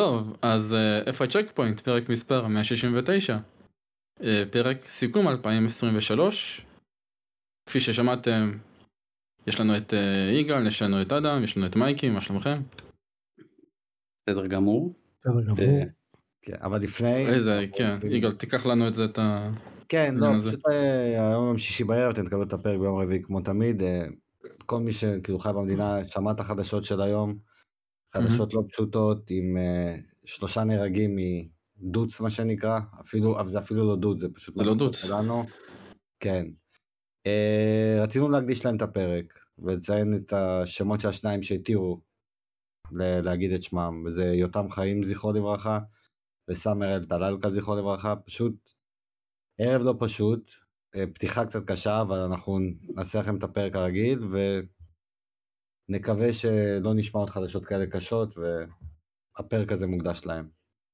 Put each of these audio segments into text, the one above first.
טוב, אז אה, איפה הצ'ק פוינט? פרק מספר 169. אה, פרק סיכום 2023. כפי ששמעתם, יש לנו את אה, יגאל, יש לנו את אדם, יש לנו את מייקי, מה שלומכם? בסדר גמור. בסדר גמור. כן, אבל לפני... איזה, כן, יגאל, תיקח לנו את זה, את ה... כן, לא. פשוט היום יום שישי בערב, אתם תקבלו את הפרק ביום רביעי כמו תמיד. כל מי שכאילו חי במדינה שמע את החדשות של היום. חדשות לא פשוטות עם אה, שלושה נהרגים מדוץ מה שנקרא, אפילו, אבל זה אפילו לא דוץ, זה פשוט... לא דוץ. שלנו. כן. אה, רצינו להקדיש להם את הפרק ולציין את השמות של השניים שהתירו ל- להגיד את שמם, וזה יותם חיים זכרו לברכה וסאמר אל טלאלקה זכרו לברכה, פשוט ערב לא פשוט, אה, פתיחה קצת קשה, אבל אנחנו נעשה לכם את הפרק הרגיל, ונקווה שלא נשמע עוד חדשות כאלה קשות, והפרק הזה מוקדש להם.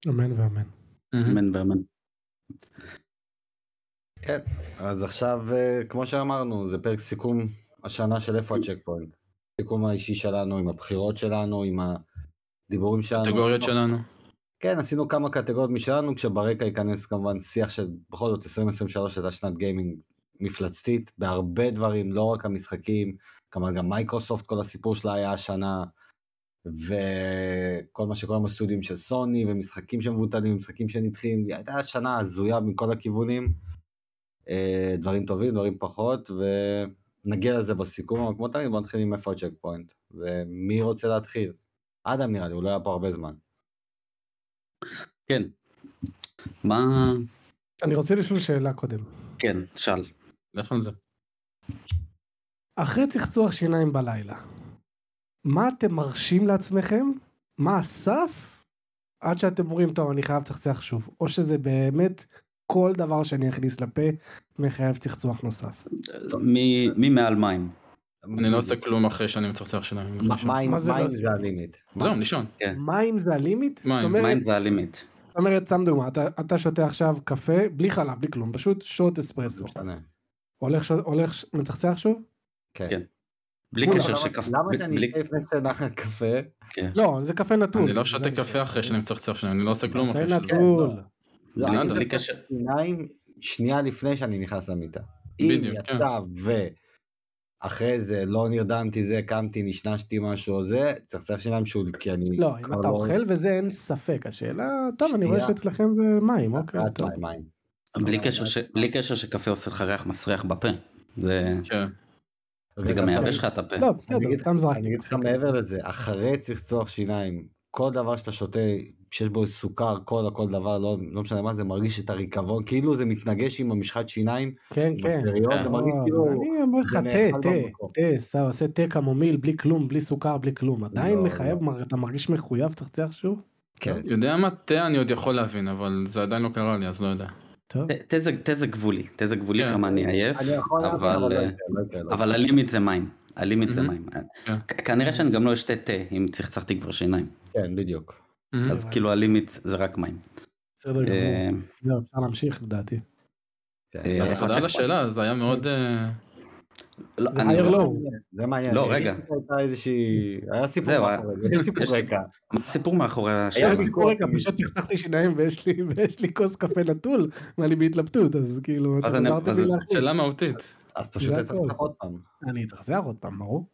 אמן ואמן. אמן ואמן. כן, אז עכשיו, אה, כמו שאמרנו, זה פרק סיכום השנה של איפה הצ'ק פוינט. סיכום האישי שלנו, עם הבחירות שלנו, עם הדיבורים שלנו. קטגוריות שלנו. כן, עשינו כמה קטגוריות משלנו, כשברקע ייכנס כמובן שיח של בכל זאת 2023 הייתה שנת גיימינג מפלצתית, בהרבה דברים, לא רק המשחקים, כמובן גם מייקרוסופט, כל הסיפור שלה היה השנה, וכל מה שקורה בסטודיו של סוני, ומשחקים שמבוטלים, משחקים שנדחים, היא הייתה שנה הזויה מכל הכיוונים, אה, דברים טובים, דברים פחות, ונגיע לזה בסיכום, אבל כמו תמיד בוא נתחיל עם איפה ה checkpoint, ומי רוצה להתחיל? אדם נראה לי, הוא לא היה פה הרבה זמן. כן. מה... אני רוצה לשאול שאלה קודם. כן, שאל. לך על זה. אחרי צחצוח שיניים בלילה, מה אתם מרשים לעצמכם? מה הסף? עד שאתם אומרים, טוב, אני חייב לצחצח שוב. או שזה באמת כל דבר שאני אכניס לפה מחייב צחצוח נוסף. מי מעל מים? אני לא עושה כלום אחרי שאני מצחצח שיניים. מ- חושב. מים זה לא הלימיט. זהו, לישון. מים זה הלימיט? מים, זה הלימיט. זאת אומרת, סתם דוגמא, אתה, אתה שותה עכשיו קפה, בלי חלב, בלי כלום, פשוט שוט אספרסו. הולך, מצחצח שוב? כן. כן. בלי קשר שקפה. למה שאני אשתה לפני שנח קפה? כן. לא, זה קפה נטול. אני לא שותה קפה אחרי שאני מצחצח שיניים, אני לא עושה כלום אחרי קפה שאני... נטול. לא, בלי אני. צריך קשר. שיניים שנייה לפני שאני נכנס למיטה. אם כן. יצא ואחרי זה לא נרדמתי זה, קמתי, נשנשתי משהו או זה, צריך לצחצח שיניים שוב, כי אני... לא, אם אתה אוכל וזה אין ספק, השאלה, טוב, אני רואה. שאצלכם זה מים, אוקיי, מים. בלי קשר ש- בלי קשר שקפה עושה לך ריח מסריח בפה. זה כן. זה גם מייבש לך את הפה. לא, אני בסדר, סתם זרקתי. אני אגיד לך מעבר לזה, אחרי צחצוח שיניים, כל דבר שאתה שותה, שיש בו סוכר, כל הכל דבר, לא, לא משנה מה, זה מרגיש את הריקבון, כאילו זה מתנגש עם המשחת שיניים, כן, כן. בשאריות, זה מרגיש לא, כאילו... אני אומר לך, תה, תה. תה, סע, עושה תה קמומיל, בלי כלום, בלי סוכר, בלי כלום. עדיין לא, מחייב, מר- אתה מרגיש מחויב, תצחצח שוב? כן. יודע מה? תה אני עוד יכול להבין, אבל זה עדיין לא קרה לי, אז לא יודע. טוב. תה- תה זה- תה זה גבולי, תה זה גבולי כן. כמה אני עייף, אבל אבל לא אה, לא לא הלימיט זה מים. הלימיט זה מהמם. מים. כן. כ- כנראה שאני גם לא אשתה תה אם צחצחתי כבר שיניים. כן, בדיוק. מהמם. אז כאילו הלימיט זה רק מים. בסדר אה, גמור. זהו, אפשר להמשיך לדעתי. כן. אה, תודה על השאלה, זה היה מאוד... אה, לא, זה אני- מהיר לא. זה מעניין. לא, רגע. איזושהי... היה סיפור זהו, מאחורי זה, יש סיפור רקע. מה הסיפור מאחורי היה השאלה? לי- סיפור רגע, פשוט צחצחתי שיניים ויש לי ויש לי כוס קפה נטול, ואני בהתלבטות, אז כאילו, עזרתם אז- לי להחליט. שאלה מהותית. אז פשוט אתה. צריך עוד פעם. אני אתחזר עוד פעם, ברור.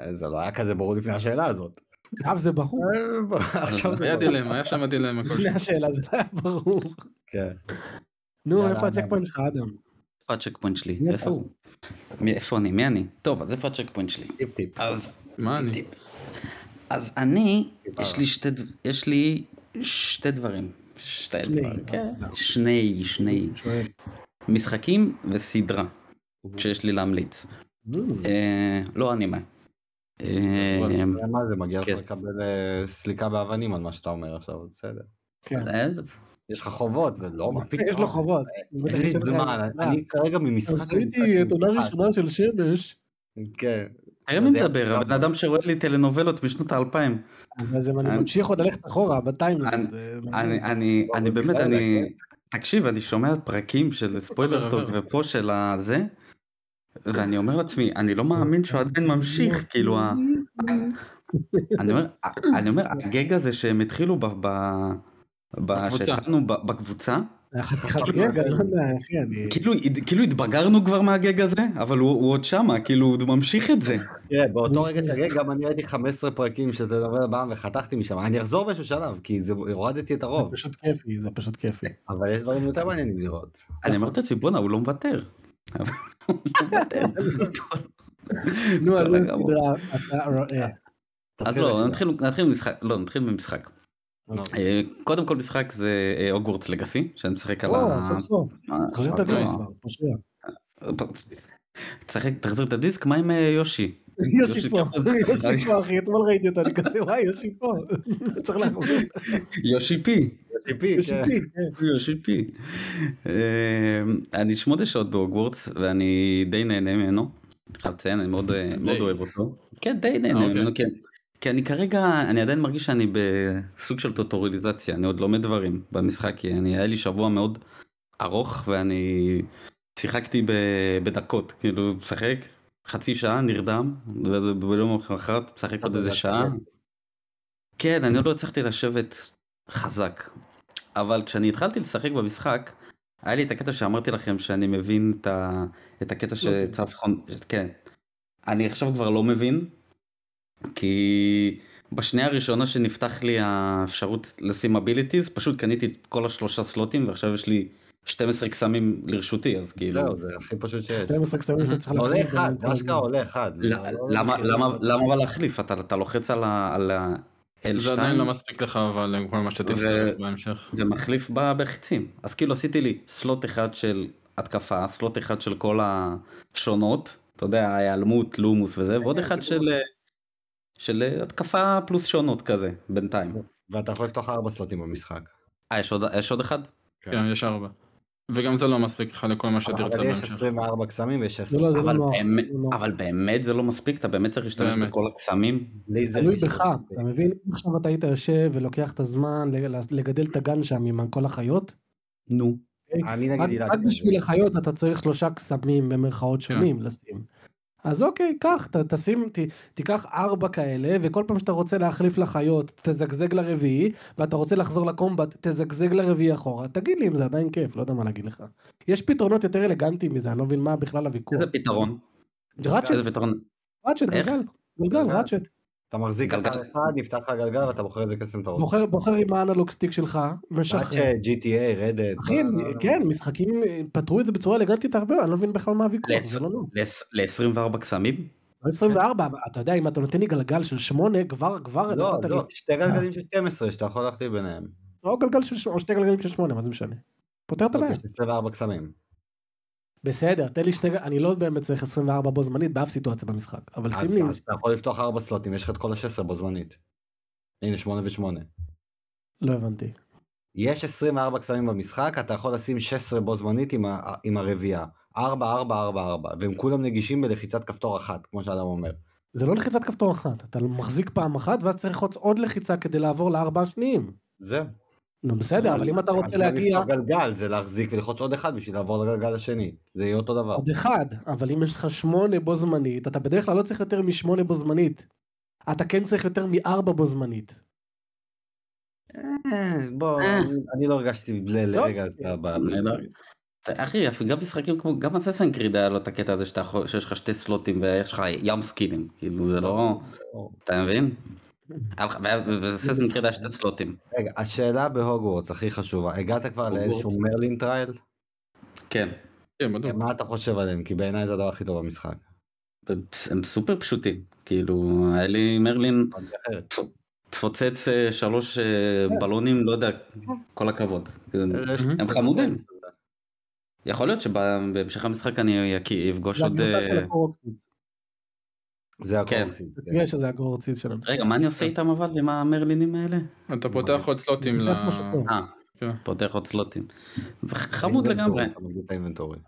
אה, זה לא היה כזה ברור לפני השאלה הזאת. עכשיו זה ברור. אה, בוא, עכשיו זה היה. דילמה, היה שם דילמה לפני. השאלה זה לא היה ברור. כן. נו, איפה הצ'ק שלך, אדם? איפה ה checkpoint שלי? מי איפה? הוא? מי- איפה אני? מי אני? טוב, אז איפה ה checkpoint שלי? טיפ טיפ. אז מה אני? אז אני. יש לי שתי, דב- יש לי שתי דברים. שתי שני. דברים, כן. שני, שני. משחקים וסדרה שיש לי להמליץ. אה, לא אנימה. אה. אתה יודע מה זה מגיע לך כן. לקבל אה, סקילה באבנים על מה שאתה אומר עכשיו בסדר. כן. אה, יש לך חובות ולא מה פתאום. יש לו חובות. אין לי זמן אני כרגע ממשחק. אז ראיתי את עונה ראשונה של שמש, כן. תראה מי מדבר, הבן אדם שרואה לי טלנובלות בשנות האלפיים. אז אם אני ממשיך עוד ללכת אחורה ב timeline. אני- זה- אני, אני, אני אבל באמת, אני, תקשיב, אני שומע פרקים של spoiler talk ב reverse. ופה של הזה, ואני אומר לעצמי, אני לא מאמין שהוא עדיין ממשיך, כאילו, ה- אני אומר, אני אומר, הגג הזה שהם התחילו ב... שהתחלנו בקבוצה, לא. כאילו, כאילו התבגרנו כבר מהגג הזה, אבל הוא, הוא עוד שמה, כאילו, הוא ממשיך את זה. תראה, באותו רגע שהגג גם אני ראיתי 15 פרקים שאתה מדבר בעם וחתכתי משם, אני אחזור באיזשהו שלב, כי זה- הורדתי את זה הרוב, פשוט כיפי, זה פשוט כיפי. אבל יש דברים יותר מעניינים לראות. אני אומר לעצמי, בואנה, הוא לא מוותר. הוא לא. נו, אז גמור. סדרה אתה רואה. אז לא, נתחיל במשחק, לא, נתחיל במשחק. אוקיי. אה, קודם כל משחק זה אה, הוגוורטס לגאסי, שאני משחק על ה... סוף סוף. את הדיסק כבר, תחזיר את הדיסק, מה עם אה, יושי? יושי פה, יושי פה אחי, אתמול ראיתי אותו, אני כזה וואי יושי פה, צריך להחזיר, יושי פי. יושי כן. פי, כן. יושי פי. אה, אני שמונה שעות בהוגוורטס ואני די נהנה ממנו. חייב לציין, אני מאוד. אוהב אותו. כן, די נהנה אוקיי. ממנו, כן. כי אני כרגע, אני עדיין מרגיש שאני בסוג של טוטוריליזציה, אני עוד לומד דברים במשחק, כי אני, היה לי שבוע מאוד ארוך ואני שיחקתי ב- בדקות, כאילו משחק חצי שעה, נרדם, וביום למחרת משחק עוד איזה שעה. כן, אני עוד לא הצלחתי לשבת חזק. אבל כשאני התחלתי לשחק במשחק, היה לי את הקטע שאמרתי לכם שאני מבין את, ה... את הקטע שצו חון... כן. אני עכשיו כבר לא מבין, כי בשנייה הראשונה שנפתח לי האפשרות לשים abilities, פשוט קניתי את כל השלושה סלוטים ועכשיו יש לי 12 קסמים לרשותי, אז כאילו... זהו, זה הכי פשוט שיש. 12 קסמים שאתה צריך עולה להחליף אחד, ביניהם כל אשכרה. עולה אחד. לא- לא למה מחירים. למה למה אבל להחליף אתה לוחץ על ה... על ה... זה L2 עדיין לא מספיק לך אבל עם כל מה שתצטרך בהמשך. ומחליף ב- בחיצים אז כאילו עשיתי לי סלוט אחד של התקפה סלוט אחד של כל השונות אתה יודע ההיעלמות לומוס וזה ועוד אחד של של התקפה פלוס שונות כזה בינתיים. ואתה יכול לפתוח ארבע סלוטים במשחק. אה יש עוד יש עוד אחד? כן, יש ארבע. וגם זה לא מספיק לך לכל מה שתרצה אבל יש בהמשך. 24 קסמים ויש 10. זה לא, זה לא אבל נוח. באמת- זה לא. אבל באמת זה לא מספיק אתה באמת צריך להשתמש באמת. בכל הקסמים. לי זה תלוי בך. אתה מבין? עכשיו אתה היית יושב ולוקח את הזמן לגדל את הגן שם עם כל החיות, נו. אני רק נגיד רק דילגתי על בשביל. החיות אתה צריך שלושה קסמים במרכאות שונים לשים. אז אוקיי, קח, ת- תשים, ת- תיקח ארבע כאלה, וכל פעם שאתה רוצה להחליף לחיות, תזגזג לרביעי, ואתה רוצה לחזור לקומבט, תזגזג לרביעי אחורה. תגיד לי אם זה עדיין כיף, לא יודע מה להגיד לך. יש פתרונות יותר אלגנטיים מזה, אני לא מבין מה בכלל הוויכוח. איזה פתרון? ראצ'ט, איזה פתרון? ראצ'ט, גלגל, גלגל. ראצ'ט. אתה מחזיק גלגל. אתר אחד, נפתח לך גלגל ואתה בוחר איזה קסם אתה רוצה. בוחר בוחר עם האנלוג סטיק שלך, משחרר. עד ש-GTA, רדד. אחי, כן, משחקים פתרו את זה בצורה אלגנטית הרבה, אני לא מבין בכלל מה הוויכוח, לס- זה לא נוח. ל-24 קסמים? לא 24, אבל אתה יודע, אם אתה נותן לי גלגל של 8, כבר, כבר לא, לא, שתי גלגלים של 12 שאתה יכול להחליף ביניהם. או גלגל של 8, או שתי גלגלים של 8, מה זה משנה? פותר את הבעיה. יש 24 קסמים. בסדר, תן לי שני, אני לא באמת צריך 24 בו זמנית באף סיטואציה במשחק, אבל שים לי, אז אתה יכול לפתוח 4 סלוטים, יש לך את כל ה-16 בו זמנית. הנה 8 ו-8. לא הבנתי. יש 24 קסמים במשחק, אתה יכול לשים 16 בו זמנית עם, ה- עם הרביעייה. 4, 4, 4, 4, והם כולם נגישים בלחיצת כפתור אחת, כמו שאדם אומר. זה לא לחיצת כפתור אחת, אתה מחזיק פעם אחת ואז צריך ללחוץ עוד לחיצה כדי לעבור לארבע השניים. זהו. נו בסדר, אבל אם אתה רוצה להגיע לפתוח גלגל זה להחזיק וללחוץ עוד אחד בשביל לעבור לגלגל השני. זה יהיה אותו דבר. עוד אחד, אבל אם יש לך שמונה בו זמנית, אתה בדרך כלל לא צריך יותר משמונה בו זמנית. אתה כן צריך יותר מארבע בו זמנית. אה, בוא, אה. אני- לא הרגשתי ל- לרגע את ה... ב- אני לא- אחי אפילו גם משחקים כמו גם אססן קריד היה לו את הקטע הזה שיש לך שתי סלוטים ויש לך ים סקינים כאילו זה לא אתה מבין? ב Assassin's Creed היה שתי סלוטים רגע, השאלה בהוגוורטס הכי חשובה, הגעת כבר. לאיזשהו Merlin trial? כן כן. מה אתה חושב עליהם? כי בעיניי זה הדבר הכי טוב במשחק. הם סופר פשוטים כאילו היה לי מרלין זה. תפוצץ אה, שלוש אה, בלונים לא יודע כל הכבוד יש- הם חמודים. יכול להיות שבהמשך המשחק אני אפגוש זה עוד הגרסה אה, של הקורקסיס. זה כן. הקורקסים. כן. תראה שזה הקורקסיס של המשחק. רגע מה אני עושה איתם אבל עם המרלינים האלה? אתה פותח עוד סלוטים. פותח. אה, כן. פותח עוד סלוטים. זה חמוד האינבנטורי, לגמרי. אתה האינבנטורי.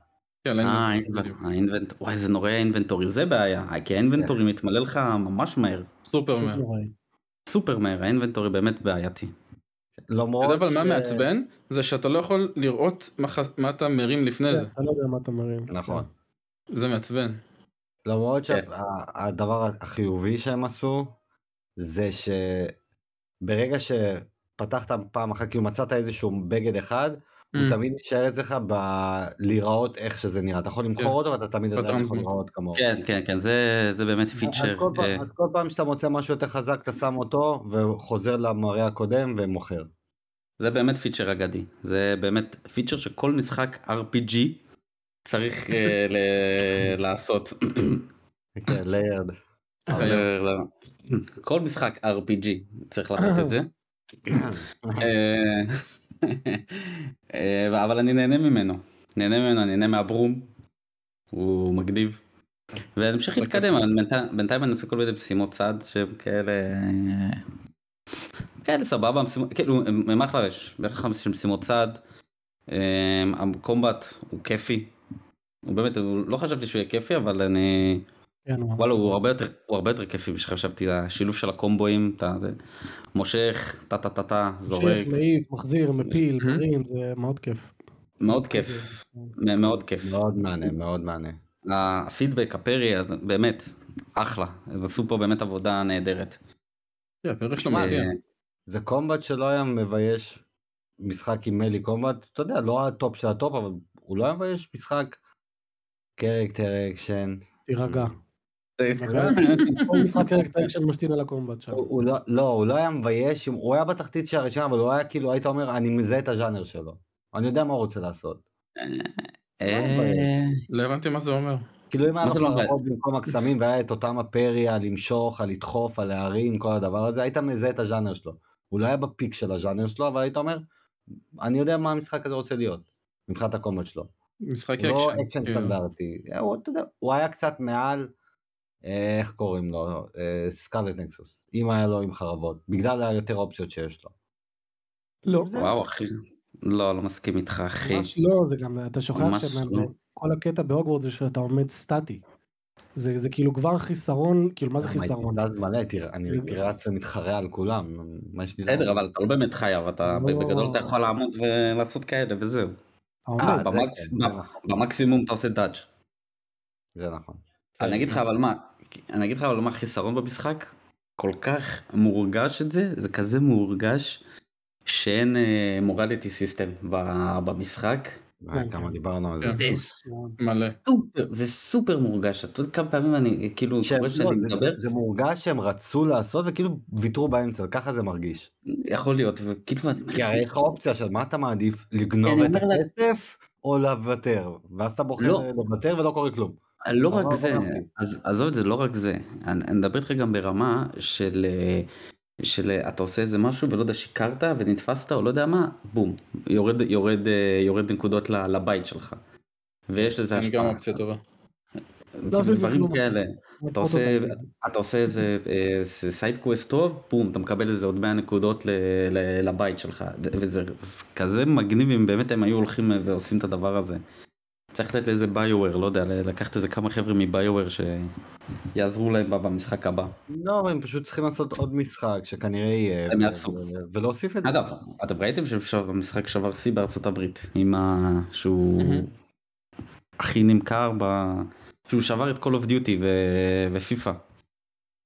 כן, אה, לאינבנטורי, בדיוק. האינבנט... וואי זה נורא האינבנטורי, זה בעיה. אה, כי האינבנטורי מתמלא לך ממש מהר. סופר מהר. סופר מהר, האינבנטורי באמת בעייתי. אתה למרות יודע אבל מה מעצבן? זה שאתה לא יכול לראות מה אתה מרים לפני זה. אתה לא יודע מה אתה מרים. נכון. זה מעצבן. למרות כן. שהדבר החיובי שהם עשו, זה שברגע שפתחת פעם אחת, כאילו מצאת איזשהו בגד אחד, הוא Mm. תמיד יישאר אצלך בלהיראות איך שזה נראה. אתה יכול למכור אותו ואתה תמיד עדיין באותם יכול. להיראות כמוהו. כן, כן, כן, זה באמת פיצ'ר. אה, אז כל פעם שאתה מוצא משהו יותר חזק, אתה שם אותו, וחוזר למראה הקודם ומוכר. זה באמת פיצ'ר אגדי. זה באמת פיצ'ר שכל משחק RPG צריך אה, לעשות. כן. כל משחק RPG צריך לעשות את זה. אה, אה, אבל אני נהנה ממנו. נהנה ממנו, נהנה מהברום. הוא מגניב. ואני אמשיך להתקדם, אבל בינתיים- אני עושה כל מיני משימות צד שהם כאלה... כאלה סבבה, כאילו, הם אחלה, יש בערך חמש משימות צד. הקומבט הוא כיפי. הוא באמת, הוא- לא חשבתי שהוא יהיה כיפי, אבל אני... כן, הוא וואלה, הוא הרבה יותר, הוא הרבה יותר כיפי משחשבתי, השילוב של הקומבואים, אתה מושך, טה טה טה טה, זורק, מושך, מעיף, מחזיר, מפיל. מרים, זה מאוד כיף. מאוד כיף, מ- מאוד כיף. מאוד מהנה, מאוד מהנה. הפידבק, ה parry, באמת, אחלה, הם עשו פה באמת עבודה נהדרת. כן, שלו מה, מפתיע. זה combat שלא היה מבייש משחק עם melee combat, אתה יודע, לא ה top של ה top, אבל הוא לא היה מבייש משחק character action. תירגע. כל משחק character action משתין על ה combat שם. לא, לא, הוא לא היה מבייש, הוא היה בתחתית של הרשימה, אבל הוא היה כאילו, היית אומר, אני מזהה את הז'אנר שלו. אני יודע מה הוא רוצה לעשות. אה, לא הבנתי מה זה אומר. כאילו אם היה לו חרבות במקום הקסמים והיה את אותם ה parry, הלמשוך, הלדחוף, הלהרים, כל הדבר הזה, היית מזהה את הז'אנר שלו. הוא לא היה ב peak של הז'אנר שלו, אבל היית אומר, אני יודע מה המשחק הזה רוצה להיות, מבחינת ה combat שלו. משחק הוא לא אקשן. אקשן כאילו. סטנדרטי, הוא, אתה יודע, הוא היה קצת מעל, אה, איך קוראים לו, Scarlet Nexus, אם היה לו עם חרבות, בגלל היותר אופציות שיש לו. לא, וואו אחי, לא, לא מסכים איתך אחי. ממש לא, זה גם, אתה שוכח ממש לא. שכל הקטע בהוגוורט זה שאתה עומד סטטי. זה זה כאילו כבר חיסרון, כאילו מה זה חיסרון? הייתי זז מלא, תראה, אני רץ ומתחרה על כולם, מה יש לי בסדר? אבל אתה לא באמת חייב, אתה לא. בגדול אתה יכול לעמוד ולעשות כאלה וזהו. אה, במקס- כן, נכון, במקסימום אתה עושה דאדג'. זה נכון. אני אגיד לך אבל מה, אני אגיד לך אבל מה החיסרון במשחק, כל כך מורגש את זה, זה כזה מורגש שאין מורליטי סיסטם במשחק. כן, כמה כן. דיברנו על זה. כן. מלא. זה סופר מורגש, אתה יודע כמה פעמים אני כאילו קורא לא, שאני זה- מדבר, זה מורגש שהם רצו לעשות וכאילו ויתרו באמצע, ככה זה מרגיש. יכול להיות, וכאילו כי הרי לעצמי, יש לך אופציה של מה אתה מעדיף, לגנוב את הכסף או לוותר, ואז אתה בוחר לא. לוותר ולא קורה כלום. לא רק דבר זה, עזוב את זה, לא רק זה, אני אני מדבר איתך גם ברמה של, אה, של אה, אתה עושה איזה משהו ולא יודע שיקרת ונתפסת או לא יודע מה, בום, יורד, יורד, אה, יורד נקודות ל- לבית שלך. ויש לזה אני גם השפעה. אופציה טובה. לא עושים דברים. כאלה, אתה עושה. אתה עושה איזה side quest טוב, בום, אתה מקבל איזה עוד 100 נקודות לבית שלך, וזה כזה מגניב אם באמת הם היו הולכים ועושים את הדבר הזה. צריך לתת לאיזה ביואר, לא יודע, לקחת איזה כמה חבר'ה מביואר שיעזרו להם במשחק הבא. לא, הם פשוט צריכים לעשות עוד משחק שכנראה יהיה, הם יעשו. ולהוסיף את זה. אגב, אתם ראיתם שהמשחק שבר שיא בארצות הברית, עם ה... שהוא. הכי נמכר ב... שהוא שבר את Call of Duty ו... ופיפא.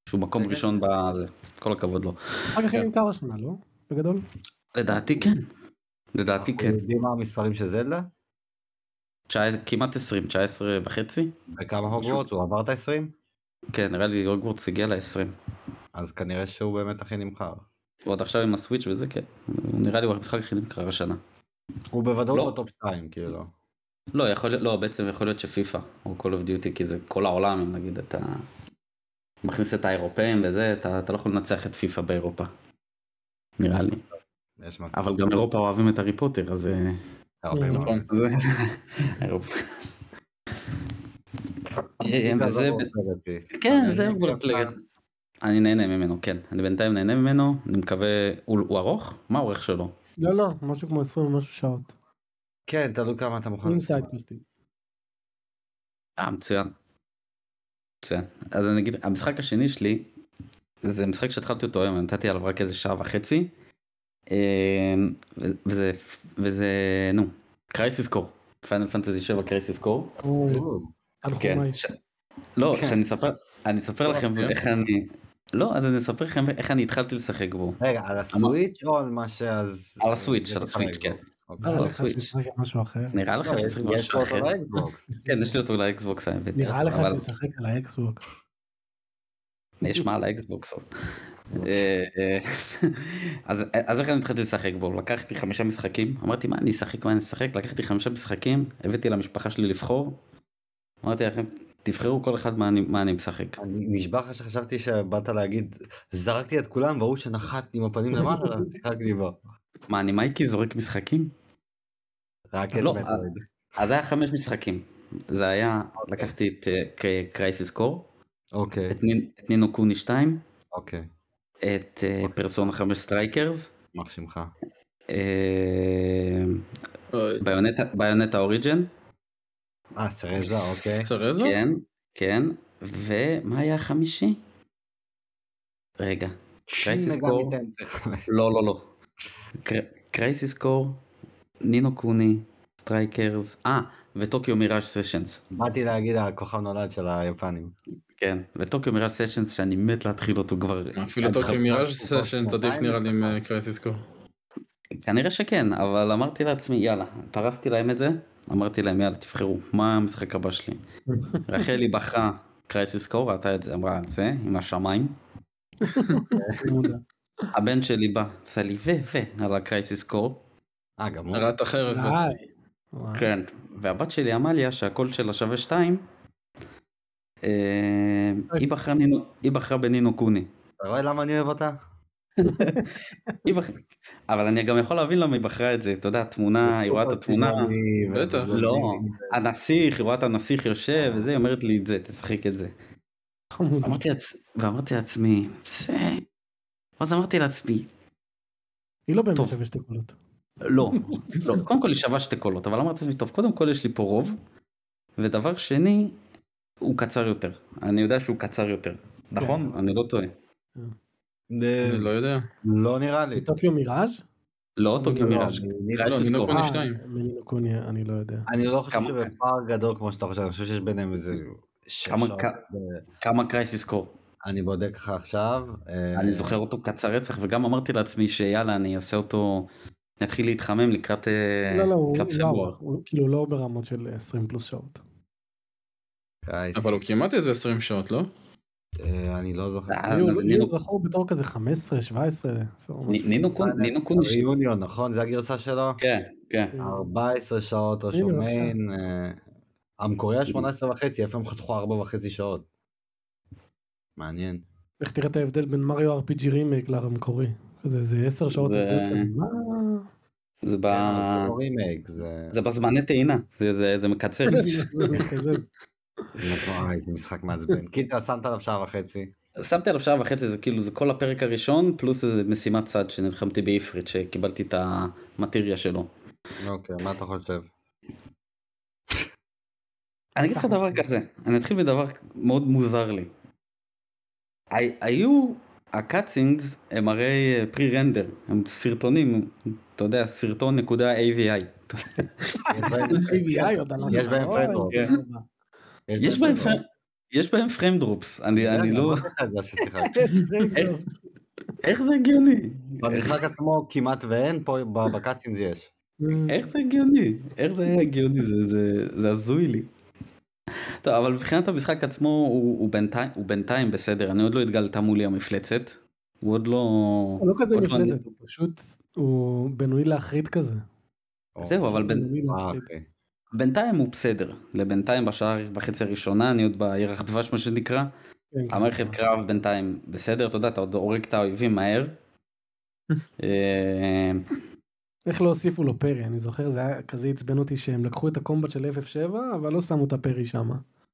שהוא מקום כן. ראשון בזה, כל הכבוד לו. המשחק הכי. נמכר השנה, לא? בגדול? לדעתי כן. לדעתי כן. יודעים מה המספרים של זלדה? כמעט 20, 19 וחצי? וכמה הוגוורטס? הוא עבר את ה-20? כן, נראה לי הוגוורטס הגיע ל-20. אז כנראה שהוא באמת הכי נמכר. ועוד עכשיו עם הסוויץ' וזה כן. נראה לי הוא המשחק הכי נמכר השנה. הוא בוודאות לא. בטופ 2, כאילו. לא, יכול לא, בעצם יכול להיות שפיפא או Call of Duty, כי זה כל העולם, אם נגיד אתה מכניס את האירופאים וזה, אתה, אתה לא יכול לנצח את פיפא באירופה. נראה לי. אבל גם אירופה אוהבים את הארי פוטר, אז... הרבה מאוד. נכון. אה. כן, אני זה לגאסי. אני נהנה ממנו, כן. אני בינתיים נהנה ממנו, אני מקווה... הוא ארוך? מה האורך שלו? לא, לא, משהו כמו 20 ומשהו שעות. כן, תלוי כמה אתה מוכן. עם לעשות. סייד קווסטים. אה, מצוין. מצוין. אז אני אגיד, המשחק השני שלי, זה משחק שהתחלתי אותו היום, נתתי עליו רק איזה שעה וחצי. ו- וזה, וזה, נו, Crisis Core. Final Fantasy 7 Crisis Core. לא, כן. שאני אספר, אני אספר לא לכם מפתיע. איך אני, לא, אז אני אספר לכם איך אני התחלתי לשחק בו. רגע, על ה Switch או על מה שאז... על ה Switch, על ה Switch, כן. אוקיי. על ה Switch. אחר. נראה לך לא, יש משהו אחר? אותו לאקסבוקס. כן, יש לי אותו ל Xbox האמת. נראה לך אבל שישחק על ה Xbox. יש מה על ה Xbox. אה, אה, אז אז איך אני התחלתי לשחק בו? לקחתי חמישה משחקים, אמרתי מה אני אשחק, מה אני אשחק? לקחתי חמישה משחקים, הבאתי למשפחה שלי לבחור. אמרתי לכם, תבחרו כל אחד מה אני- מה אני משחק. אני נשבע לך שחשבתי שבאת להגיד, זרקתי את כולם והוא שנחת עם הפנים למעלה, שיחקתי בו. מה, אני מייקי זורק משחקים? רק את לא, Metroid. אז היה חמש משחקים. זה היה, לקחתי את Crisis Core, אוקיי, את Ni no Kuni 2, אוקיי. את אה, פרסונה 5 Strikers, יימח שמך. אה, Bayonetta- Origins, אה, Cereza, אוקיי. Cereza? כן, כן, ומה היה החמישי? רגע, Crisis Core. לא, לא, לא. Crisis Core, Ni no Kuni, Strikers, אה, וטוקיו מיראז' סשנס. באתי להגיד הכוכב נולד של היפנים. כן, ו Tokyo Mirage Sessions שאני מת להתחיל אותו כבר. אפילו Tokyo Mirage Session עדיף נראה לי עם לפחות. קרייסיס קור. כנראה שכן, אבל אמרתי לעצמי, יאללה, פרסתי להם את זה, אמרתי להם, יאללה, תבחרו, מה המשחק הבא שלי? רחלי בחרה Crisis Core, ראתה את זה, אמרה את זה, עם השמיים. הבן שלי בא, עשה לי ו ו על הקרייסיס קור, אה, גם הוא? ראית אחרת. כן, והבת שלי עמליה, שהקול שלה שווה שתיים, היא בחרה נינו- היא בחרה בנינו קוני. אתה רואה למה אני אוהב אותה? אבל אני גם יכול להבין למה היא בחרה את זה, אתה יודע, תמונה, היא רואה את התמונה, בטח. לא, הנסיך, היא רואה את הנסיך יושב וזה, היא אומרת לי את זה, תשחק את זה. ואמרתי לעצמי, זה... אז אמרתי לעצמי, היא לא באמת. שווה שתי קולות. לא, לא, קודם כל היא שווה שתי קולות, אבל אמרתי לעצמי, טוב, קודם כל יש לי פה רוב, ודבר שני, הוא קצר יותר. אני יודע שהוא קצר יותר, נכון? אני לא טועה. אני לא יודע. לא נראה לי. טוקיו מיראז'? לא טוקיו לא, מיראז', אני- לא, קרייסיס נינו קור. קוני אה, שתיים. מנינו קוני, אני לא יודע. אני לא חושב שבפער גדול כמו שאתה חושב, אני חושב שיש ביניהם איזה כמה- קרייסיס קור. אני בודק לך עכשיו. אה, אני זוכר אותו קצר רצח, וגם אמרתי לעצמי שיאללה, אני אעשה אותו, אני אתחיל להתחמם לקראת אה, לא, לא, הוא לא הוא כאילו לא ברמות של 20 פלוס שעות. קרייסיס. אבל הוא כמעט איזה 20 שעות, לא? אה, אני לא זוכר. אה, נינו- הוא זכור בתור כזה 15, 17. אפילו משהו. נ- נינו קוני, נינו קוני, ש- ריוניון, נכון? זה הגרסה שלו? כן, כן. 14 שעות. אה, המקורי היה 18 וחצי, איפה הם חתכו 4 וחצי שעות. מעניין. איך תראה את ההבדל בין מריו RPG רימייק למקורי. זה איזה 10 שעות זה- הבדל כזה. מה? זה ב... כן, זה לא בזמני טעינה, זה- זה זה מקצר. נכון, הייתי משחק מעצבן. קיצר, שמת עליו שעה וחצי. שמתי עליו שעה וחצי, זה כאילו, זה כל הפרק הראשון, פלוס איזה משימת צד שנלחמתי בעפרית, שקיבלתי את המטריה שלו. אוקיי, מה אתה חושב? אני אגיד לך דבר כזה, אני אתחיל בדבר מאוד מוזר לי. הי- היו, הקאצינגס הם הרי פרי רנדר, הם סרטונים, אתה יודע, סרטון נקודה AVI. יש בהם- עליו. יש בהם פריים- יש בהם פריים דרופס, אני אני לא. איך זה הגיוני? במשחק עצמו כמעט ואין, פה בקאצינס יש. איך זה הגיוני? איך זה היה הגיוני? זה, זה, זה הזוי לי. טוב, אבל מבחינת המשחק עצמו הוא, הוא, בינתיים, הוא בינתיים בסדר, אני עוד לא התגלתה מולי המפלצת. הוא עוד לא... הוא לא כזה לא- מפלצת, הוא פשוט, הוא בנוי להחריד כזה. זהו, אבל בין, אה. בינתיים הוא בסדר. לבינתיים בשעה וחצי הראשונה, אני עוד בירח דבש מה שנקרא. כן, כן, המערכת. קרב בינתיים בסדר, אתה יודע, אתה עוד הורג את האויבים מהר. אה, איך לא הוסיפו לו פרי, אני זוכר, זה היה כזה עצבן אותי שהם לקחו את הקומבט של FF7, אבל לא שמו את הפרי שם.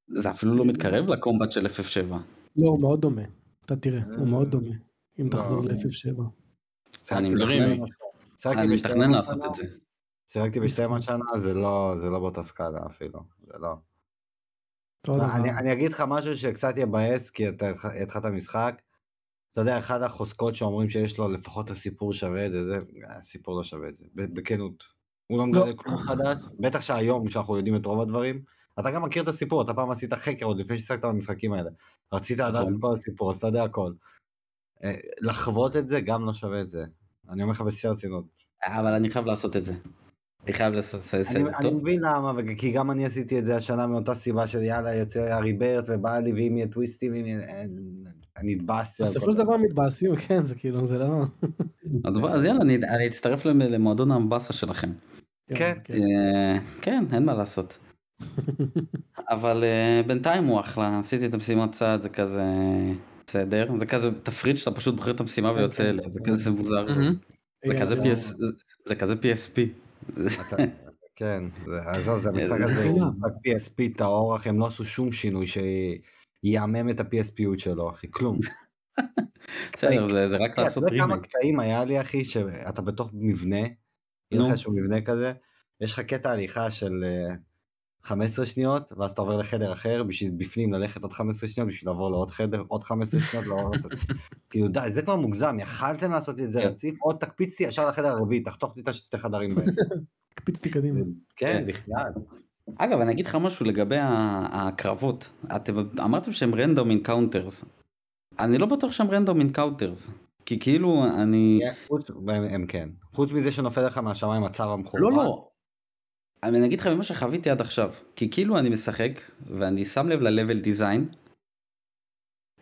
זה אפילו לא מתקרב לקומבט של FF7. לא, הוא מאוד דומה. אתה תראה, הוא מאוד אה, דומה. אם. תחזור ל-FF7. אני מתכנן-. לעשות את זה. שיחקתי בשתיהם השנה, זה לא זה לא באותה סקאלה אפילו. זה לא. דבר. אני, אני אגיד לך משהו שקצת יבאס כי אתה התחלת משחק. אתה יודע אחד החוזקות שאומרים שיש לו לפחות הסיפור שווה את זה זה הסיפור לא שווה את זה ב- בכנות. הוא לא מגלה כלום חדש בטח שהיום כשאנחנו יודעים את רוב הדברים אתה גם מכיר את הסיפור, אתה פעם עשית חקר עוד לפני ששיחקת במשחקים האלה. רצית לדעת נכון. את כל הסיפור, אז אתה יודע הכל. אה, לחוות את זה גם לא שווה את זה. אני אומר לך בשיא הרצינות. אבל אני חייב לעשות את זה. אני חייב לעשות את אני, מבין למה, כי גם אני עשיתי את זה השנה מאותה סיבה של יאללה יוצא ארי ברט ובא לי ואם יהיה טוויסטים, אם יהיה... על בסופו של. דבר מתבאסים, כן, זה כאילו, זה לא... אז יאללה, אני אני אצטרף למ- למועדון המבאסה שלכם. כן. אה, כן, אין מה לעשות. אבל אה, בינתיים הוא אחלה, עשיתי את המשימות צעד, זה כזה בסדר, זה כזה תפריט שאתה פשוט בוחר את המשימה ויוצא אליה, זה כזה מוזר, זה כזה PSP. אתה- כן, זה- עזוב, זה המשחק זה הזה, הוא. משחק PSP טהור, אחי, הם לא עשו שום שינוי שיעמם את ה-PSPיות שלו, אחי, כלום. בסדר, זה- זה רק אחי, לעשות אתה יודע כמה רימייק. קטעים היה לי, אחי, שאתה בתוך מבנה, יהיה לך. איזשהו מבנה כזה, יש לך קטע הליכה של אה, 15 שניות, ואז אתה עובר לחדר אחר, בשביל בפנים ללכת עוד 15 שניות, בשביל לעבור לעוד חדר, עוד 15 שניות, לעבור עוד... כאילו, די, זה כבר מוגזם, יכלתם לעשות את זה כן. רציף, עוד תקפיצי ישר לחדר הרביעי, תחתוך לי את השתי חדרים בהם. הקפיצתי קדימה. כן, כן. בכלל. אגב, אני אגיד לך משהו לגבי הקרבות. אתם אמרתם שהם random encounters. אני לא בטוח שהם random encounters. כי כאילו אני... כן, הם כן. חוץ מזה שנופל לך מהשמיים הצו המחורבן. לא, לא. אני אגיד לך ממה שחוויתי עד עכשיו. כי כאילו אני משחק, ואני שם לב ל-level design,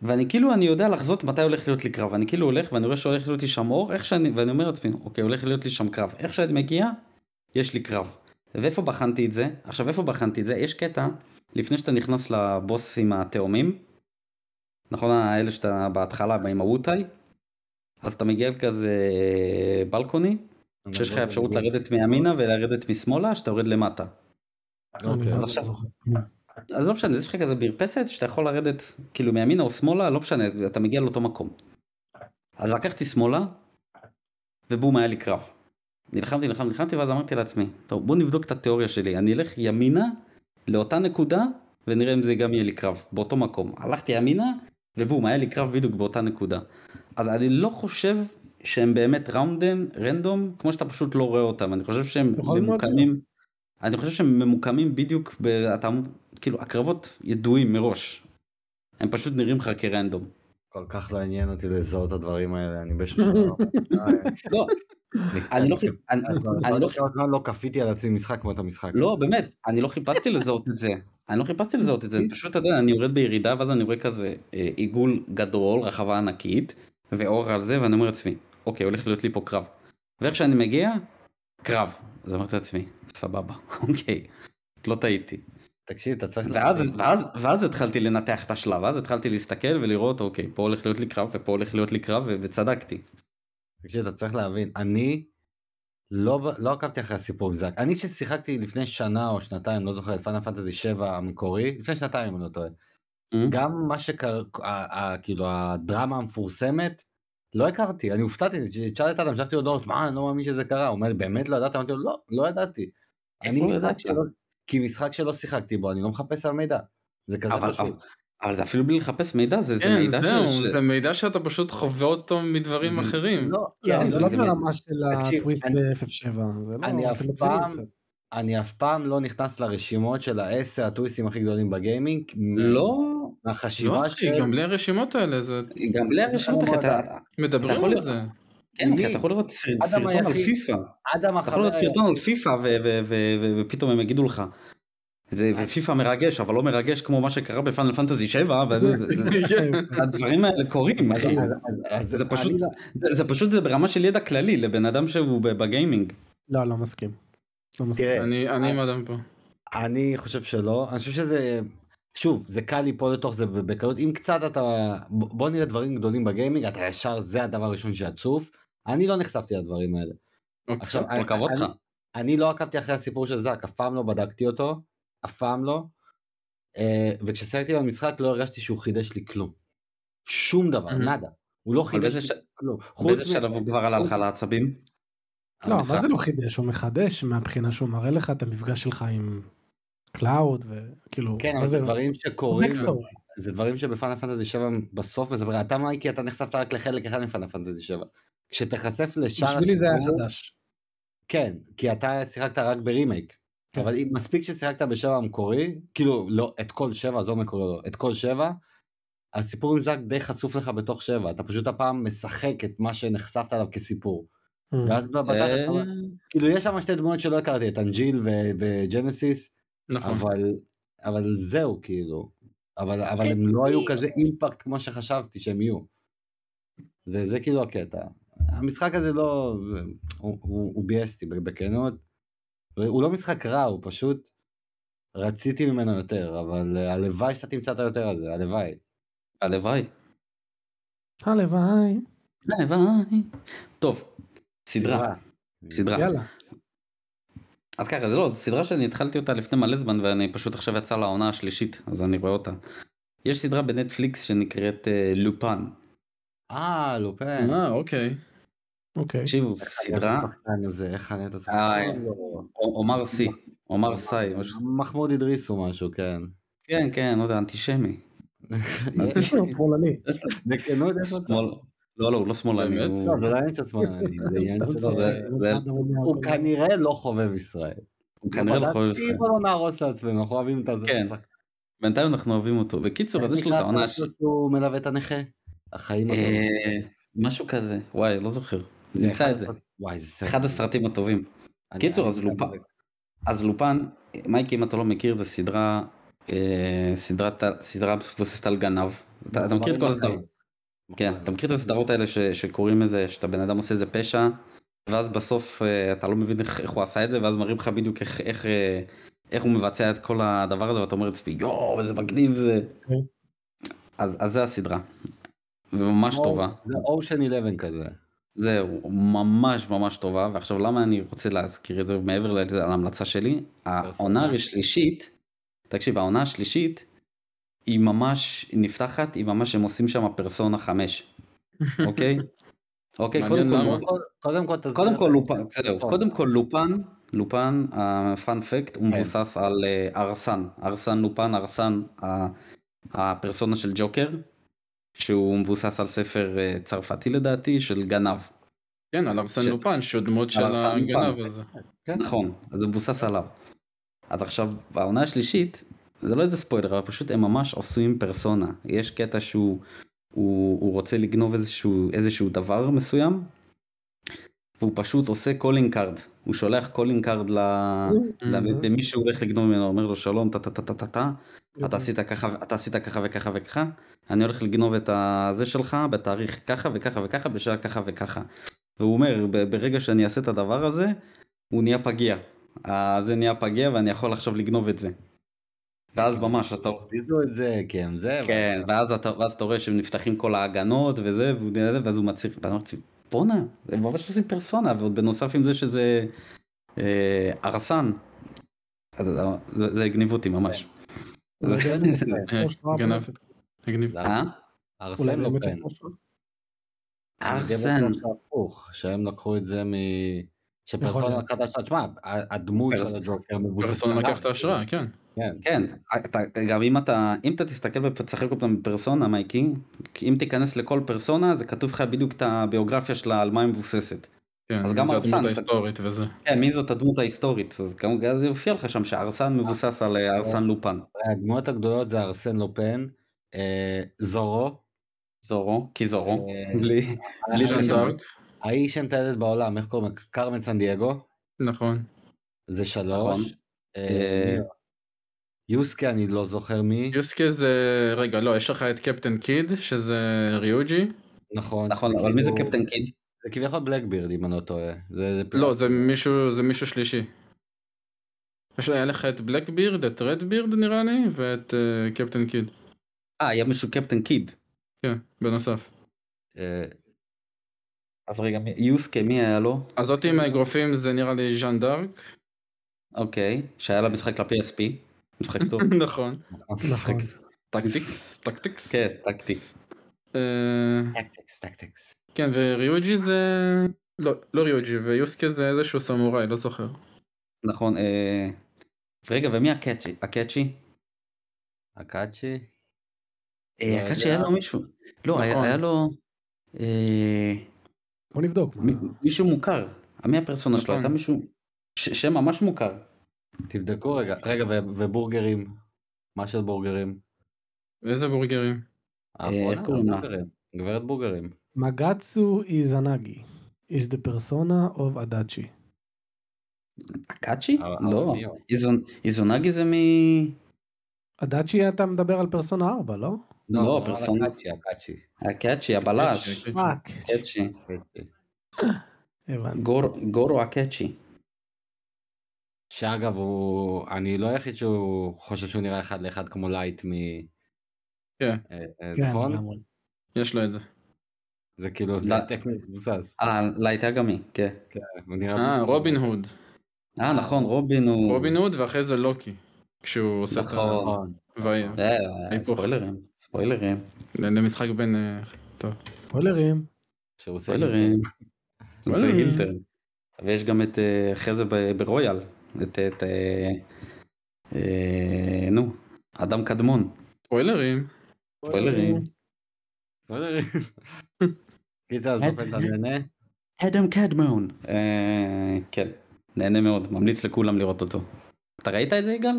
ואני כאילו אני יודע לחזות מתי הולך להיות לי קרב. אני כאילו הולך ואני רואה שהולך להיות לי שם אור, איך שאני, ואני אומר לעצמי, אוקיי, הולך להיות לי שם קרב. איך שאני מגיע, יש לי קרב. ואיפה בחנתי את זה? עכשיו איפה בחנתי את זה? יש קטע, לפני שאתה נכנס לבוס עם התאומים, נכון האלה שאתה בהתחלה עם הווטאי, אז אתה מגיע לכזה בלקוני, שיש לך אפשרות לרדת מימינה ולרדת משמאלה, שאתה יורד למטה. אוקיי. לא זוכר. אז לא משנה, יש לך כזה מרפסת שאתה יכול לרדת כאילו מימינה או שמאלה, לא משנה, אתה מגיע לאותו מקום. אז לקחתי שמאלה, ובום היה לי קרב. נלחמתי, נלחמתי, נלחמתי, ואז אמרתי לעצמי, טוב בוא נבדוק את התיאוריה שלי, אני אלך ימינה לאותה נקודה, ונראה אם זה גם יהיה לי קרב, באותו מקום. הלכתי ימינה, ובום, היה לי קרב בדיוק באותה נקודה. אז אני לא חושב שהם באמת ראונדן, רנדום, כמו שאתה פשוט לא רואה אותם, אני חושב שהם ממוקמים, אני חושב שהם ממוקמים בדיוק, ב, אתה, אמור- כאילו הקרבות ידועים מראש. הם פשוט נראים לך כרנדום. כל כך לא עניין אותי לזהות את הדברים האלה, אני שלב. לא, אני לא, חיפ- אני, אני לא, לא כפיתי על עצמי משחק כמו את המשחק. לא באמת, אני לא חיפשתי לזהות את זה. אני לא חיפשתי לזהות את זה, פשוט אתה יודע, אני יורד בירידה ואז אני רואה כזה אה, עיגול גדול, רחבה ענקית, ואור על זה, ואני אומר לעצמי, אוקיי, הולך להיות לי פה קרב. ואיך שאני מגיע, קרב. אז אמרתי לעצמי, סבבה, אוקיי, לא טעיתי. תקשיב, אתה צריך... ואז. ואז, ואז התחלתי לנתח את השלב, ואז התחלתי להסתכל ולראות, אוקיי, פה הולך להיות לי קרב, ופה הולך להיות לי קרב, וצדקתי. תקשיב, אתה צריך להבין, אני לא, לא עקבתי אחרי הסיפור הזה. אני כששיחקתי לפני שנה או שנתיים, לא זוכר, את פאנל פנטזי 7 המקורי, לפני שנתיים אם אני לא טועה, אה? גם מה שקרה, כאילו הדרמה המפורסמת, לא הכרתי, אני הופתעתי, תשאל את אדם, שלחתי הודעות, מה, אני לא מאמין שזה קרה, הוא אומר באמת לא ידעת? אמרתי לו, לא, לא ידעתי. אני לא משחק? שלא, כי משחק שלא שיחקתי בו, אני לא מחפש על מידע. זה כזה אבל, פשוט. אבל, אבל זה אפילו בלי לחפש מידע, זה, זה כן, מידע זהו, ש... זה מידע שאתה פשוט חווה אותו מדברים זה- אחרים. לא, כן, לא, זה לא ברמה של הטוויסט אני- ב-F7. זה לא, אני אף פעם-. אני אף פעם לא נכנס לרשימות של העשר הטוויסטים הכי גדולים בגיימינג. לא, מהחשיבה לא אחי, גם בלי הרשימות האלה, זה... גם בלי הרשימות, אחי, אתה, מדברים על זה. כן, לי- אתה יכול לראות סרטון על פיפא, אדם אתה יכול לראות סרטון על פיפא ופתאום הם יגידו לך, זה פיפא מרגש, אבל לא מרגש כמו מה שקרה בפאנל פנטזי 7, הדברים האלה קורים, זה פשוט, אני זה- זה פשוט זה ברמה של ידע כללי לבן אדם שהוא ב- בגיימינג. לא, לא מסכים. לא אני אני עם אדם פה. אני חושב שלא, אני חושב שזה, שוב, זה קל ליפול לתוך זה בקלות, אם קצת אתה, בוא נראה דברים גדולים בגיימינג, אתה ישר, זה הדבר הראשון שיצוף, אני לא נחשפתי לדברים האלה. אוקיי. עכשיו, לך. אני- אני לא עקבתי אחרי הסיפור של זאק, אף פעם לא בדקתי אותו, אף פעם לא, אה, וכששיחקתי במשחק לא הרגשתי שהוא חידש לי כלום. שום דבר. נאדה. הוא לא חידש לי ש- כלום. באיזה שלב הוא כבר עלה לך לעצבים? לא. מה זה לא חידש? הוא מחדש מהבחינה שהוא מראה לך את המפגש שלך עם קלאוד וכאילו... כן, אבל זה דברים שקורים. זה דברים שב Final Fantasy 7 בסוף מספר, אתה מייקי אתה נחשפת רק לחלק אחד מ Final Fantasy 7. כשתיחשף לשאר בשבילי זה היה חדש. כן, כי אתה שיחקת רק ברימייק. כן. אבל מספיק ששיחקת בשבע המקורי, כאילו לא את כל שבע, עזוב מקורי לא, את כל שבע, הסיפור עם זאק די חשוף לך בתוך שבע, אתה פשוט הפעם משחק את מה שנחשפת עליו כסיפור. Mm. ואז אה, כאילו יש שם שתי דמויות שלא הכרתי, את אנג'יל ו- וג'נסיס, נכון. אבל, אבל זהו כאילו, אבל, אבל הם לא היו כזה אימפקט כמו שחשבתי שהם יהיו. זה, זה כאילו הקטע. המשחק הזה לא, הוא, הוא, הוא ביאס אותי בכנות. הוא לא משחק רע, הוא פשוט, רציתי ממנו יותר, אבל הלוואי שאתה תמצא את היותר הזה, הלוואי. הלוואי. הלוואי. הלוואי. טוב, סדרה. סדרה. יאללה. אז ככה, זה לא, זו סדרה שאני התחלתי אותה לפני מלא זמן ואני פשוט עכשיו יצא לעונה השלישית, אז אני רואה אותה. יש סדרה בנטפליקס שנקראת אה, לופן. אה, לופן. אה, אוקיי. אוקיי. תקשיבו, סדרה, אה, הזה. עומר סי, עומר סאי, משהו. מחמוד אדריס או משהו, כן. כן, כן, לא יודע, אנטישמי. שמאלני. לא, לא, הוא לא שמאלני, באמת? הוא- לא, זה לא עניין של שמאלני, זה עניין שלו. זה- זה זה- הוא. כנראה לא חובב ישראל. הוא כנראה לא בדקתי, ישראל. בוא לא נהרוס לעצמנו, אנחנו אוהבים את הזה. כן. בינתיים אנחנו אוהבים אותו. בקיצור, אז יש לו את העונה הש... שהוא מלווה את הנכה? החיים הטובים. אה, משהו כזה, וואי, לא זוכר. נמצא את זה. וואי, זה סרט. אחד הסרטים הטובים. קיצור, אז לופן, אז לופן, מייקי אם אתה לא מכיר, זה סדרה, אה, סדרה מבוססת על גנב. אתה אתה מכיר את כל הסדרות? כן, אתה מכיר את הסדרות האלה ש- שקוראים איזה, שאתה בן אדם עושה איזה פשע, ואז בסוף אה, אתה לא מבין איך איך הוא עשה את זה, ואז מראים לך בדיוק איך- איך אה, איך הוא מבצע את כל הדבר הזה, ואתה אומר לעצמי, יואו, איזה מגניב זה. כן. אז אז זה הסדרה. וממש טובה. זה אושן 11 כזה. זהו, ממש ממש טובה, ועכשיו למה אני רוצה להזכיר את זה מעבר לזה, להמלצה שלי, העונה השלישית, תקשיב, העונה השלישית, היא ממש נפתחת, היא ממש, הם עושים שם פרסונה 5, אוקיי? אוקיי, קודם כל, קודם כל תסביר קודם כל. לופן, נכון. קודם כל לופן, לופן, הפאנפקט, הוא כן. מבוסס על אה, ארסן, ארסן לופן, ארסן, הפרסונה של ג'וקר, שהוא מבוסס על ספר אה, צרפתי לדעתי, של גנב. כן, על ארסן לופן, שהוא דמות של הגנב. הזה. כן. נכון, אז זה מבוסס עליו. אז עכשיו, בעונה השלישית, זה לא איזה ספוילר, אבל פשוט הם ממש עושים פרסונה. יש קטע שהוא הוא, הוא רוצה לגנוב איזשהו, איזשהו דבר מסוים, והוא פשוט עושה calling card. הוא שולח calling card ל... ל- למי שהוא הולך לגנוב ממנו, אומר לו שלום, טה טה טה טה טה טה, אתה עשית ככה, אתה עשית ככה וככה וככה, אני הולך לגנוב את הזה שלך בתאריך ככה וככה וככה, בשעה ככה וככה. והוא אומר, "ב- ברגע שאני אעשה את הדבר הזה, הוא נהיה פגיע. אה, זה נהיה פגיע ואני יכול עכשיו לגנוב את זה. ואז ממש אתה... תזיזו את זה, הם זה. כן, ואז אתה, ואז אתה רואה שנפתחים כל ההגנות וזה, ואז הוא מצליח, ואני אמרתי, בואנה, הם ממש עושים פרסונה, ועוד בנוסף עם זה שזה אה, ארסן. אז זה, זה הגניב אותי ממש. באמת, אה, גנב. באמת. מגניב. אה? ארסן לופן. ארסן. זה הפוך, שהם לקחו את זה מ... שפרסונה את ההשראה, תשמע, הדמות פרס- של הג'וקר מבוססת פרסונה עליו. לקח את ההשראה, כן. כן. כן, אתה, גם אם אתה, אם אתה תסתכל ותשחק אותם בפרסונה, מייקי, אם תיכנס לכל פרסונה, זה כתוב לך בדיוק את הביוגרפיה שלה, על מה היא מבוססת. כן, אז גם זה ארסן, הדמות אתה- ההיסטורית וזה. כן, מי זאת הדמות ההיסטורית? אז גם אז יופיע לך שם שארסן מבוסס על אה, ארסן לופן. הדמויות הגדולות זה ארסן לופן, אה, זורו, זורו, כי זורו, אה, בלי, בלי האיש- המטיילת בעולם, איך קוראים לו? קרמן סן דייגו, נכון. זה נכון. שלוש. אה, אה, מי- יוסקי אני לא זוכר מי, יוסקי זה... רגע, לא, יש לך את קפטן קיד, שזה ריוג'י. נכון. נכון, אבל מי זה קפטן קיד? זה כביכול בלקבירד אם אני לא טועה. זה- זה לא, זה מישהו, זה מישהו שלישי. יש לך את Blackbird, את Redbird נראה לי, ואת אה, Captain Kidd. אה, היה מישהו Captain Kidd. כן, בנוסף. אה, אז רגע, מי- יוסקה, מי היה לו? אז זאתי עם האגרופים זה נראה לי ז'אן דארק. אוקיי, שהיה לה משחק ל-PSP, משחק טוב. נכון. נכון. Tactics, Tactics. כן, טקטי. אה, Tactics, Tactics. כן, וריוג'י זה... לא, לא ריוג'י, ויוסקי זה איזשהו סמוראי, לא זוכר. נכון, אה... רגע, ומי הקאצ'י? הקאצ'י? אקאצ'י? אה, לא הקאצ'י יודע. היה לו מישהו. לא, היה נכון. היה לו... אה, בוא נבדוק. מישהו מוכר. מי הפרסונה שלו? נכון. הייתה מישהו... ש- שם ממש מוכר. תבדקו רגע, רגע, ו- ובורגרים? מה של בורגרים? איזה בורגרים? האחרונה, איך קוראים לה? גברת בורגרים. מגצו איזנגי is the persona of אדאצ'י. אקאצ'י? אה, לא. איזונגי זה מ... אדאצ'י אתה מדבר על פרסונה 4, לא? לא, לא, פרסונה. הקאצ'י, הקאצ'י. הקאצ'י, הבלש. אה, הקאצ'י. גורו הקאצ'י. שאגב, הוא... אני לא היחיד שהוא חושב שהוא נראה אחד לאחד כמו לייט מ... כן, אה, אה, כן, נכון? יש לו את זה. זה כאילו, זה לא. טכנית מבוסס. אה, לייט אגמי, כן. נראה... אה, רובין הוד. אה, נכון, רובין הוא... רובין הוד ואחרי זה לוקי. כשהוא עושה את ה... נכון. נכון. וה- אה. ספוילרים, ספוילרים, למשחק בין... אה, טוב. ספוילרים. ספוילרים. ויש גם את, אה, אחרי זה ברויאל, את, את, אה, נו, אדם קדמון. ספוילרים. ספוילרים. ספוילרים. קיצר, אז באופן אתה נהנה? אדם קדמון. אה, כן, נהנה מאוד, ממליץ לכולם לראות אותו. אתה ראית את זה יגאל?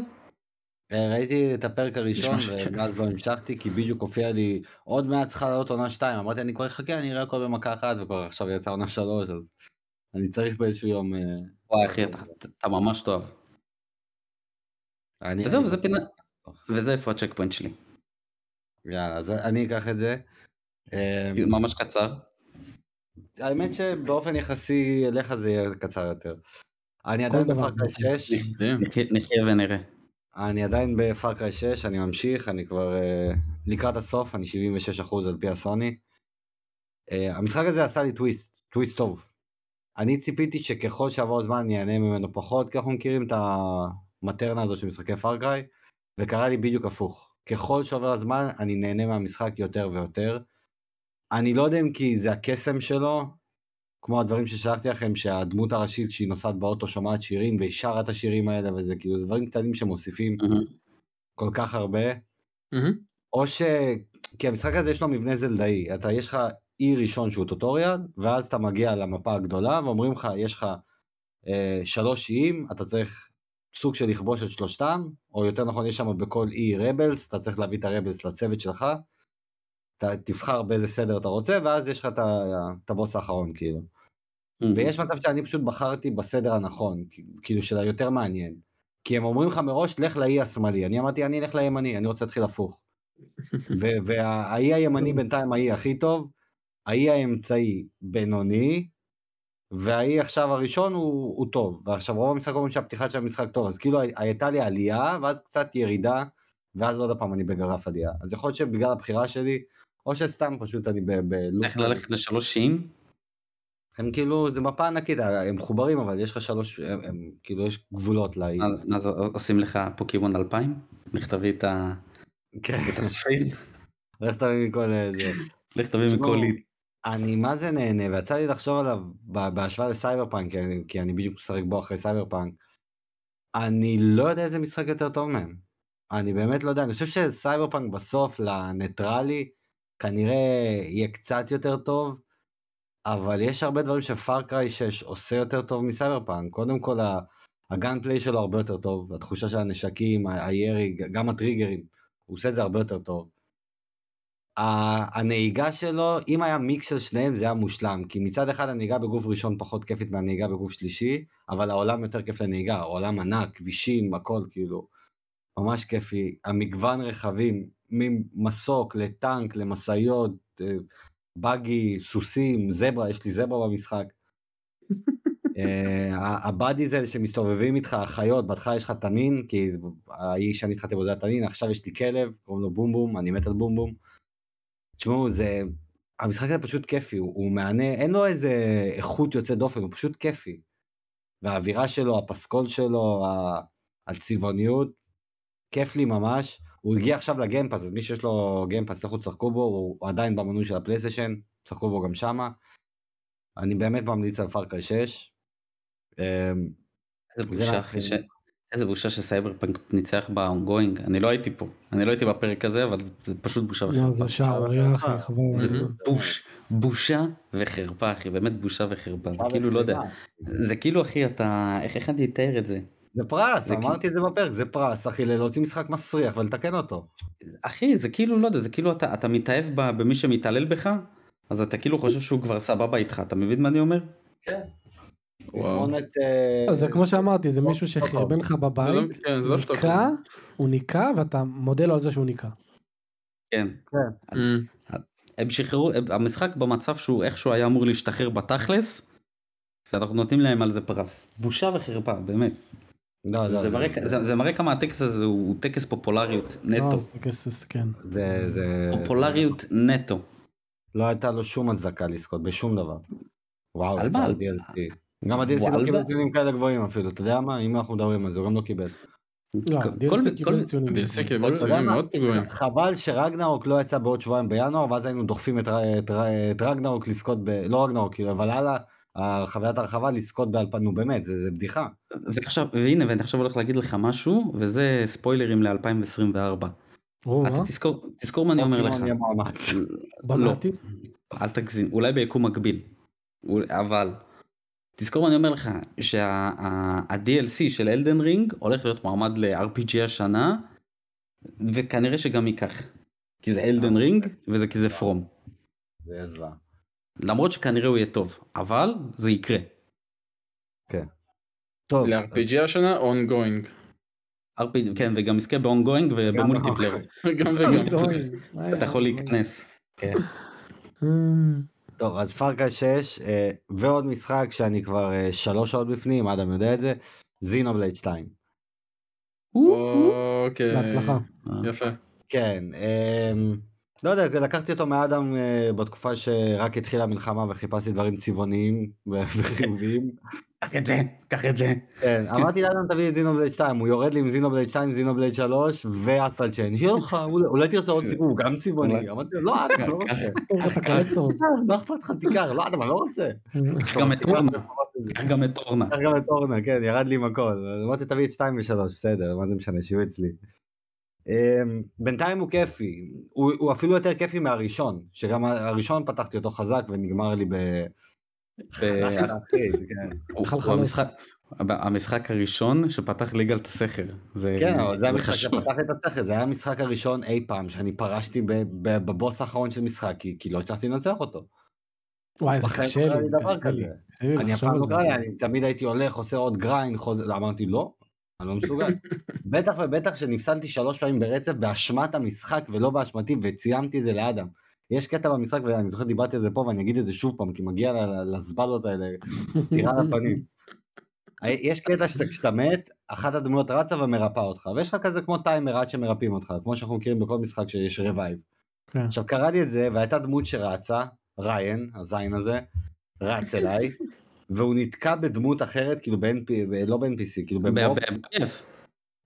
אה, ראיתי את הפרק הראשון נשמע. ומאז לא המשכתי כי בדיוק הופיע לי עוד מעט צריכה לעלות עונה 2 אמרתי אני כבר אחכה אני אראה הכל במכה אחת וכבר עכשיו יצא עונה 3 אז אני צריך באיזשהו יום. אה, וואי אחי, אתה, אתה ממש טוב. אני- וזהו, אני- וזה פינה, וזה איפה הצ'ק פוינט שלי. יאללה אז אני אקח את זה. אה, ממש קצר. האמת שבאופן יחסי אליך זה יהיה קצר יותר. אני כל עדיין דבר באופן 6 מדהים. נחיה- נחיה ונראה. אני עדיין בפארקריי 6 אני ממשיך אני כבר uh, לקראת הסוף אני 76% על פי הסוני. Uh, המשחק הזה עשה לי טוויסט טוויסט טוב. אני ציפיתי שככל שיעבור הזמן אני אהנה ממנו פחות כי אנחנו מכירים את המטרנה הזאת של משחקי Far Cry וקרה לי בדיוק הפוך ככל שעובר הזמן אני נהנה מהמשחק יותר ויותר. אני לא יודע אם כי זה הקסם שלו כמו הדברים ששלחתי לכם שהדמות הראשית שהיא נוסעת באוטו שומעת שירים והיא שרה את השירים האלה וזה כאילו זה דברים קטנים שמוסיפים מהמם. כל כך הרבה מהמם. או ש... כי המשחק הזה יש לו מבנה זלדאי אתה יש לך אי ראשון שהוא טוטוריאל ואז אתה מגיע למפה הגדולה ואומרים לך יש לך אה, שלוש איים אתה צריך סוג של לכבוש את שלושתם או יותר נכון יש שם בכל אי רבלס אתה צריך להביא את הרבלס לצוות שלך. אתה תבחר באיזה סדר אתה רוצה ואז יש לך את הבוס האחרון כאילו. ויש מצב שאני פשוט בחרתי בסדר הנכון, כאילו של היותר מעניין. כי הם אומרים לך מראש, לך לאי השמאלי. אני אמרתי, אני אלך לימני, אני רוצה להתחיל הפוך. והאי הימני בינתיים האי הכי טוב, האי האמצעי בינוני, והאי עכשיו הראשון הוא, הוא טוב. ועכשיו רוב המשחק אומרים שהפתיחה של המשחק טוב, אז כאילו הייתה לי עלייה, ואז קצת ירידה, ואז עוד פעם אני בגרף עלייה. אז יכול להיות שבגלל הבחירה שלי, או שסתם פשוט אני בלופ. איך ללכת לשלוש שיעים? הם כאילו, זה מפה ענקית, הם מחוברים, אבל יש לך שלוש, הם, הם כאילו, יש גבולות לאי. אז- עושים לך פוקימון 2000? לך תביא את ה- כן, את הספיל? לך תביא מכל איזה. לך תביא מכל ליד. אני מה זה נהנה, ויצא לי לחשוב עליו בהשוואה לסייבר פאנק, כי אני, כי אני בדיוק משחק בו אחרי סייבר פאנק. אני לא יודע איזה משחק יותר טוב מהם. אני באמת לא יודע, אני חושב שסייבר פאנק בסוף literally, כנראה יהיה קצת יותר טוב, אבל יש הרבה דברים ש Far Cry 6 עושה יותר טוב מסייבר פאנק. קודם כל, הגן פליי שלו הרבה יותר טוב, התחושה של הנשקים, הירי, גם הטריגרים, הוא עושה את זה הרבה יותר טוב. הנהיגה שלו, אם היה מיקס של שניהם זה היה מושלם, כי מצד אחד הנהיגה בגוף ראשון פחות כיפית מהנהיגה בגוף שלישי, אבל העולם יותר כיף לנהיגה, העולם ענק, כבישים, הכל כאילו, ממש כיפי. המגוון רכבים, ממסוק לטנק, למשאיות, אה, באגי, סוסים, זברה, יש לי זברה במשחק. אה, ה buddies האלה שמסתובבים איתך, החיות, בהתחלה יש לך תנין, כי האיש שאני התחלתי בו זה התנין, עכשיו יש לי כלב, קוראים לו Boom Boom, אני מת על Boom Boom. תשמעו, זה... המשחק הזה פשוט כיפי, הוא, הוא מהנה, אין לו איזה איכות יוצאת דופן, הוא פשוט כיפי. והאווירה שלו, הפסקול שלו, הצבעוניות, כיף לי ממש. הוא הגיע עכשיו ל Game Pass, אז מי שיש לו Game Pass, לכו תשחקו בו, הוא, עדיין במנוי של הפלייסטיישן, תשחקו בו גם שמה. אני באמת ממליץ על Far Cry 6. אמ, איזה זה בושה רק- אחי ש... איזה בושה שסייבר פאנק ניצח ב ongoing. אני לא הייתי פה. אני לא הייתי בפרק הזה, אבל זה פשוט בושה לא, וחרפה. זה שערורייה אחי, חבל. על זה הזמן. בוש, בושה וחרפה אחי, באמת בושה וחרפה. זה כאילו לא יודע. זה כאילו אחי אתה, איך איך אני אתאר את זה? זה פרס, זה אמרתי את זה בפרק, זה פרס, אחי, להוציא משחק מסריח ולתקן אותו. אחי זה כאילו לא יודע זה כאילו אתה אתה מתאהב ב- במי שמתעלל בך אז אתה כאילו חושב שהוא כבר סבבה איתך אתה מבין מה אני אומר? כן. אה, לא, זה כמו שאמרתי, זה מישהו. שחרבן לך זה לא, בבית, כן, זה לא. ניקה, הוא ניקה ואתה מודה לו על זה שהוא ניקה. כן. Mm. הם שחררו המשחק במצב שהוא איכשהו היה אמור להשתחרר בתכלס. ואנחנו נותנים להם על זה פרס בושה וחרפה באמת לא, לא, זה מראה זה- זה מראה כמה הטקס הזה הוא טקס פופולריות לא, נטו זה כסף, כן. זה, זה... פופולריות נטו. לא הייתה לו שום הצדקה לזכות בשום דבר. וואו, על מה? על DLC. גם ה-DLC. לא קיבל ציונים כאלה גבוהים אפילו, אתה יודע מה? אם אנחנו מדברים על זה, הוא גם לא קיבל. לא. חבל שרגנרוק לא יצא בעוד שבועיים בינואר, ואז היינו דוחפים את רגנרוק לזכות ב... לא רגנרוק, כאילו, אבל הלאה, חוויית הרחבה לזכות באלפן, נו באמת, זה, זה בדיחה. ועכשיו והנה ואני עכשיו הולך להגיד לך משהו וזה ספוילרים ל-2024. או, אתה אה? תזכור תזכור מה אני אומר לך. פוקימון יהיה מאמץ. לא? אל תגזים, אולי ביקום מקביל. אבל תזכור מה אני אומר לך שה-DLC של אלדן רינג הולך להיות מועמד ל-RPG השנה וכנראה שגם ייקח. כי זה אלדן רינג וזה כי זה פרום. זה יהיה זוועה. למרות שכנראה הוא יהיה טוב אבל זה יקרה. טוב, ל-RPG השנה ongoing. RPG, כן וגם יזכה ב ongoing וב multiplayer. גם וגם. אתה יכול להיכנס. כן. טוב, אז Far Cry 6, אה, ועוד משחק שאני כבר אה, שלוש שעות בפנים, אדם יודע את זה, Xenoblade 2. אוקיי. בהצלחה. יפה. כן, אמ, לא יודע, לקחתי אותו מאדם אה, בתקופה שרק התחילה המלחמה וחיפשתי דברים צבעוניים ו- וחיוביים. קח את זה, קח את זה. כן, אמרתי לאדם תביא את Xenoblade 2, הוא יורד לי עם Xenoblade 2, Xenoblade 3 ו Astral Chain, שיהיה לך, אולי- אולי תרצה עוד הוא גם צבעוני, אמרתי לו, לא, אדם, לא רוצה. טוב, אתה characters. מה אכפת לך תיקח, לא, אדם, אני לא רוצה. גם את אורנה. גם את אורנה. גם את אורנה, כן, ירד לי עם הכל. אמרתי תביא את 2 ו-3, בסדר, מה זה משנה, שיהיו אצלי. אמ, בינתיים הוא כיפי, הוא הוא אפילו יותר כיפי מהראשון, שגם הראשון פתחתי אותו חזק ונגמר לי ב... כן. המשחק- הראשון שפתח ליגה את הסכר. זה כן, זה המשחק. שפתח את השכל, זה היה המשחק הראשון אי פעם שאני פרשתי ב- ב- בבוס האחרון של משחק, כי לא הצלחתי לנצח אותו. וואי, זה קשה לא לי, קשה לי. אני אף פעם לא. קרה לי, אני תמיד הייתי הולך, עושה עוד grind, חוזר, אמרתי לא, אני לא מסוגל. בטח ובטח שנפסלתי שלוש פעמים ברצף באשמת המשחק ולא באשמתי, וצילמתי את זה לאדם. יש קטע במשחק, ואני זוכר דיברתי על זה פה, ואני אגיד את זה שוב פעם, כי מגיע לזבלות האלה, טירה לפנים. יש קטע שאתה, כשאתה מת, אחת הדמויות רצה ומרפאה אותך, ויש לך כזה כמו טיימר עד שמרפאים אותך, כמו שאנחנו מכירים בכל משחק שיש revive. כן. עכשיו קרה לי את זה, והייתה דמות שרצה, Reyn, הזין הזה, רץ אליי, והוא נתקע בדמות אחרת, כאילו ב-NP, לא ב-NPC, כאילו בבוב.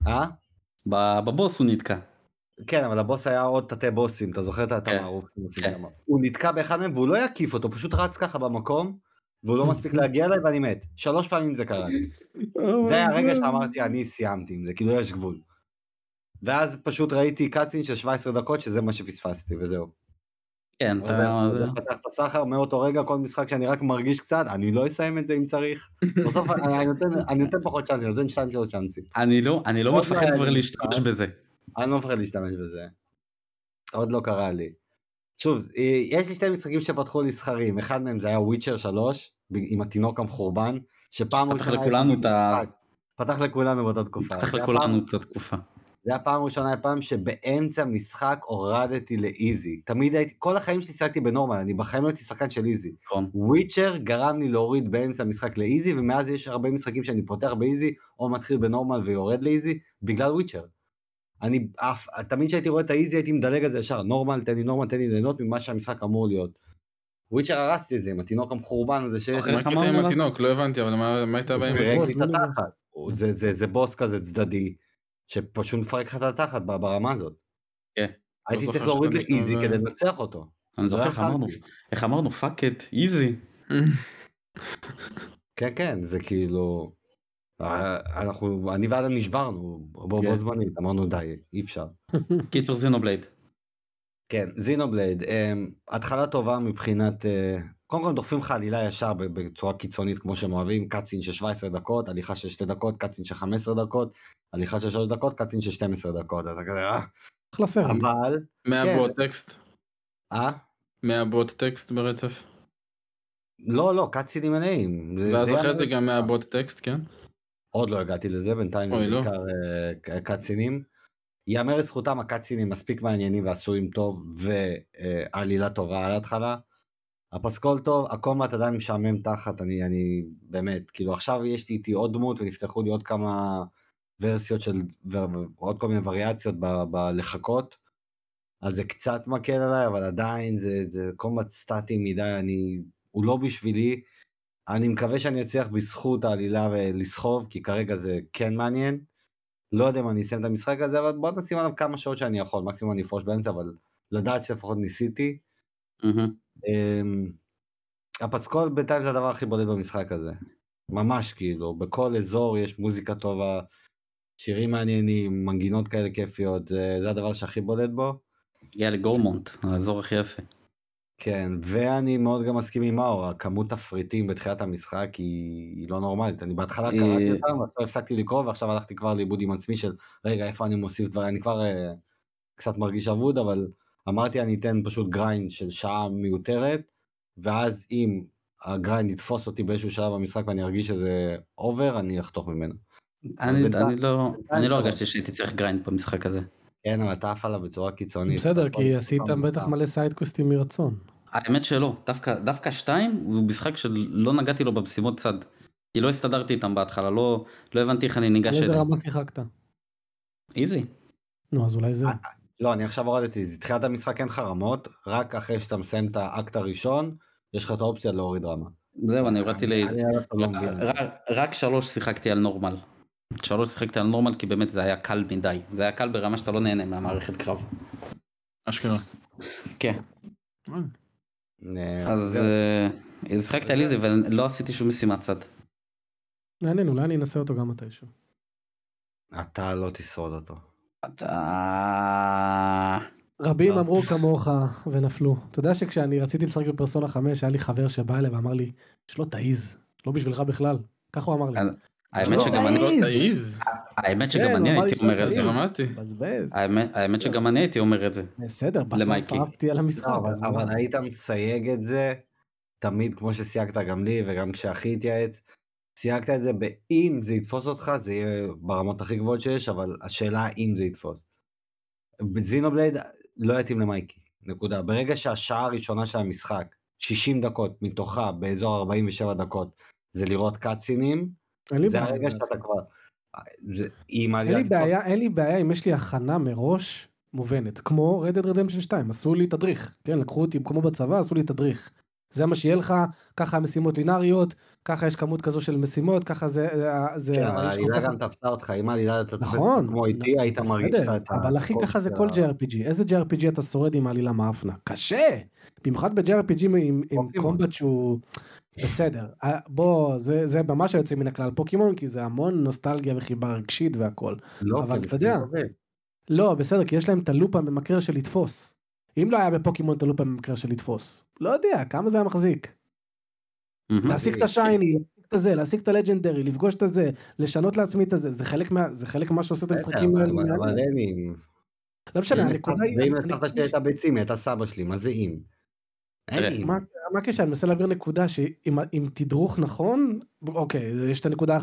אה? בבוס הוא נתקע. כן, אבל הבוס היה עוד תתי בוסים, אתה זוכר את כן, המערוף? כן. הוא נתקע באחד מהם והוא לא יקיף אותו, פשוט רץ ככה במקום, והוא לא מספיק להגיע אליי ואני מת. שלוש פעמים זה קרה לי. זה היה הרגע שאמרתי, אני סיימתי עם זה, כאילו יש גבול. ואז פשוט ראיתי קאצין של 17 דקות, שזה מה שפספסתי, וזהו. כן, אתה... זה פתח את הסחר מאותו רגע, כל משחק שאני רק מרגיש קצת, אני לא אסיים את זה אם צריך. בסוף אני נותן- פחות צ'אנסים, אני נותן 2-3 צ'אנסים. אני לא אני לא מפחד לא היה כבר להשתמש. בזה. אני לא מפחד להשתמש בזה. עוד לא קרה לי. שוב, יש לי שתי משחקים שפתחו לי סחרים, אחד מהם זה היה וויצ'ר 3, ב- עם התינוק המחורבן, שפעם פתח ראשונה לכולנו הייתי את ה-. פתח לכולנו באותה תקופה. פתח לכולנו את התקופה. זה היה פעם ראשונה אי פעם שבאמצע משחק הורדתי לאיזי. תמיד הייתי, כל החיים שלי שיחקתי בנורמל, אני בחיים לא הייתי שחקן של איזי. נכון. וויצ'ר גרם לי להוריד באמצע המשחק לאיזי, ומאז יש הרבה משחקים שאני פותח באיזי, או מתחיל בנורמל ויורד לאיזי, בגלל וויצ'ר. אני אף, תמיד כשהייתי רואה את האיזי הייתי מדלג על זה ישר, נורמל, תן לי נורמל, תן לי ליהנות ממה שהמשחק אמור להיות. וויצ'ר הרסתי את זה עם התינוק המחורבן הזה שיש אוקיי, מה איך הקטע עם עליו? התינוק? לא הבנתי, אבל מה הייתה בעיה עם זה פירק בוס, לי את מיני בוס. התחת. זה, זה, זה בוס כזה צדדי, שפשוט מפרק לך את התחת ברמה הזאת. כן. הייתי לא צריך זוכר להוריד ל easy כדי אה, לנצח אותו. אני זוכר לא איך אמרנו. איך אמרנו fuck it easy. כן כן זה כאילו אה, אנחנו אני ואדם נשברנו בו כן. זמנית אמרנו די אי אפשר. קיצור Xenoblade. כן Xenoblade um, התחלה טובה מבחינת uh, קודם כל דוחפים לך עלילה ישר ב- בצורה קיצונית כמו שהם אוהבים, cutscene של 17 דקות, הליכה של 2 דקות, cutscene של 15 דקות, הליכה של 3 דקות, קאצין של 12 דקות, אתה כזה, אה, אחלה סרט. אבל, מהבוט טקסט? אה? מהבוט טקסט ברצף? לא, לא, קאצינים מלאים. ואז זה אחרי זה. גם מהבוט טקסט, כן? עוד לא הגעתי לזה, בינתיים לא. בעיקר אה, קאצינים. יאמר לזכותם הקאצינים מספיק מעניינים ועשויים טוב ועלילה טובה על ההתחלה. הפסקול טוב, הקומט עדיין משעמם תחת, אני, אני באמת, כאילו עכשיו יש לי איתי עוד דמות ונפתחו לי עוד כמה ורסיות של, ועוד כל מיני וריאציות בלחכות, אז זה קצת מקל עליי, אבל עדיין זה, זה קומט סטטי מדי, אני, הוא לא בשבילי, אני מקווה שאני אצליח בזכות העלילה ולסחוב, כי כרגע זה כן מעניין. לא יודע אם אני אסיים את המשחק הזה, אבל בוא נשים עליו כמה שעות שאני יכול, מקסימום אני אפרוש באמצע, אבל לדעת שלפחות ניסיתי. מהמם. אמ, הפסקול בינתיים זה הדבר הכי בולט במשחק הזה. ממש כאילו, בכל אזור יש מוזיקה טובה, שירים מעניינים, מנגינות כאלה כיפיות, זה, זה הדבר שהכי בולט בו. הגיע ל Gormott, האזור הכי יפה. כן, ואני מאוד גם מסכים עם מאור, הכמות תפריטים בתחילת המשחק היא, היא לא נורמלית. אני בהתחלה היא- קראתי אותם, ועכשיו הפסקתי לקרוא, ועכשיו הלכתי כבר לאיבוד עם עצמי של, רגע, איפה אני מוסיף דברים, אני כבר אה, קצת מרגיש אבוד, אבל אמרתי אני אתן פשוט grind של שעה מיותרת, ואז אם ה grind יתפוס אותי באיזשהו שלב במשחק ואני ארגיש שזה over, אני אחתוך ממנו. אני בינתיים- אני לא אני לא לא. הרגשתי שהייתי צריך grind במשחק הזה. כן, אבל אתה עף עליו בצורה קיצונית. בסדר, כי עשית בטח. מלא סיידקווסטים מרצון. האמת שלא, דווקא דווקא שתיים הוא משחק שלא נגעתי לו במשימות צד. כי לא הסתדרתי איתם בהתחלה, לא לא הבנתי איך אני ניגש איזה אליהם. רמה שיחקת? easy. נו, אז אולי זה. לא, אני עכשיו הורדתי, תחילת המשחק אין לך רמות, רק אחרי שאתה מסיים את האקט הראשון, יש לך את האופציה להוריד רמה. זהו, אני הורדתי עכשיו לא. רק- רק שלוש שיחקתי על נורמל. שלוש שיחקתי על נורמל כי באמת זה היה קל מדי. זה היה קל ברמה שאתה לא נהנה מהמערכת קרב. אשכרה. כן. אה, אה, אז. אה, שיחקתי על איזי ולא עשיתי שום משימת צד. מעניין, אולי אני אנסה אותו גם מתישהו. אתה לא תשרוד אותו. אתה... רבים לא. אמרו כמוך ונפלו. אתה יודע שכשאני רציתי לשחק בפרסונה 5 היה לי חבר שבא אליי ואמר לי שלא תעיז, לא בשבילך בכלל. ככה הוא אמר לי. האמת לא, שגם אני... לא תעיז. האמת כן, שגם הוא אני אמר לי הייתי אומר את זה. האמת האמת שגם אני הייתי אומר את זה. בסדר, בסוף. אהבתי על המשחק. לא, אבל? היית מסייג את זה תמיד כמו שסייגת גם לי וגם כשאחי התייעץ. סייגת את זה באם זה יתפוס אותך זה יהיה ברמות הכי גבוהות שיש אבל השאלה אם זה יתפוס. בזינובלייד לא יתאים למייקי נקודה ברגע שהשעה הראשונה של המשחק 60 דקות מתוכה באזור 47 דקות זה לראות קאצינים זה. הרגע שאתה כבר. זה, אין לי בעיה, אין לי בעיה אם יש לי הכנה מראש מובנת, כמו Red Dead Redemption 2, עשו לי תדריך, כן, לקחו אותי כמו בצבא, עשו לי תדריך. זה מה שיהיה לך, ככה המשימות לינאריות, ככה יש כמות כזו של משימות, ככה זה, זה, כן, אבל העלילה גם תפסה אותך, אם העלילה אתה תופס נכון, כמו איתי, היית בסדר, מרגיש את ה... אבל אחי ככה זה כל JRPG, איזה JRPG אתה שורד עם העלילה מאפנה? קשה! במיוחד ב-JRPG עם, עם פוקימון. קומבט שהוא בסדר, אה, בוא, זה, זה ממש היוצא מן הכלל פוקימון, כי זה המון נוסטלגיה וחיבה רגשית והכל. לא, אבל כי אתה יודע. לא, בסדר, כי יש להם את הלופ הממכר של לתפוס. אם לא היה בפוקימון את הלופ הממכר של לתפוס, לא יודע, כמה זה היה מחזיק. להשיג את השייני, להשיג את הזה, להשיג את הלג'נדרי, לפגוש את הזה, לשנות לעצמי את הזה, זה חלק מה, זה חלק מה שעושה את המשחקים האלה. אבל- אבל אין אם. לא משנה, הנקודה היא... ואם לסבתא שלי הייתה ביצים, הייתה סבא שלי, מה זה אם? אם. מה מה הקשר? אני מנסה להעביר נקודה שאם תדרוך נכון, אוקיי, יש את הנקודה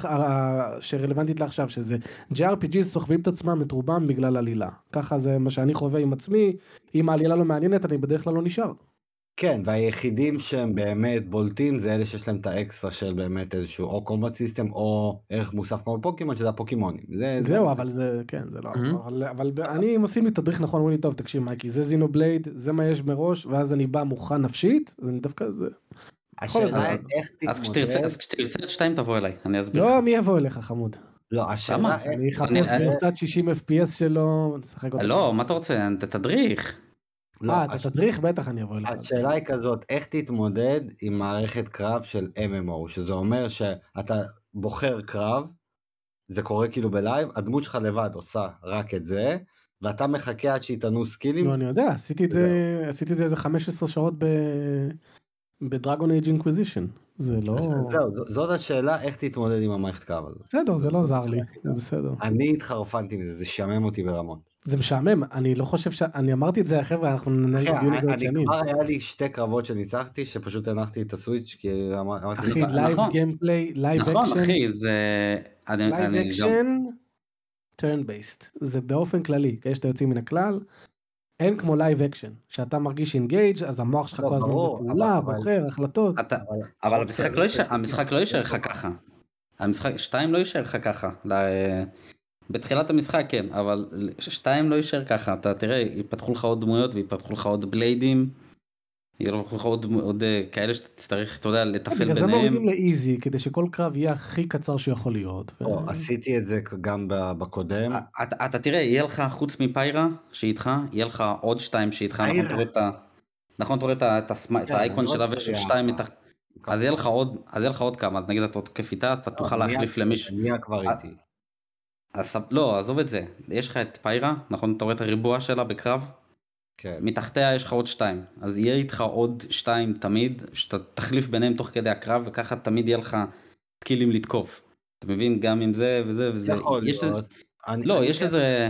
שרלוונטית לעכשיו, שזה JRPG סוחבים את עצמם את רובם בגלל עלילה. ככה זה מה שאני חווה עם עצמי, אם העלילה לא מעניינת אני בדרך כלל לא נשאר. כן, והיחידים שהם באמת בולטים זה אלה שיש להם את האקסטרה של באמת איזשהו או combat system או ערך מוסף כמו פוקימון שזה הפוקימונים. זה- זה- זהו זה- אבל זה כן זה לא מהמם. אבל אבל אני אם עושים לי תדריך נכון אומרים לי טוב תקשיב מייקי זה Xenoblade זה מה יש מראש ואז אני בא מוכן נפשית אז אני דווקא זה השאלה איך תתמודד. אז כשתרצה את שתיים תבוא אליי, אני אסביר. לא מי יבוא אליך חמוד לא, השאלה. אני אחפש גרסת 60 fps שלו נשחק אותו. לא, מה אתה רוצה? אתה תדריך. לא, אה אתה הש- תדריך בטח אני אבוא אליך. השאלה היא כזאת, איך תתמודד עם מערכת קרב של MMO, שזה אומר שאתה בוחר קרב, זה קורה כאילו ב live, הדמות שלך לבד עושה רק את זה, ואתה מחכה עד שיטענו skillים, לא אני יודע עשיתי את זה עשיתי את זה איזה 15 שעות ב... ב Dragon Age Inquisition. זה לא... זהו, זאת השאלה איך תתמודד עם המערכת קרב הזאת. בסדר, זה לא זר לי, זה בסדר. אני התחרפנתי מזה, זה שעמם אותי ברמות. זה משעמם, אני לא חושב ש... אני אמרתי את זה לחבר'ה, אנחנו ננהל את הדיון הזה עוד אני שנים. כבר היה לי שתי קרבות שניצחתי, שפשוט הנחתי את ה Switch, כי אמר- אמרתי, אחי, נכון. live gameplay, live נכון אקשן, אחי זה live action, turn based. זה באופן כללי, כאלה שאתה יוצאים מן הכלל. אין כמו live action, שאתה מרגיש engaged אז המוח שלך לא, כל הזמן בפעולה, בוחר, החלטות. אתה אבל המשחק לא יישאר המשחק לא יישאר לך ככה. המשחק שתיים לא יישאר לך ככה. בתחילת המשחק כן אבל שתיים לא יישאר ככה אתה תראה יפתחו לך עוד דמויות ויפתחו לך עוד בליידים. יהיו לך עוד עוד אה, כאלה שאתה תצטרך אתה יודע לטפל בגלל זה ביניהם. מורידים לאיזי, כדי שכל קרב יהיה הכי קצר שיכול להיות. ו- לא, עשיתי את זה גם ב- בקודם. אתה, אתה תראה יהיה לך חוץ מפיירה שאיתך יהיה לך עוד שתיים שאיתך נכון. אתה רואה את ה... נכון אתה רואה את ה- את הסמ- את כן, האייקון לא שלה תלוי ושל שתיים מתח... אז יהיה לך עוד אז יהיה לך עוד כמה אז נגיד אתה תוקף איתה אתה תוכל נהיה- להחליף למישהו. נהיה כבר אה, איתי. אז, לא עזוב את זה יש לך את פיירה נכון אתה רואה את הריבוע שלה בקרב כן. מתחתיה יש לך עוד שתיים אז יהיה איתך עוד שתיים תמיד שאתה תחליף ביניהם תוך כדי הקרב וככה תמיד יהיה לך סקילים לתקוף. אתה מבין גם עם זה וזה וזה יכול יש לזה להיות. אני- לא אני יש לזה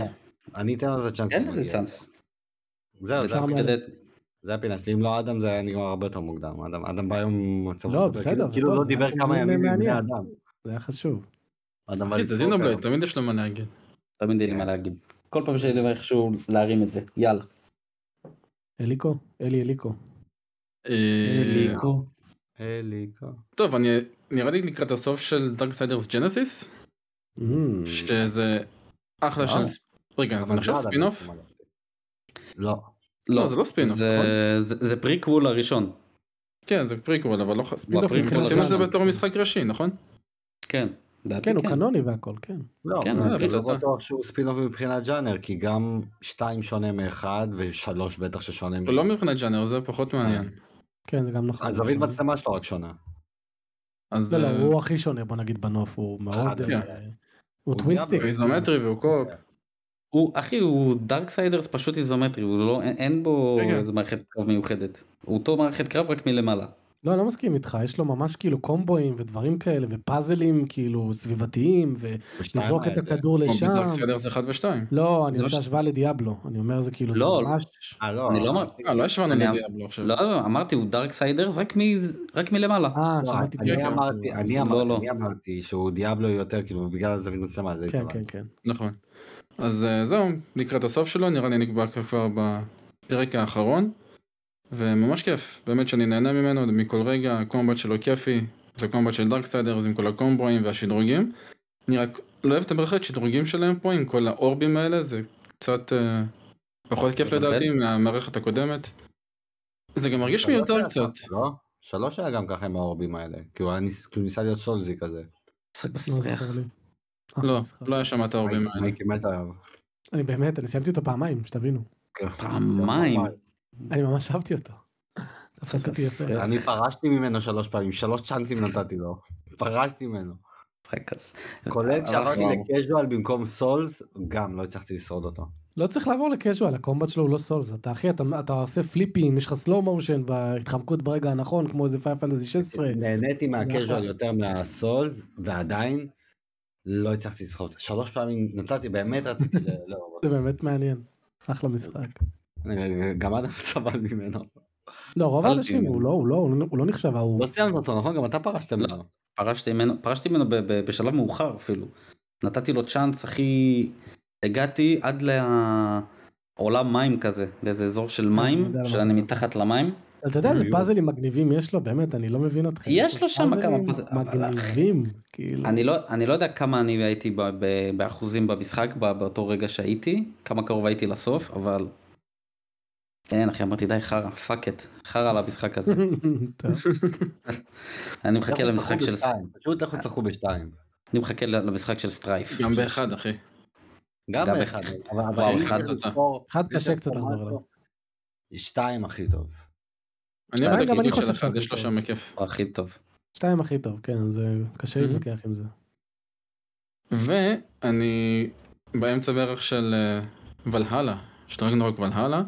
אני אתן לזה צ'אנס. אין לזה. צ'אנס. זהו, זה הפינה שלי, אם לא אדם זה היה נגמר הרבה יותר מוקדם. אדם, אדם בא היום מצב... לא, בסדר, כאילו- כאילו לא דיבר כמה ימים עם. אדם. זה היה חשוב. אדם בא אחי, זה לצחוק Xenoblade. תמיד יש לו מה להגיד. תמיד אין לי מה להגיד. כל פעם שאני אומר איכשהו להרים את זה יאללה. אליקו? אלי אליקו. אה, אליקו. אליקו. טוב, אני נראה לי לקראת הסוף של Darksiders Genesis, אמ, שזה אחלה של... רגע, זה נחשב לא ספינוף? בעצם, אבל- לא. לא, זה לא ספינוף, זה- נכון? פריקוול הראשון. כן, זה פריקוול, אבל לא... spin-off ב prequel מבחינת עושים את זה ז'אנר. בתור משחק ראשי, נכון? כן. כן, הוא קנוני והכל, כן. לא, כן, אני לא. בטוח שהוא ספינוף מבחינת ג'אנר, כי גם שתיים שונה מאחד ושלוש בטח ששונה מ... לא מבחינת ג'אנר, זה פחות מעניין. כן, זה גם נכון. הזווית מצלמה שלו רק שונה. אז לא, לא, אה, הוא הכי שונה, בוא נגיד, בנוף, הוא מאוד... אה, כן. הוא הוא twin-stick. Diablo. איזומטרי והוא co-op. הוא אחי הוא Darksiders פשוט איזומטרי הוא לא אין- אין בו. איזה מערכת קרב מיוחדת. הוא אותו מערכת קרב רק מלמעלה. לא, אני לא מסכים איתך, יש לו ממש כאילו comboאים ודברים כאלה, ו puzzleים כאילו סביבתיים, ושתיים ולזרוק היה את זה. הכדור לשם. ב Darksiders 1 ו-2. לא, אני זה לא עושה השוואה ל Diablo, אני אומר זה כאילו, זה לא, ממש... אה, לא. אני לא אמרתי. אה, לא השוונו אני- ל Diablo עכשיו. לא לא אמרתי הוא Darksiders רק מ... רק מלמעלה. אה, שמעתי אני Diablo. אמרתי, אני. אני שהוא Diablo יותר כאילו בגלל הזווית מצלמה זה כן. כן, כן. נכון. אז אה, זהו, לקראת הסוף שלו, נראה לי נקבע כבר בפרק האחרון. וממש כיף, באמת שאני נהנה ממנו, מכל רגע, ה combat שלו כיפי, זה combat של Darksiders עם כל ה comboאים והשדרוגים. אני רק לא אוהב את המערכת שדרוגים שלהם פה עם כל ה orbים האלה, זה קצת אה, פחות כיף? לדעתי מהמערכת הקודמת. זה גם מרגיש שלוש מיותר קצת. ככה, לא? שלוש היה גם ככה עם האורבים האלה. כי הוא היה ניס- כי הוא ניסה להיות סולזי כזה. משחק לא מסריח. לי. אה, לא. לא היה שם את האורבים האלה. אני באמת, אני סיימתי אותו פעמיים, שתבינו. כן. פעמיים? אני ממש אהבתי אותו. תפס אותי יפה. כזה. אני פרשתי ממנו שלוש פעמים, שלוש צ'אנסים נתתי לו. פרשתי ממנו. כולל כשעברתי. ל casual במקום souls, גם לא הצלחתי לשרוד אותו. לא צריך לעבור ל casual, ה combat שלו הוא לא souls. אתה אחי, אתה, אתה עושה flipים, יש לך slow motion בהתחמקות ברגע הנכון, כמו איזה Final Fantasy 16. נהניתי מה casual. יותר מה souls, ועדיין לא הצלחתי לשרוד. שלוש פעמים נתתי, באמת רציתי ל- לאהוב זה. באמת מעניין. אחלה משחק. גם אדם סבל ממנו. לא, רוב האנשים, תהיה. הוא לא, הוא לא, הוא לא נחשב אהוב. לא סיימת אותו, נכון? גם אתה פרשת לא. ממנו. פרשתי ממנו פרשתי בשלב מאוחר אפילו. נתתי לו צ'אנס הכי הגעתי עד לעולם מים כזה לאיזה אזור של אני מים שאני מתחת למים. אתה יודע איזה. פאזלים מגניבים יש לו, באמת, אני לא מבין אתכם. יש לו שם כמה פאזלים מגניבים, כאילו. אני לא אני לא יודע כמה אני הייתי באחוזים במשחק באותו רגע שהייתי כמה קרוב הייתי לסוף אבל. אין אחי אמרתי די חרא פאק את חרא על המשחק הזה. אני מחכה למשחק של פשוט לכו תשחקו בשתיים. אני מחכה למשחק של סטרייף. גם באחד אחי. גם באחד. וואו, אחד קשה קצת לחזור. אליו. שתיים הכי טוב. אני אוהב גם אני חושב של אחד, שזה יש לו. שם כיף. הוא הכי טוב. שתיים הכי טוב, כן, זה קשה Mhm. להתווכח עם זה. ואני באמצע בערך של אה, ולהלה, של דרגנרוק ולהלה,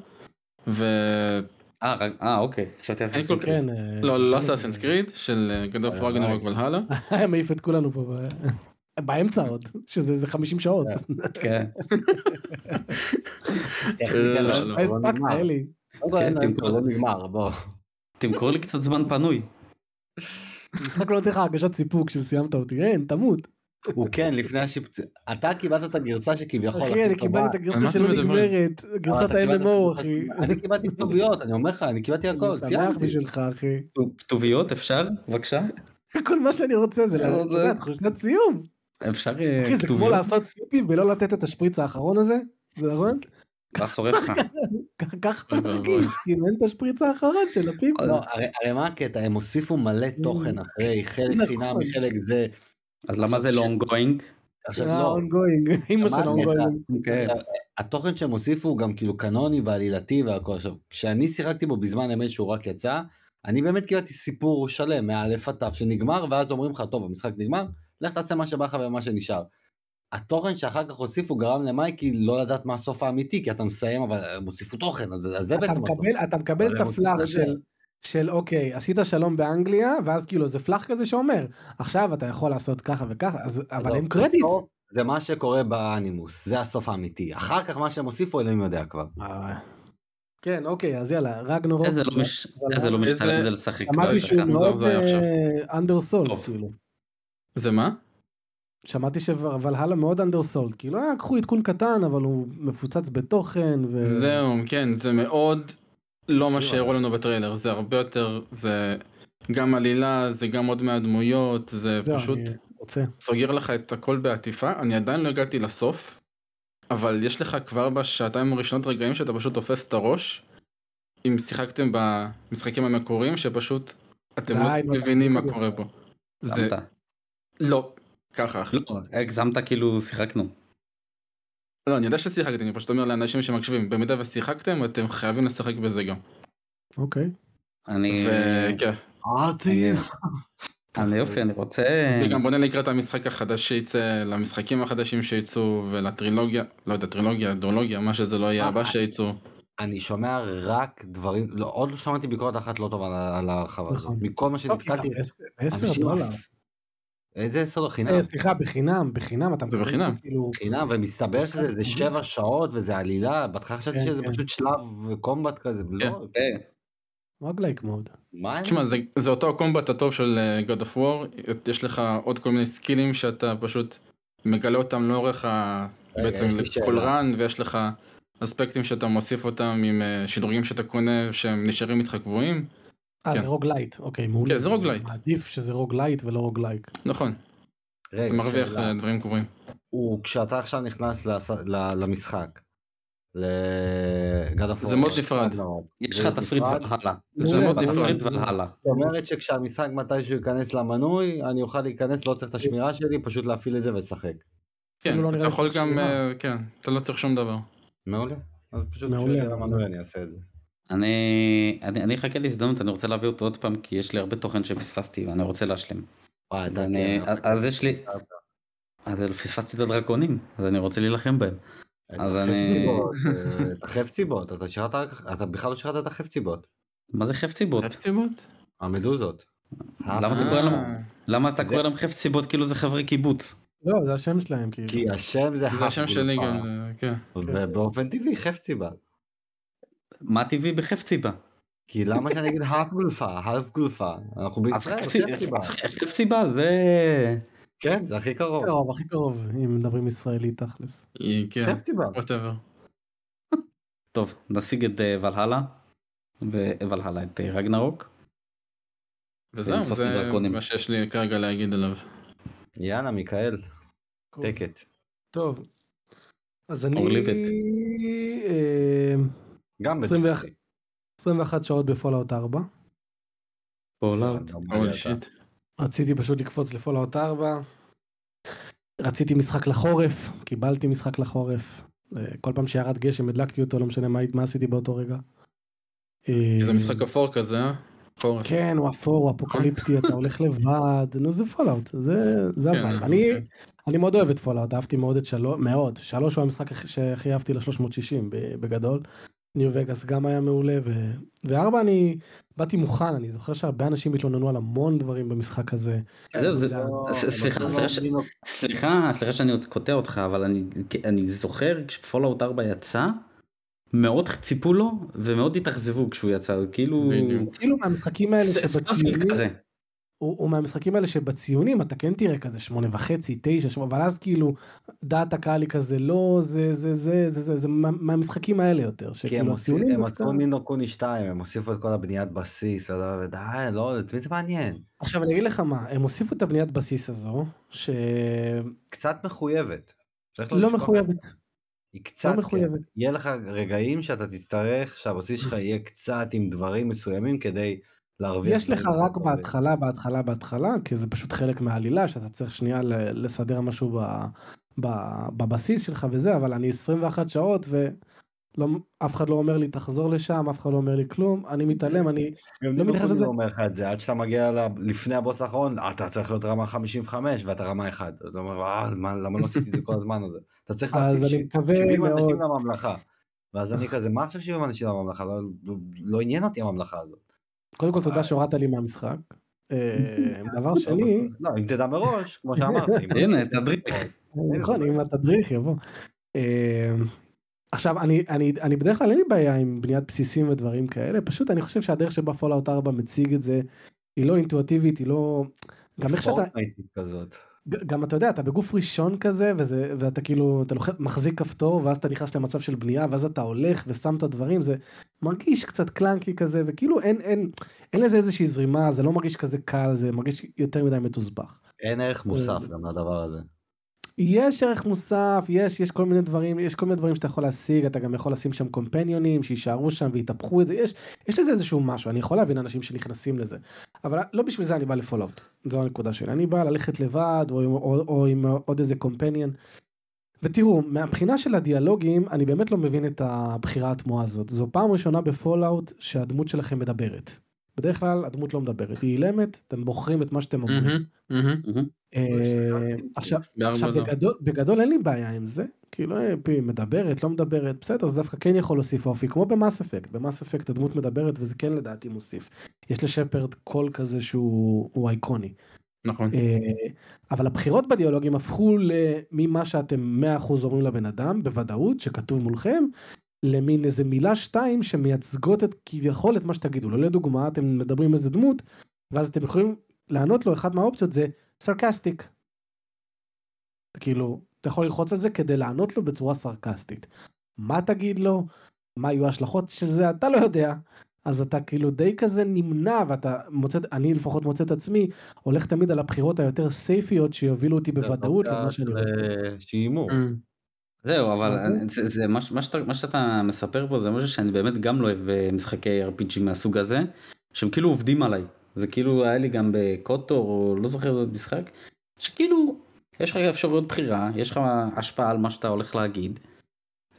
אה, רק- אה, אוקיי. חשבתי אין אסאסינס כל- קריד. כן. אה, לא, לא אסאסינס קריד, של God of וואי, War גנרוק ולהלה. היה מעיף את כולנו פה. באמצע עוד, שזה איזה 50 שעות. כן. אה, הספקת. אלי? כן. לא נגמר, בוא. תמכור לי קצת זמן פנוי. המשחק לא נותן לך הרגשת סיפוק שסיימת אותי, אין, תמות. הוא כן, לפני השיפוץ... אתה קיבלת את הגרסה שכביכול אחי, אני קיבלתי את הגרסה שלא? נגמרת, גרסת ה-MMO, אחי. אני קיבלתי כתוביות, אני אומר לך, אני קיבלתי הכל, אני שמח סיימתי. בשבילך, אחי. כתוביות אפשר? בבקשה. כל מה שאני רוצה זה לא, תחושת סיום. אפשר אה, אחי, זה כמו כתוביות? לעשות פיפי ולא לתת את השפריץ האחרון הזה, זה נכון? שורף לך? ככה- ואבוי. מרגיש, כאילו אין את השפריץ האחרון של הפיפי. לא, הרי מה הקטע, הם הוסיפו מלא תוכן אחרי, חלק נכון. חינם מחלק זה. אז למה זה לא ongoing? עכשיו זה לא, ongoing, אימא של שמעתי ה ongoing. אוקיי. עכשיו, התוכן שהם הוסיפו הוא גם כאילו קנוני ועלילתי והכל. עכשיו, כשאני שיחקתי בו בזמן אמת שהוא רק יצא, אני באמת קיבלתי סיפור שלם מאלף עד תו שנגמר, ואז אומרים לך, טוב, המשחק נגמר, לך תעשה מה שבא לך ומה שנשאר. התוכן שאחר כך הוסיפו גרם למייקי לא לדעת מה הסוף האמיתי, כי אתה מסיים, אבל הם הוסיפו תוכן, אז אז זה בעצם הסוף. אתה מקבל את הפלאח. של, של אוקיי, עשית שלום באנגליה, ואז כאילו זה פלאח כזה שאומר, עכשיו אתה יכול לעשות ככה וככה, אז, אבל לא, אין קרדיטס. בסוף זה מה שקורה באנימוס, זה הסוף האמיתי. אחר כך מה שהם הוסיפו, אלוהים יודע כבר. אה, כן, אוקיי, אז יאללה, רגנורוק. איזה לא מש- איזה לא משתלם זה לשחק. שמעתי לא, שהוא מאוד. אנדרסולט, טוב. כאילו. זה מה? שמעתי שוולהלה מאוד אנדרסולט, כאילו, אה, קחו עדכון קטן, אבל הוא מפוצץ בתוכן, ו... זהו, כן, זה מאוד לא מה שהראו לנו בטריילר, זה הרבה יותר, זה גם עלילה, זה גם עוד מהדמויות, זה זהו, פשוט. סוגר לך את הכל בעטיפה, אני עדיין לא הגעתי לסוף, אבל יש לך כבר בשעתיים הראשונות רגעים שאתה פשוט תופס את הראש, אם שיחקתם במשחקים המקוריים, שפשוט אתם לא מבינים מה קורה. פה. זה. לא, ככה אחי. לא, הגזמת כאילו שיחקנו. לא, אני יודע ששיחקתם, אני פשוט אומר לאנשים שמקשיבים, במידה ושיחקתם, אתם חייבים לשחק בזה גם. אוקיי. אני... וכן, אל תהיה. אני יופי, אני רוצה... זה גם בונה לקראת המשחק החדש שייצא, למשחקים החדשים שייצאו, ולטרילוגיה, לא יודע, טרילוגיה, דרולוגיה, מה שזה לא יהיה הבא שייצאו. אני שומע רק דברים, לא, עוד לא שמעתי ביקורת אחת לא טובה על- ההרחבה הזאת. נכון. מכל מה שנתקלתי, עשר אנשים- דולר. איזה עשר דולר חינם? אה, סליחה, בחינם, בחינם, אתה זה בחינם. כאילו... חינם, ומסתבר שזה שבע שעות וזה עלילה, בהתחלה חשבתי כן, שזה כן. פשוט שלב combat כזה, לא, אה, roguelike mode. תשמע, זה, זה אותו ה combat הטוב של אה, God of War, יש לך עוד כל מיני skillים שאתה פשוט מגלה אותם לאורך ה... בעצם שאלה. רן, ויש לך אספקטים שאתה מוסיף אותם עם אה, שדרוגים שאתה קונה שהם נשארים איתך קבועים. אה, כן. זה roguelite, אוקיי, מעולה. כן, זה roguelite. עדיף שזה roguelite ולא roguelike. נכון, רגע, אתה מרוויח שאלה. אה, דברים קבועים. הוא, כשאתה עכשיו נכנס לס- ל- למשחק, לגד זה מוד נפרד. יש לך תפריט והלאה. זה מאוד נפרד. והלאה. זאת אומרת שכשהמשחק מתישהו ייכנס למנוי, אני אוכל להיכנס, לא צריך את השמירה שלי, פשוט להפעיל את זה ולשחק. כן, לא אתה יכול גם. אה, כן, אתה לא צריך שום דבר. מעולה. אז פשוט למנוי אני אעשה את זה. אני אני אני אחכה להזדמנות, אני רוצה להביא אותו עוד פעם, כי יש לי הרבה תוכן שפספסתי ואני רוצה להשלים. וואי, אתה כן, אז יש לי... אז פספסתי את הדרקונים, אז אני רוצה להילחם בהם. אז אני- אה, את החפציבות, אתה שירת רק, אתה בכלל לא שירת את החפציבות. מה זה חפציבות? חפציבות? המדוזות. למה אתה קורא להם- למה אתה זה- קורא להם חפציבות כאילו זה חברי קיבוץ? לא, זה השם שלהם, כאילו. כי השם זה זה השם שלי גם, אה, כן. ובאופן טבעי חפציבה. מה טבעי בחפציבה? כי למה שאני אגיד האף גולפה, האף גולפה, אנחנו בישראל, חפצי- חפציבה. חפציבה זה... כן, זה הכי קרוב. קרוב, הכי קרוב, אם מדברים ישראלי תכלס. היא- כן, חפציבה. Whatever. טוב, נשיג את אה, Valhalla, Valhalla את אה, רגנרוק. וזהו, זה. מה שיש לי כרגע להגיד עליו. יאללה, מיכאל, טקט. טוב. אז אני... גם 21 21 שעות ב Fallout 4. פולאאוט. רציתי פשוט לקפוץ לפולאאוט 4. רציתי משחק לחורף, קיבלתי משחק לחורף. אה, כל פעם שירד גשם הדלקתי אותו, לא משנה מה, מה עשיתי באותו רגע. אה, זה משחק אפור כזה, אה? חורף. כן, הוא אפור, הוא אפוקליפטי, אתה הולך לבד, נו זה פולאאוט, זה זה כן. אני כן. אני מאוד אוהב את פולאאוט, אהבתי מאוד את שלוש, מאוד. שלוש הוא המשחק הכי- שהכי אהבתי ל-360 בגדול. ניו וגאס גם היה מעולה, ו... וארבע אני באתי מוכן, אני זוכר שהרבה אנשים התלוננו על המון דברים במשחק הזה. זהו, זה, לא- סליחה, לא סליחה מבינים- סליחה, סליחה שאני עוד קוטע אותך, אבל אני, אני זוכר כשפולאאוט 4 יצא, מאוד ציפו לו ומאוד התאכזבו כשהוא יצא, כאילו... כאילו מהמשחקים האלה שבציונים. הוא, הוא מהמשחקים האלה שבציונים אתה כן תראה כזה שמונה וחצי, תשע, שמונה, אבל אז כאילו דעת הקהל היא כזה לא, זה זה זה זה זה, זה מה- מהמשחקים האלה יותר, כי הם הציונים עשו נינו קוני 2, הם הוסיפו את כל הבניית בסיס, ודי, לא, את מי זה מעניין? עכשיו אני אגיד לך מה, הם הוסיפו את הבניית בסיס הזו, שלא קצת מחויבת. לא את מחויבת. היא קצת, כן. מחויבת. יהיה לך רגעים שאתה תצטרך שהבסיס שלך יהיה קצת עם דברים מסוימים כדי להרוויח. יש לך רק. בהתחלה, בהתחלה, בהתחלה, כי זה פשוט חלק מהעלילה, שאתה צריך שנייה לסדר משהו ב, ב, בבסיס שלך וזה, אבל אני 21 שעות ואף אחד לא אומר לי תחזור לשם, אף אחד לא אומר לי כלום, אני מתעלם, אני... גם לא מתייחס קוני לזה. לא אומר לך את זה, עד שאתה מגיע ל- לפני הבוס האחרון, אתה צריך להיות רמה 55 ואתה רמה 1. אז אתה אומר, "אה, מה- למה לא עשיתי את זה כל הזמן הזה? אתה צריך מקווה 70 מאוד. אנשים לממלכה. ואז אני כזה, מה עכשיו 70 אנשים לממלכה? לא- לא- לא עניין אותי הממלכה הזאת. קודם כל תודה שהורדת לי מהמשחק. אה, דבר שני, לא, אם תדע מראש, כמו שאמרתי. הנה, תדריך. נכון, אם התדריך יבוא. אה, עכשיו, אני, אני, אני בדרך כלל אין לי בעיה עם בניית בסיסים ודברים כאלה, פשוט אני חושב שהדרך שבה פולאאוט 4 מציג את זה, היא לא אינטואיטיבית, היא לא... גם איך שאתה, כזאת. גם אתה יודע, אתה בגוף ראשון כזה, וזה, ואתה כאילו, אתה לוחץ, מחזיק כפתור, ואז אתה נכנס למצב של בנייה, ואז אתה הולך ושם את הדברים, זה מרגיש קצת קלנקי כזה, וכאילו אין, אין, אין לזה איזושהי זרימה, זה לא מרגיש כזה קל, זה מרגיש יותר מדי מתוסבך. אין ערך מוסף אה, גם לדבר הזה. יש ערך מוסף, יש, יש כל מיני דברים, יש כל מיני דברים שאתה יכול להשיג, אתה גם יכול לשים שם קומפניונים שיישארו שם ויתהפכו את זה, יש, יש לזה איזשהו משהו, אני יכול להבין אנשים שנכנסים לזה, אבל לא בשביל זה אני בא לפולאאוט, זו הנקודה שלי, אני בא ללכת לבד או, או, או עם עוד איזה קומפניון. ותראו, מהבחינה של הדיאלוגים, אני באמת לא מבין את הבחירה התמוהה הזאת. זו פעם ראשונה בפולאאוט שהדמות שלכם מדברת. בדרך כלל הדמות לא מדברת, היא אילמת, אתם בוחרים את מה שאתם אומרים. מהמם, מהמם. מהמם. אה, עכשיו, עכשיו לא. בגדול, בגדול אין לי בעיה עם זה, כאילו אה, פיי מדברת, לא מדברת, בסדר, זה דווקא כן יכול להוסיף אופי, כמו במאס אפקט, במאס אפקט הדמות מדברת וזה כן לדעתי מוסיף. יש לשפרד קול כזה שהוא הוא אייקוני. נכון. אה, אבל הבחירות בדיאלוגים הפכו ממה שאתם 100% אומרים לבן אדם, בוודאות, שכתוב מולכם, למין איזה מילה שתיים שמייצגות את כביכול את מה שתגידו לו. לדוגמה, אתם מדברים איזה דמות, ואז אתם יכולים לענות לו, אחת מהאופציות זה סרקסטיק. כאילו, אתה יכול ללחוץ על זה כדי לענות לו בצורה סרקסטית. מה תגיד לו? מה יהיו ההשלכות של זה? אתה לא יודע. אז אתה כאילו די כזה נמנע ואתה מוצא, אני לפחות מוצא את עצמי, הולך תמיד על הבחירות היותר סייפיות שיובילו אותי בוודאות למה שאני רוצה. שהימור. זהו, אבל זה? זה, מה, מה, שאתה, מה שאתה מספר פה זה משהו שאני באמת גם לא אוהב במשחקי RPG מהסוג הזה, שהם כאילו עובדים עליי. זה כאילו היה לי גם בקוטור, או לא זוכר איזה משחק, שכאילו יש לך אפשרויות בחירה, יש לך השפעה על מה שאתה הולך להגיד,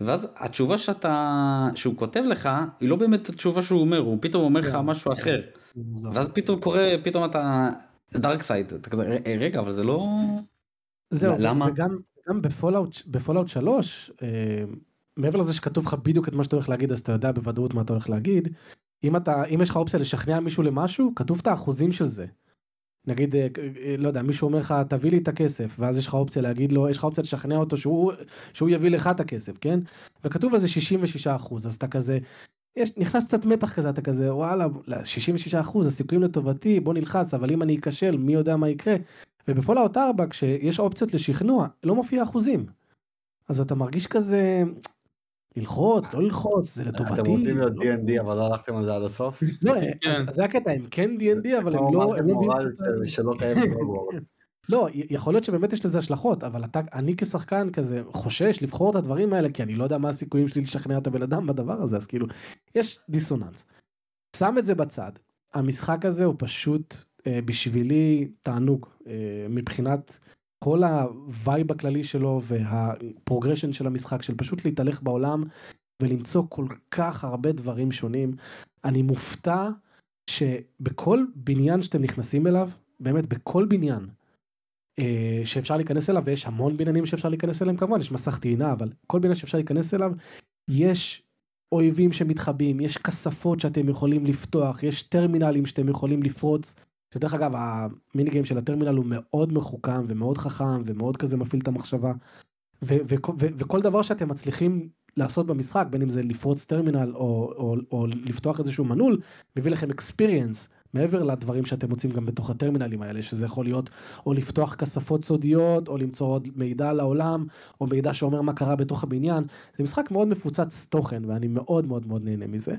ואז התשובה שאתה, שהוא כותב לך, היא לא באמת התשובה שהוא אומר, הוא פתאום אומר לך כן. משהו אחר, זה מוזר. ואז פתאום קורה, פתאום אתה dark side, אתה כזה, "ר- רגע, אבל זה לא... זהו, למה? וגם גם בפולאאוט, בפולאאוט 3, אה, מעבר לזה שכתוב לך בדיוק את מה שאתה הולך להגיד, אז אתה יודע בוודאות מה אתה הולך להגיד. אם אתה, אם יש לך אופציה לשכנע מישהו למשהו, כתוב את האחוזים של זה. נגיד, אה, אה, לא יודע, מישהו אומר לך, תביא לי את הכסף, ואז יש לך אופציה להגיד לו, יש לך אופציה לשכנע אותו שהוא, שהוא יביא לך את הכסף, כן? וכתוב על זה 66 אחוז, אז אתה כזה, יש, נכנס קצת מתח כזה, אתה כזה, וואלה, לא, 66 אחוז, הסיכויים לטובתי, בוא נלחץ, אבל אם אני אכשל, מי יודע מה יקרה? ובפולאאוט 4 כשיש אופציות לשכנוע לא מופיע אחוזים. אז אתה מרגיש כזה ללחוץ לא ללחוץ זה לטובתי. אתם רוצים להיות זה לא- D&D אבל לא הלכתם על זה עד הסוף? לא, כן. זה הקטע הם כן D&D אבל הם לא לא. לא יכול להיות שבאמת יש לזה השלכות אבל אתה אני כשחקן כזה חושש לבחור את הדברים האלה כי אני לא יודע מה הסיכויים שלי לשכנע את הבן אדם בדבר הזה אז כאילו יש דיסוננס. שם את זה בצד המשחק הזה הוא פשוט בשבילי תענוג אה, מבחינת כל ה vibe הכללי שלו וה progression של המשחק של פשוט להתהלך בעולם ולמצוא כל כך הרבה דברים שונים. אני מופתע שבכל בניין שאתם נכנסים אליו, באמת בכל בניין אה, שאפשר להיכנס אליו, ויש המון בניינים שאפשר להיכנס אליהם כמובן, יש מסך טעינה, אבל כל בניין שאפשר להיכנס אליו, יש אויבים שמתחבאים, יש כספות שאתם יכולים לפתוח, יש טרמינלים שאתם יכולים לפרוץ. שדרך אגב, המיני גיים של הטרמינל הוא מאוד מחוכם ומאוד חכם ומאוד כזה מפעיל את המחשבה. וכל דבר שאתם מצליחים לעשות במשחק, בין אם זה לפרוץ טרמינל או, או, או לפתוח איזשהו מנעול, מביא לכם experience מעבר לדברים שאתם מוצאים גם בתוך הטרמינלים האלה, שזה יכול להיות או לפתוח כספות סודיות, או למצוא עוד מידע על העולם, או מידע שאומר מה קרה בתוך הבניין. זה משחק מאוד מפוצץ תוכן, ואני מאוד מאוד מאוד נהנה מזה.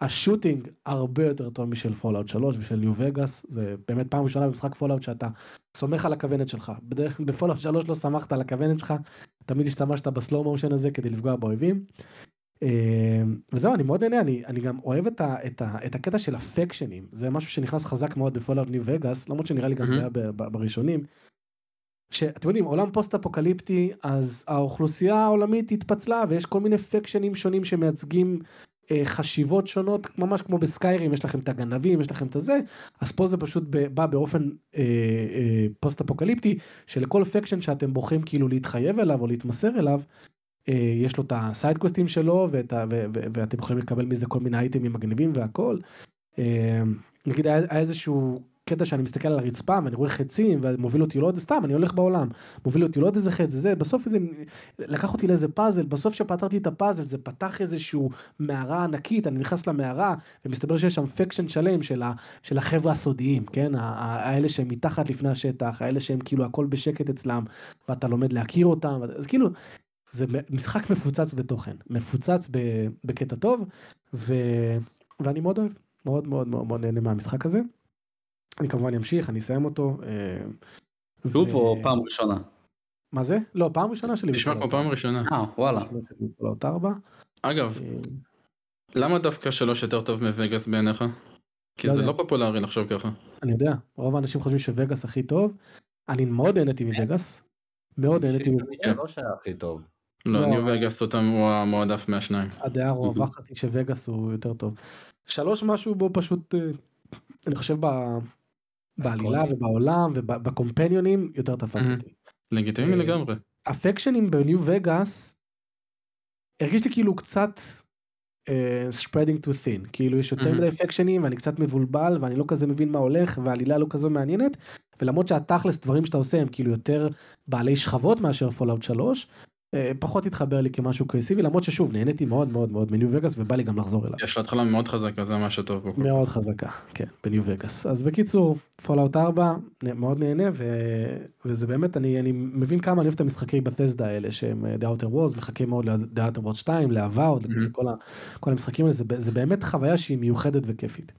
ה shooting הרבה יותר טוב משל פולאאוט 3 ושל ניו וגאס, זה באמת פעם ראשונה במשחק פולאאוט שאתה סומך על הכוונת שלך. בדרך בפולאאוט 3 לא סמכת על הכוונת שלך, תמיד השתמשת ב slow motion הזה כדי לפגוע באויבים. אה, וזהו אני מאוד נהנה אני אני גם אוהב את, ה, את, ה, את הקטע של ה faction ים זה משהו שנכנס חזק מאוד בפולאאוט ניו וגאס למרות שנראה לי גם זה היה בראשונים. שאתם יודעים עולם פוסט אפוקליפטי אז האוכלוסייה העולמית התפצלה ויש כל מיני faction ים שונים שמייצגים חשיבות שונות ממש כמו בסקיירים יש לכם את הגנבים יש לכם את הזה אז פה זה פשוט בא באופן אה, אה, פוסט אפוקליפטי שלכל faction שאתם בוחרים כאילו להתחייב אליו או להתמסר אליו. אה, יש לו את ה side quest ים שלו ואת ה, ו, ו, ואתם יכולים לקבל מזה כל מיני אייטמים מגניבים והכל. אה, נגיד היה, היה איזשהו קטע שאני מסתכל על הרצפה ואני רואה חצים ומוביל אותי לעוד סתם אני הולך בעולם מוביל אותי לעוד איזה חץ זה בסוף זה לקח אותי לאיזה פאזל בסוף שפתרתי את הפאזל זה פתח איזשהו מערה ענקית אני נכנס למערה ומסתבר שיש שם פקשן שלם של, ה, של החברה הסודיים כן האלה שהם מתחת לפני השטח האלה שהם כאילו הכל בשקט אצלם ואתה לומד להכיר אותם אז כאילו זה משחק מפוצץ בתוכן, מפוצץ בקטע טוב, ו... ואני מאוד אוהב, מאוד מאוד מאוד מאוד נהנה מהמשחק הזה. אני כמובן אמשיך, אני אסיים אותו. אה, שוב ו... או פעם ראשונה? מה זה? לא, פעם ראשונה שלי. נשמע כמו פעם ראשונה. אה, וואלה. אגב, אה, למה דווקא שלוש יותר טוב מווגאס בעיניך? כי לא זה יודע. לא פופולרי לחשוב ככה. אני יודע, רוב האנשים חושבים שווגאס הכי טוב. אני מאוד נהניתי מווגאס. מאוד נהניתי מווגאס. לא שהיה הכי טוב. לא, ניו וגאס אותם הוא המועדף מהשניים. הדעה רווחת היא שווגאס הוא יותר טוב. שלוש משהו בו פשוט, אה, אני חושב בעלילה ובעולם ובקומפניונים יותר תפס אותי. לגיטימי אה, לגמרי. הפקשנים בניו וגאס הרגיש לי כאילו קצת uh, spreading to thin כאילו יש יותר מדי פקשנים ואני קצת מבולבל ואני לא כזה מבין מה הולך והעלילה לא כזו מעניינת ולמרות שהתכל'ס דברים שאתה עושה הם כאילו יותר בעלי שכבות מאשר פולאאוט 3 אה, פחות התחבר לי כמשהו קוהסיבי למרות ששוב נהניתי מאוד מאוד מאוד מניו וגאס ובא לי גם לחזור אליו. יש לו התחלה מאוד חזקה זה מה שטוב בו. מאוד חזקה כן בניו וגאס אז בקיצור פולאאוט 4 מאוד נהנה ו... וזה באמת אני אני מבין כמה אני אוהב את המשחקי בת'סדה האלה שהם אה, The Outer Worlds מחכה מאוד ל-The Outer Worlds 2 לאבאוד mm-hmm. כל, המשחקים האלה זה, זה באמת חוויה שהיא מיוחדת וכיפית.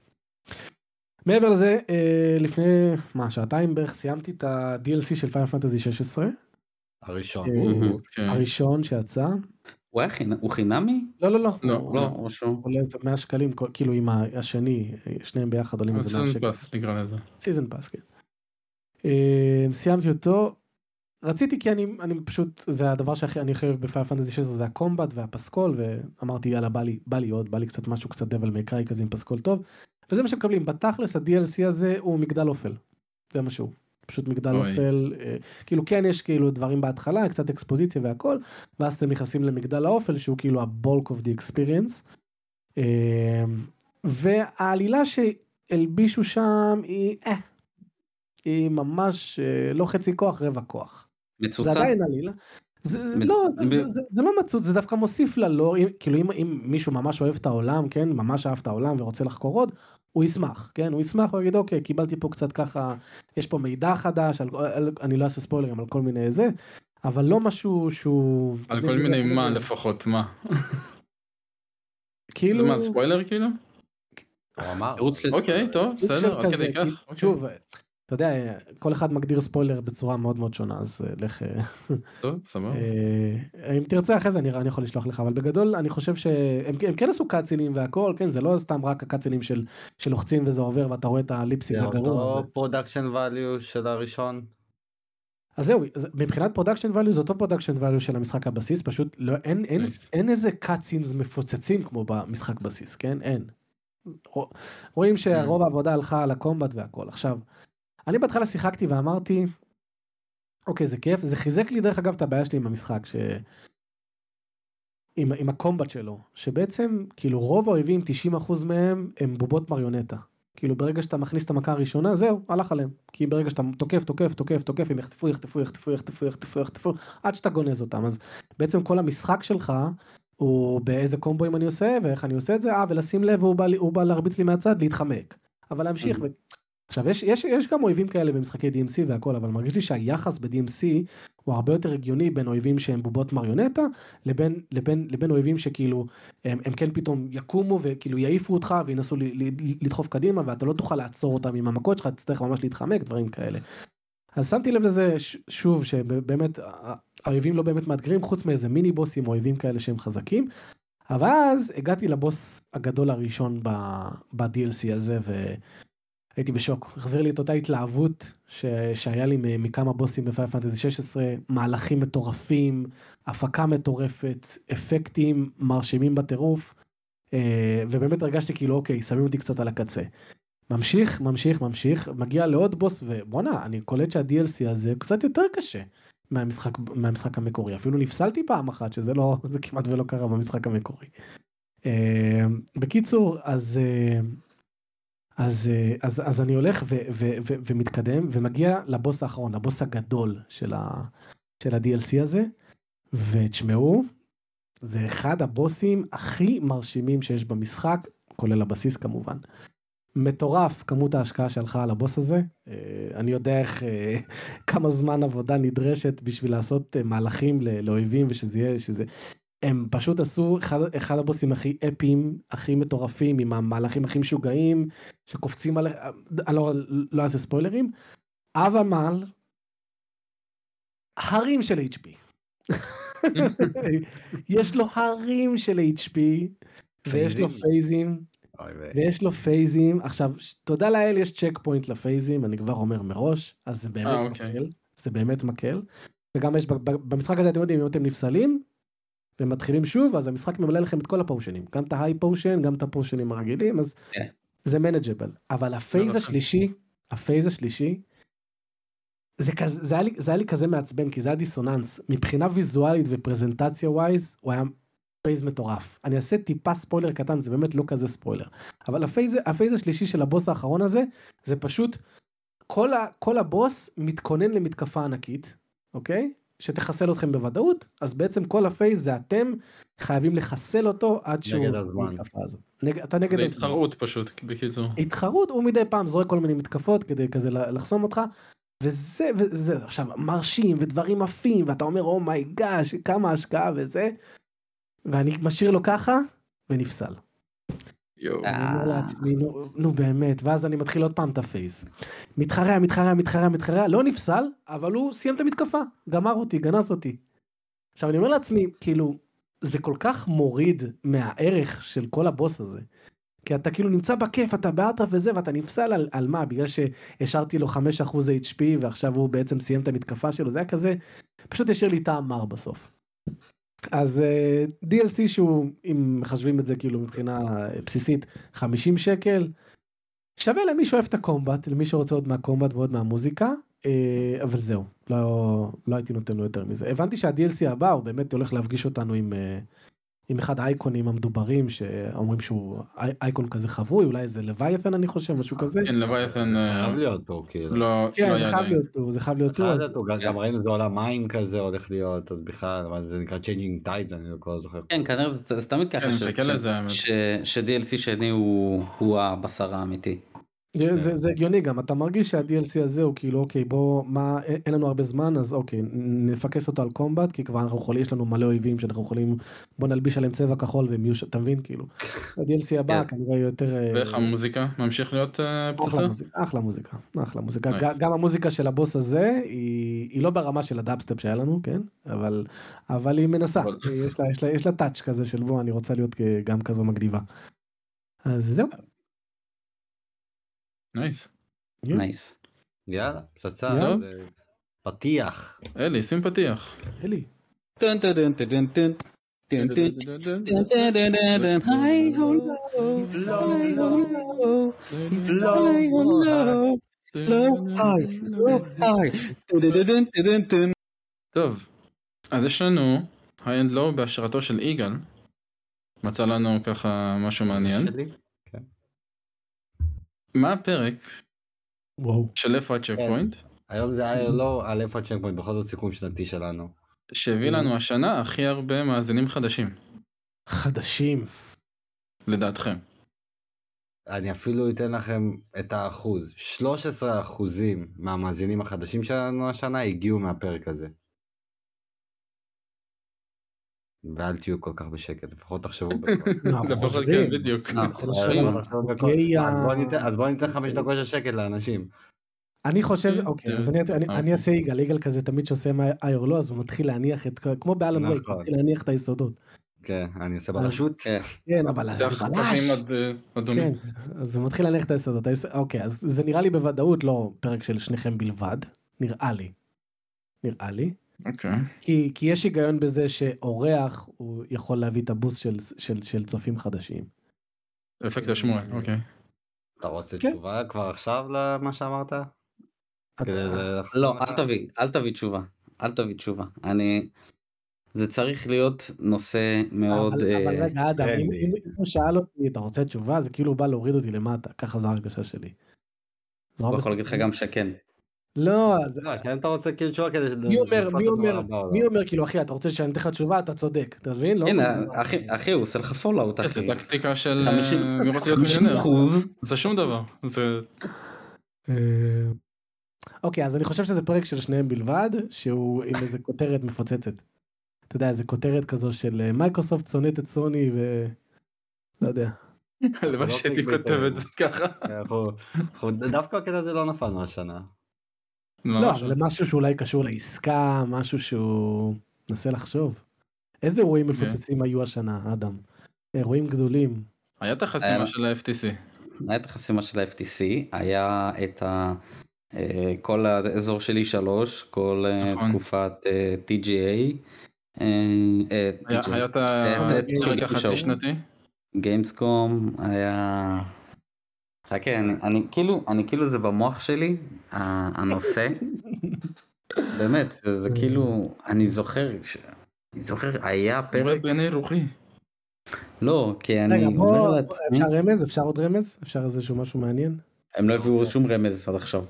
מעבר לזה אה, לפני מה שעתיים בערך סיימתי את ה-DLC של פיינל פנטזי 16. הראשון. אה, כן. הראשון שיצא. הוא היה חינמי? לא לא לא. לא, לא. עולה איזה 100 שקלים כאילו עם השני שניהם ביחד עולים איזה 100 שקל. season pass נקרא לזה. season pass כן. אה, סיימתי אותו. רציתי כי אני אני פשוט זה הדבר שהכי אני חייב בפיינל פנטזי 16 זה ה combat והפסקול ואמרתי יאללה בא לי בא לי עוד בא לי קצת משהו קצת דבל מקראי כזה עם פסקול טוב וזה מה שמקבלים בתכלס ה-DLC הזה הוא מגדל אופל. זה מה שהוא. פשוט מגדל אופל אה, כאילו כן יש כאילו דברים בהתחלה קצת אקספוזיציה והכל ואז אתם נכנסים למגדל האופל שהוא כאילו הבולק אוף די אקספיריאנס. והעלילה שהלבישו שם היא אה, היא ממש אה, לא חצי כוח רבע כוח. מצוצה. זה עדיין עלילה. זה, זה, לא, זה, זה, זה, זה לא מצוץ, זה דווקא מוסיף לה לא, כאילו אם, אם מישהו ממש אוהב את העולם, כן, ממש אהב את העולם ורוצה לחקור עוד, הוא ישמח, כן? הוא ישמח, הוא יגיד, אוקיי, קיבלתי פה קצת ככה, יש פה מידע חדש, על, על, אני לא אעשה ספוילרים על כל מיני זה, אבל לא משהו שהוא... על כל מיני מה זה... לפחות, מה? כאילו... זה מה, ספוילר כאילו? הוא אמר. אוקיי, טוב, בסדר, עד כדי כך. שוב, אתה יודע, כל אחד מגדיר ספוילר בצורה מאוד מאוד שונה, אז אה, לך... אה, טוב, סבבה. אה, אם תרצה אחרי זה אני, אני יכול לשלוח לך, אבל בגדול אני חושב שהם כן עשו cutscene ים והכל, כן, זה לא סתם רק ה cutscene ים של, שלוחצים וזה עובר ואתה רואה את ה lip sync הגרוע הזה. זה אותו production value של הראשון? אז זהו, מבחינת production value זה אותו production value של המשחק הבסיס, פשוט לא, אין, אין, אין איזה cutscenes מפוצצים כמו במשחק בסיס, כן? אין. רואים שרוב העבודה הלכה על ה combat והכל. עכשיו, אני בהתחלה שיחקתי ואמרתי, אוקיי זה כיף, זה חיזק לי דרך אגב את הבעיה שלי עם המשחק, ש... עם, עם הקומבט שלו, שבעצם כאילו רוב האויבים 90% מהם הם בובות מריונטה. כאילו ברגע שאתה מכניס את המכה הראשונה זהו הלך עליהם. כי ברגע שאתה תוקף תוקף תוקף תוקף הם יחטפו יחטפו יחטפו יחטפו יחטפו יחטפו עד שאתה גונז אותם. אז בעצם כל המשחק שלך הוא באיזה קומבואים אני עושה ואיך אני עושה את זה? אה ולשים לב הוא בא, הוא בא להרביץ לי מהצד להתחמק. אבל להמשיך. ו... עכשיו יש, יש, יש גם אויבים כאלה במשחקי DMC והכל אבל מרגיש לי שהיחס ב-DMC הוא הרבה יותר הגיוני בין אויבים שהם בובות מריונטה לבין לבין לבין אויבים שכאילו הם, הם כן פתאום יקומו וכאילו יעיפו אותך וינסו ל, ל, לדחוף קדימה ואתה לא תוכל לעצור אותם עם המכות שלך תצטרך ממש להתחמק דברים כאלה. אז שמתי לב לזה שוב שבאמת האויבים לא באמת מאתגרים חוץ מאיזה מיני בוסים או אויבים כאלה שהם חזקים. אבל אז הגעתי לבוס הגדול הראשון ב-DLC הזה ו... הייתי בשוק, החזיר לי את אותה התלהבות ש... שהיה לי מכמה בוסים בפייל פנטזי 16, מהלכים מטורפים, הפקה מטורפת, אפקטים מרשימים בטירוף, אה, ובאמת הרגשתי כאילו אוקיי, שמים אותי קצת על הקצה. ממשיך, ממשיך, ממשיך, מגיע לעוד בוס, ובואנה, אני קולט שה-DLC הזה קצת יותר קשה מהמשחק, מהמשחק המקורי, אפילו נפסלתי פעם אחת, שזה לא, זה כמעט ולא קרה במשחק המקורי. אה, בקיצור, אז... אה, אז, אה, אז, אז אני הולך ו, ו, ו, ומתקדם ומגיע לבוס האחרון, לבוס הגדול של, ה, של ה-DLC הזה, ותשמעו, זה אחד הבוסים הכי מרשימים שיש במשחק, כולל הבסיס כמובן. מטורף כמות ההשקעה שהלכה על הבוס הזה, אה, אני יודע איך, אה, כמה זמן עבודה נדרשת בשביל לעשות מהלכים לאויבים ושזה יהיה, שזה, הם פשוט עשו אחד, אחד הבוסים הכי אפיים, הכי מטורפים, עם המהלכים הכי משוגעים, שקופצים על... אני לא, לא אעשה ספוילרים, אבל הרים של HP. יש לו הרים של HP, ויש לו פייזים, ויש לו phase ים. עכשיו, תודה לאל יש checkpoint ל phase ים, אני כבר אומר מראש, אז זה באמת אה, אוקיי. מקל, זה באמת מקל. וגם יש במשחק הזה אתם יודעים אם אתם נפסלים ומתחילים שוב אז המשחק ממלא לכם את כל ה potion ים גם את ה high potion גם את ה potion ים הרגילים אז yeah. כן. זה manageable אבל ה phase השלישי ה phase השלישי. זה, כזה, זה, היה לי, זה היה לי כזה מעצבן כי זה היה דיסוננס מבחינה ויזואלית ופרזנטציה wise הוא היה phase מטורף אני אעשה טיפה ספוילר קטן זה באמת לא כזה ספוילר אבל ה phase, ה phase השלישי של הבוס האחרון הזה זה פשוט כל, ה, כל הבוס מתכונן למתקפה ענקית אוקיי שתחסל אתכם בוודאות אז בעצם כל ה phase זה אתם חייבים לחסל אותו עד שהוא נגד הזמן. נג, אתה נגד הזמן. התחרות פשוט בקיצור. התחרות הוא מדי פעם זורק כל מיני מתקפות כדי כזה לחסום אותך. וזה וזה עכשיו מרשים ודברים עפים ואתה אומר oh my gosh כמה השקעה וזה. ואני משאיר לו ככה ונפסל. אני אומר לעצמי נו באמת ואז אני מתחיל עוד פעם את הפייס. מתחרע מתחרע מתחרע מתחרע לא נפסל אבל הוא סיים את המתקפה גמר אותי גנז אותי. עכשיו אני אומר לעצמי כאילו זה כל כך מוריד מהערך של כל הבוס הזה. כי אתה כאילו נמצא בכיף אתה באטרף וזה ואתה נפסל על, על מה בגלל שהשארתי לו 5% HP ועכשיו הוא בעצם סיים את המתקפה שלו זה היה כזה פשוט השאיר לי טעם מר בסוף. אז אה, DLC שהוא אם מחשבים את זה כאילו מבחינה בסיסית 50 שקל שווה למי שאוהב את הקומבט למי שרוצה עוד מהקומבט ועוד מהמוזיקה uh, אבל זהו לא לא הייתי נותן לו יותר מזה הבנתי שה-DLC הבא הוא באמת הולך להפגיש אותנו עם. עם אחד האייקונים המדוברים שאומרים שהוא אייקון כזה חבוי אולי זה לוויתן אני חושב משהו כזה. כן לוויתן אה, חייב להיות פה כאילו. לא, כן לא זה חייב להיות הוא זה חייב להיות הוא. גם ראינו זה עולם מים כזה הולך להיות אז בכלל זה נקרא Changing Tides אני לא זוכר. כן כנראה זה תמיד ככה כן, ש-DLC שני הוא הבשר האמיתי. כן. זה, זה הגיוני גם אתה מרגיש שה-DLC הזה הוא כאילו אוקיי בוא מה אין לנו הרבה זמן אז אוקיי נפקס אותו על combat כי כבר אנחנו יכולים יש לנו מלא אויבים שאנחנו יכולים בוא נלביש עליהם צבע כחול והם יהיו אתה מבין כאילו. ה-DLC הבא כן. כנראה יותר. אה, ואיך המוזיקה ממשיך להיות אה, פצצה? אחלה מוזיקה אחלה מוזיקה גם המוזיקה של הבוס הזה היא לא ברמה של הדאפסטפ שהיה לנו כן אבל אבל היא מנסה יש לה יש לה יש לה touch כזה של בוא אני רוצה להיות גם כזו מגניבה. אז זהו. nice. nice. יאללה, פצצה. פתיח. אלי, שים פתיח. אלי. טוב, אז יש לנו high and low בהשראתו של יגאל מצא לנו ככה משהו מעניין. מה הפרק וואו. של איפה הצ'ק כן. point היום זה היה לא על איפה ה checkpoint, בכל זאת סיכום שנתי שלנו. שהביא לנו השנה הכי הרבה מאזינים חדשים, חדשים. לדעתכם. אני אפילו אתן לכם את האחוז. 13 אחוזים מהמאזינים החדשים שלנו השנה הגיעו מהפרק הזה. ואל תהיו כל כך בשקט, לפחות תחשבו בקול. אנחנו לפחות חושבים. כן, בדיוק. אה, לא אז ה- בוא ניתן- אז בוא ניתן חמש דקות של שקט לאנשים. אני חושב, אוקיי, כן. אז אני- אני- אני אוקיי. אעשה יגאל, יגאל כזה תמיד שעושה מה או לא, אז הוא מתחיל להניח את, כמו באלן וייק, הוא נכון. מתחיל להניח את היסודות. כן, אני עושה בלשות. כן. כן, אבל אד- אה. כן, אז הוא מתחיל להניח את היסודות. היס- אוקיי, אז זה נראה לי בוודאות לא פרק של שניכם בלבד, נראה לי. נראה לי. אוקיי. כי, כי יש היגיון בזה שאורח הוא יכול להביא את הבוסט של, של, של צופים חדשים. אפקט השמואל, אוקיי. אתה רוצה כן. תשובה כבר עכשיו למה שאמרת? אתה- לא, לך? אל תביא, אל תביא תשובה. אל תביא תשובה. אני... זה צריך להיות נושא מאוד... אבל, אה, רגע אדם, אם, טרנדי. אם, הוא שאל אותי אתה רוצה תשובה זה כאילו הוא בא להוריד אותי למטה ככה זו ההרגשה שלי. רוב יכול להגיד לך. גם שכן. לא, אז לא, השאלה אם אתה רוצה כאילו תשובה כדי מי אומר, מי אומר, לא. מי אומר כאילו אחי אתה רוצה שאני אתן לך תשובה אתה צודק אתה מבין? לא הנה, אחי, אחי, הוא עושה לך פולאאוט, איזה אחי. טקטיקה של 50 אה, מרוץ להיות 50 מיליונר. אחוז. זה שום דבר. זה אה, אוקיי אז אני חושב שזה פרק של שניהם בלבד שהוא עם איזה כותרת מפוצצת. אתה יודע איזה כותרת כזו של אה, מייקרוסופט שונאת את סוני ו... לא יודע. הלוואי לא שהייתי כותב את. זה ככה. אנחנו- דווקא הקטע הזה לא נפלנו השנה. לא. אבל משהו שאולי קשור לעסקה משהו שהוא מנסה לחשוב. איזה אירועים אוקיי. מפוצצים היו השנה אדם? אירועים גדולים. היה את החסימה של ה-FTC. היה את החסימה של ה-FTC, היה את ה... אה, כל האזור של E3, כל אה, נכון. תקופת אה, TGA. אה, אה, היה את הפרק את- החצי שנתי. גיימסקום היה... חכה, אני, אני כאילו, אני כאילו זה במוח שלי, הנושא, באמת, זה, זה כאילו, אני זוכר, ש... אני זוכר, היה פרק, פרק בעיני רוחי. לא, כי רגע אני אומר בוא, לעצמי, אפשר רמז? אפשר עוד רמז? אפשר איזשהו משהו מעניין? הם לא הביאו שום רמז עד עכשיו.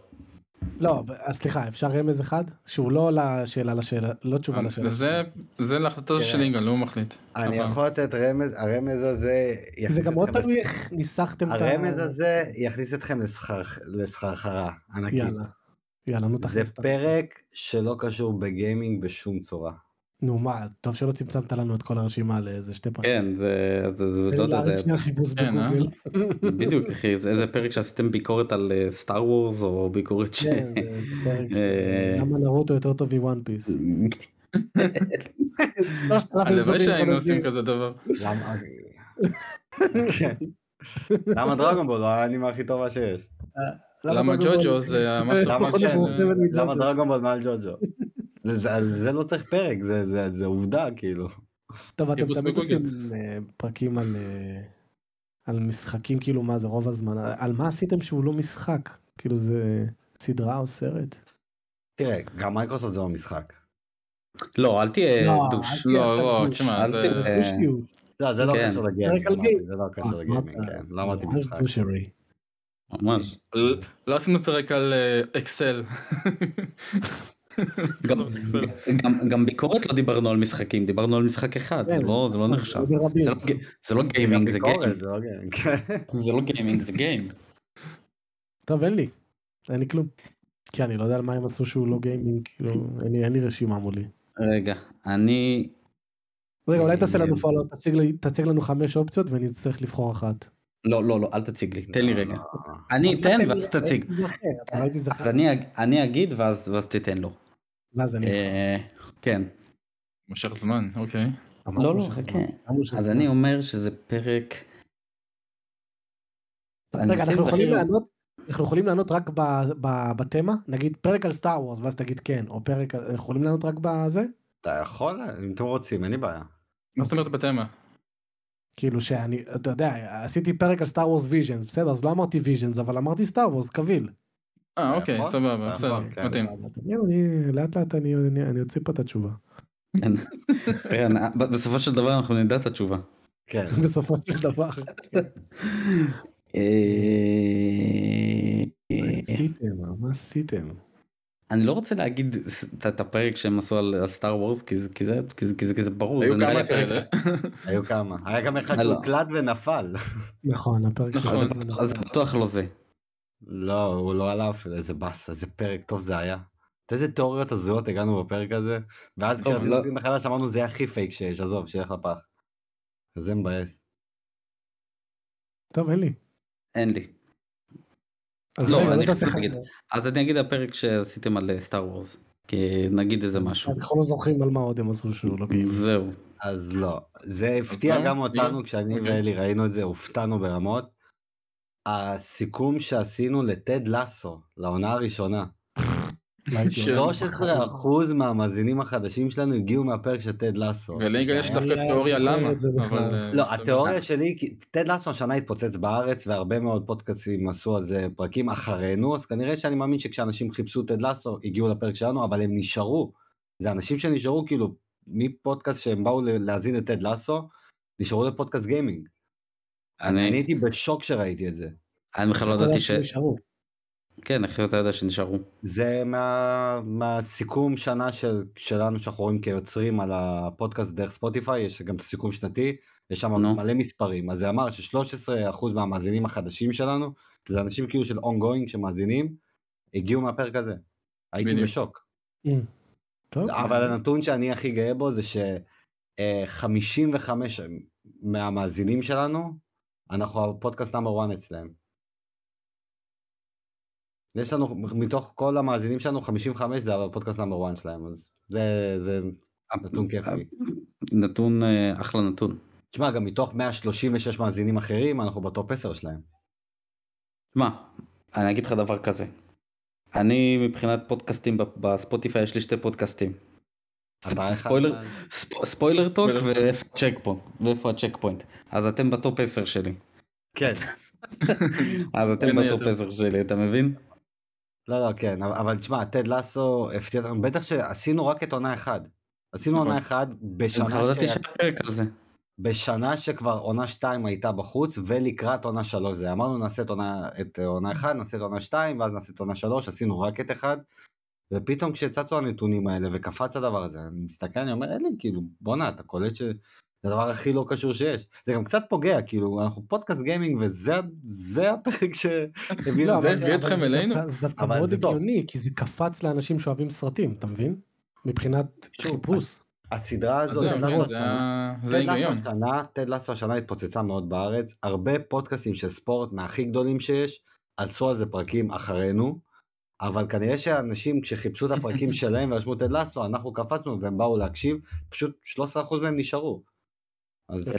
לא, אז סליחה, אפשר רמז אחד? שהוא לא לשאלה לשאלה, לא תשובה לשאלה. זה זה להחלטה של תראה. יגאל, הוא מחליט. אני יכול לתת רמז, הרמז הזה... זה גם אתכם תלוי איך ניסחתם את ה... הרמז הזה יכניס אתכם לסחר- לסחרחרה ענקית. יאללה. יאללה, נו זה תכניס. תכניס. פרק שלא קשור בגיימינג בשום צורה. נו מה, טוב שלא צמצמת לנו את כל הרשימה לאיזה שתי פרקים. כן, זה, זה, לא יודע, זה, שנייה חיפוש כן, אה? בגוגל. בדיוק אחי, זה איזה פרק שעשיתם ביקורת על Star Wars או ביקורת ש... כן, זה אה, למה נרוטו יותר טוב מ One Piece. הלוואי שהיינו עושים כזה דבר. למה... כן. Dragon Ball הוא האנימה הכי טובה שיש? למה ג'וג'ו זה המאסטר כן? למה Dragon Ball מעל ג'וג'ו? זה- זה- על זה לא צריך פרק, זה- זה זה עובדה כאילו. טוב, אתם תמיד. עושים אה, פרקים על אה, על משחקים כאילו מה זה רוב הזמן על מה עשיתם שהוא לא משחק כאילו זה סדרה או סרט. תראה, גם מייקרוסופט זה לא משחק. לא, אל תהיה לא, douche. לא, לא, douche. תשמע, אל זה... תהיה- דושיות. לא, זה לא כן. קשור ל gaming. זה לא קשור אה, ל gaming, כן. לא אמרתי ממש משחק. ממש. לא עשינו פרק על אקסל. גם, גם, גם ביקורת לא דיברנו על משחקים, דיברנו על משחק אחד, זה כן, לא, זה לא נכון, נחשב. זה ברבים. זה לא, ג- זה לא gaming, זה game. זה לא gaming. זה לא game. טוב אין לי. אין לי כלום. כי אני לא יודע על מה הם עשו שהוא לא gaming כאילו אין לי- אין לי רשימה מולי. רגע, אני... רגע אולי תעשה לנו אה, פולו תציג לי- תציג לנו חמש אופציות ואני אצטרך לבחור אחת. לא, לא, לא, אל תציג לי, תן לי לא, רגע. לא. אני אתן ואז תציג. לא לא אז. אני, אג- אני אגיד ואז תיתן לו. ואז אני אה, כן. מושך זמן, אוקיי. לא, לא, חכה. אז. אני אומר שזה פרק... רגע אנחנו יכולים לענות אנחנו יכולים לענות רק ב- ב- בתמה נגיד פרק על Star Wars ואז תגיד כן או פרק על- אנחנו יכולים לענות רק בזה אתה יכול, אם אתם רוצים, אין לי בעיה. מה זאת אומרת בתמה? כאילו שאני אתה יודע עשיתי פרק על Star Wars Visions בסדר אז לא אמרתי Visions אבל אמרתי Star Wars קביל. אה אתה אוקיי, יכול? סבבה, אתה בסדר, כן. מתאים. אני לאט לאט אני אני- אני אוציא פה את התשובה. בסופו של דבר אנחנו נדע את התשובה. כן. בסופו של דבר. אה, מה עשיתם? אני לא רוצה להגיד את- הפרק שהם עשו על סטאר וורס כי זה כי זה כי זה- כי זה- כי זה ברור. היו כמה כאלה. היו כמה. היה גם אחד. שהוקלט ונפל. נכון, הפרק נכון. אז- בטוח לא זה. לא, הוא לא עלה אפילו, איזה באסה, איזה פרק טוב זה היה. לאיזה תיאוריות הזויות הגענו בפרק הזה, ואז טוב, כשרצינו לא- להגיד מחדש אמרנו זה יהיה הכי פייק שיש, עזוב, שילך לפח. זה מבאס. טוב, אין לי. אין לי. אז לא, רגע, אני לא תעשה לך... להגיד. אז אני אגיד הפרק שעשיתם על Star Wars. כי נגיד איזה משהו. אנחנו לא זוכרים על מה עוד הם עשו שהוא לא gaming. זהו. אז לא, זה הפתיע זהו? גם אותנו יהיה? כשאני אוקיי. ואלי ראינו את זה, הופתענו ברמות. הסיכום שעשינו לטד לסו, לעונה הראשונה, לא הייתי של- אומר. 13% מהמאזינים החדשים שלנו הגיעו מהפרק של טד לסו. וליגה יש דווקא לי תיאוריה למה. את אה, לא. התיאוריה שלי, טד לסו השנה התפוצץ בארץ והרבה מאוד פודקאסטים עשו על זה פרקים אחרינו, אז כנראה שאני מאמין שכשאנשים חיפשו טד לסו הגיעו לפרק שלנו, אבל הם נשארו. זה אנשים שנשארו כאילו מפודקאסט שהם באו ל- להאזין לטד לסו, נשארו לפודקאסט גיימינג. אני אני הייתי בשוק כשראיתי את זה. אני בכלל לא ידעתי ש... שנשארו. כן, איך אתה יודע שנשארו. זה מה, מהסיכום שנה של, שלנו שאנחנו רואים כיוצרים על הפודקאסט דרך ספוטיפיי, יש גם את הסיכום שנתי, יש שם נו. מלא מספרים, אז זה אמר ש-13% מהמאזינים החדשים שלנו, זה אנשים כאילו של ongoing שמאזינים, הגיעו מהפרק הזה. הייתי בדיוק. בשוק. אמ, טוב. אבל הנתון שאני הכי גאה בו זה ש-55 מהמאזינים שלנו, אנחנו הפודקאסט נאמר 1 אצלם. יש לנו, מתוך כל המאזינים שלנו, 55 זה הפודקאסט נאמר 1 שלהם, אז זה, זה נתון כיפי. נתון, אה, אחלה נתון. תשמע, גם מתוך 136 מאזינים אחרים, אנחנו בטופ 10 שלהם. מה, אני אגיד לך דבר כזה. אני מבחינת פודקאסטים בספוטיפיי יש לי שתי פודקאסטים. Spoiler Talk ואיפה ה checkpoint, ואיפה ה checkpoint. אז אתם ב top 10 שלי. כן, אז אתם ב top היתר. 10 שלי, אתה מבין? לא, לא, כן, אבל, תשמע, Ted Lasso הפתיע אותנו, בטח שעשינו רק את עונה אחת. עשינו נכון. עונה אחת אני בשנה, שכבר עונה 2 הייתה בחוץ ולקראת עונה 3 זה אמרנו נעשה את עונה 1 נעשה את עונה 2 ואז נעשה את עונה 3 עשינו רק את 1 ופתאום כשצצו הנתונים האלה וקפץ הדבר הזה אני מסתכל אני אומר אלי כאילו בואנה אתה קולט שזה הדבר הכי לא קשור שיש זה גם קצת פוגע כאילו אנחנו פודקאסט גיימינג וזה זה הפרק שהביא לא, זה הביא אתכם אלינו? זה דווקא מאוד. הגיוני, כי זה קפץ לאנשים שאוהבים סרטים, אתה מבין? מבחינת חיפוש. הסדרה הזאת כן, לסו זה ההיגיון. השנה, טד לסו השנה התפוצצה מאוד בארץ, הרבה פודקאסטים של ספורט מהכי גדולים שיש, עשו על זה פרקים אחרינו, אבל כנראה שאנשים כשחיפשו את הפרקים שלהם ורשמו טד לסו, אנחנו קפצנו והם באו להקשיב, פשוט 13% מהם נשארו. אז זה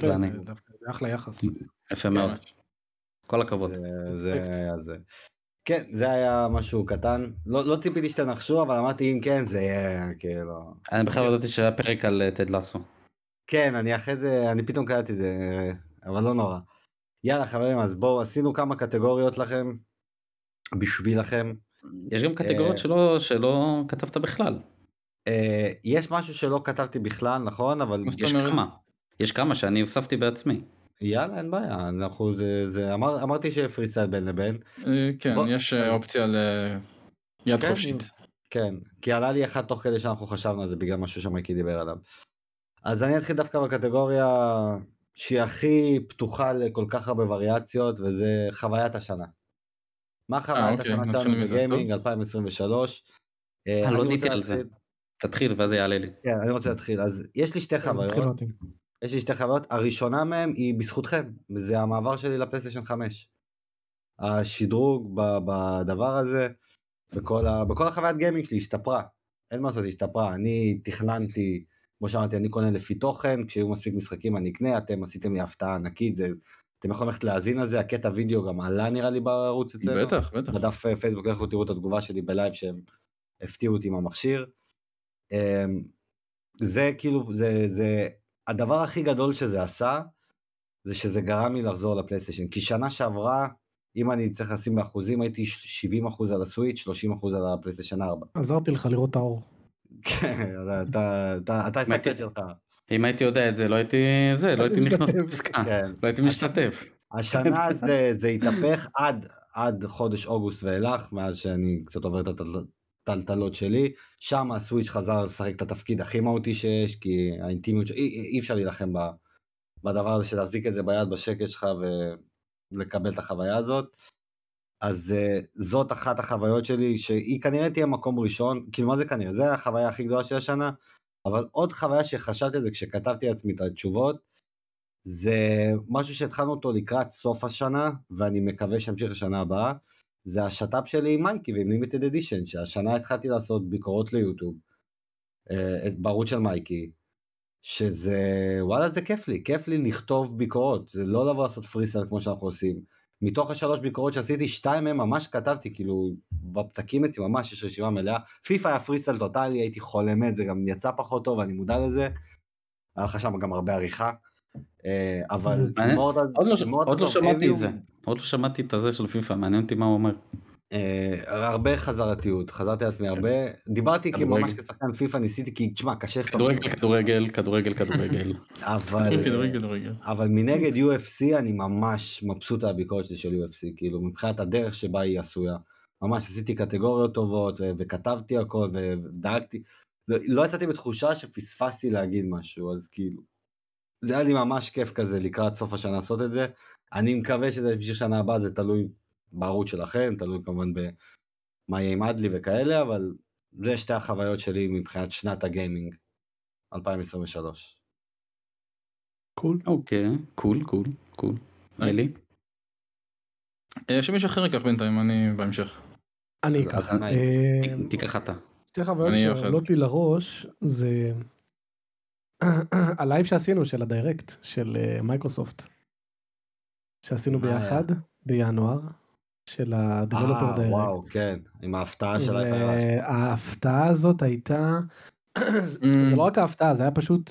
אחלה יחס. יפה כן, מאוד. כל הכבוד. זה- זה היה זה. כן, זה היה משהו קטן, לא לא ציפיתי שתנחשו, אבל אמרתי אם כן זה יהיה כאילו... אני בכלל לא ידעתי שהיה פרק על אה, טד לסו. כן, אני אחרי זה, אני פתאום קראתי את זה, אבל לא נורא. יאללה חברים, אז בואו, עשינו כמה קטגוריות לכם, בשבילכם. יש גם קטגוריות אה, שלא שלא כתבת בכלל. אה, יש משהו שלא כתבתי בכלל, נכון? אבל יש? כמה. יש כמה שאני הוספתי בעצמי. יאללה, אין בעיה, אנחנו, זה, זה, אמר, אמרתי שפרי סטייל בין לבין. אה, כן, בוא- יש אה, אופציה ליד כן, חופשית. כן, כי עלה לי אחד תוך כדי שאנחנו חשבנו על זה בגלל משהו שמייקי דיבר עליו. אז אני אתחיל דווקא בקטגוריה שהיא הכי פתוחה לכל כך הרבה וריאציות, וזה חוויית השנה. מה חוויית אוקיי, השנה שלנו בגיימינג 2023? אה, אה, אני לא רוצה עניתי על זה. להתחיל- תתחיל ואז יעלה לי. כן, אני רוצה להתחיל. אז יש לי שתי חוויות. יש לי שתי חוויות, הראשונה מהן היא בזכותכם, זה המעבר שלי לפלייסטיישן 5. השדרוג ב- בדבר הזה, בכל, ה, בכל החוויית gaming שלי השתפרה, אין מה לעשות, השתפרה, אני תכננתי, כמו שאמרתי, אני קונה לפי תוכן, כשיהיו מספיק משחקים אני אקנה, אתם עשיתם לי הפתעה ענקית, זה, אתם יכולים ללכת להאזין לזה, הקטע וידאו גם עלה נראה לי בערוץ אצלנו. בטח, בטח. בדף אה, פייסבוק, לכו תראו את התגובה שלי ב live שהם הפתיעו אותי עם המכשיר. אמ, זה כאילו, זה, זה, הדבר הכי גדול שזה עשה, זה שזה גרם לי לחזור לפלייסטיישן. כי שנה שעברה, אם אני צריך לשים באחוזים, הייתי 70% על הסוויץ', 30% על הפלייסטיישן 4. עזרתי לך לראות את האור. כן, אתה, אתה, אתה, אתה ת- שלך. אם הייתי יודע את זה לא הייתי זה לא הייתי נכנס. לפסקה כן. לא הייתי משתתף. השנה זה, זה התהפך עד, עד חודש אוגוסט ואילך, מאז שאני קצת עובר את הטלטלות שלי. שם הסוויץ' חזר לשחק את התפקיד הכי מהותי שיש, כי האינטימיות, אי, אי אי אפשר להילחם בדבר הזה של להחזיק את זה ביד בשקט שלך ולקבל את החוויה הזאת. אז uh, זאת אחת החוויות שלי, שהיא כנראה תהיה מקום ראשון, כאילו מה זה כנראה? זה החוויה הכי גדולה של השנה, אבל עוד חוויה שחשבתי על זה כשכתבתי לעצמי את התשובות, זה משהו שהתחלנו אותו לקראת סוף השנה, ואני מקווה שימשיך לשנה הבאה, זה השת"פ שלי עם מייקי ועם Limited Edition, שהשנה התחלתי לעשות ביקורות ליוטיוב, אה, בערוץ של מייקי, שזה, וואלה זה כיף לי, כיף לי לכתוב ביקורות, זה לא לבוא לעשות פריסטייל כמו שאנחנו עושים. מתוך השלוש ביקורות שעשיתי, שתיים מהם ממש כתבתי, כאילו, בפתקים אצלי ממש יש רשימה מלאה. פיפא היה פריסטייל טוטאלי, הייתי חולה מת, זה גם יצא פחות טוב, אני מודע לזה. היה לך שם גם הרבה עריכה. אה, אבל עוד לא, לא שמעתי את זה עוד לא שמעתי את הזה של פיפא מעניין אותי מה הוא אומר. אה, הרבה חזרתיות, חזרתי לעצמי הרבה, דיברתי כדורגל. ממש כשחקן פיפא, ניסיתי, כי תשמע, קשה לכתוב, כדורגל כדורגל כדורגל כדורגל. אבל, כדורגל, כדורגל. אבל מנגד UFC אני ממש מבסוט על הביקורת שלי של UFC, כאילו מבחינת הדרך שבה היא עשויה. ממש עשיתי קטגוריות טובות ו- וכתבתי הכל ו- ודאגתי, לא, לא יצאתי בתחושה שפספסתי להגיד משהו, אז כאילו, זה היה לי ממש כיף כזה לקראת סוף השנה לעשות את זה. אני מקווה שזה ימשיך שנה הבאה, זה תלוי בערוץ שלכם, תלוי כמובן במה יהיה עם אדלי וכאלה, אבל זה שתי החוויות שלי מבחינת שנת הגיימינג 2023. Cool. אוקיי cool cool Cool. אלי? אה, שמישהו אחר ייקח בינתיים, אני בהמשך. אני אקח. אה, תיקח אתה. שתי חוויות שעולות לי לראש זה הלייב שעשינו של ה Direct של אה, מייקרוסופט. שעשינו? ביחד בינואר של ה Developer אה, Direct. וואו, כן, עם ההפתעה של Hi-Fi Rush. וההפתעה הזאת הייתה, זה לא רק ההפתעה, זה היה פשוט,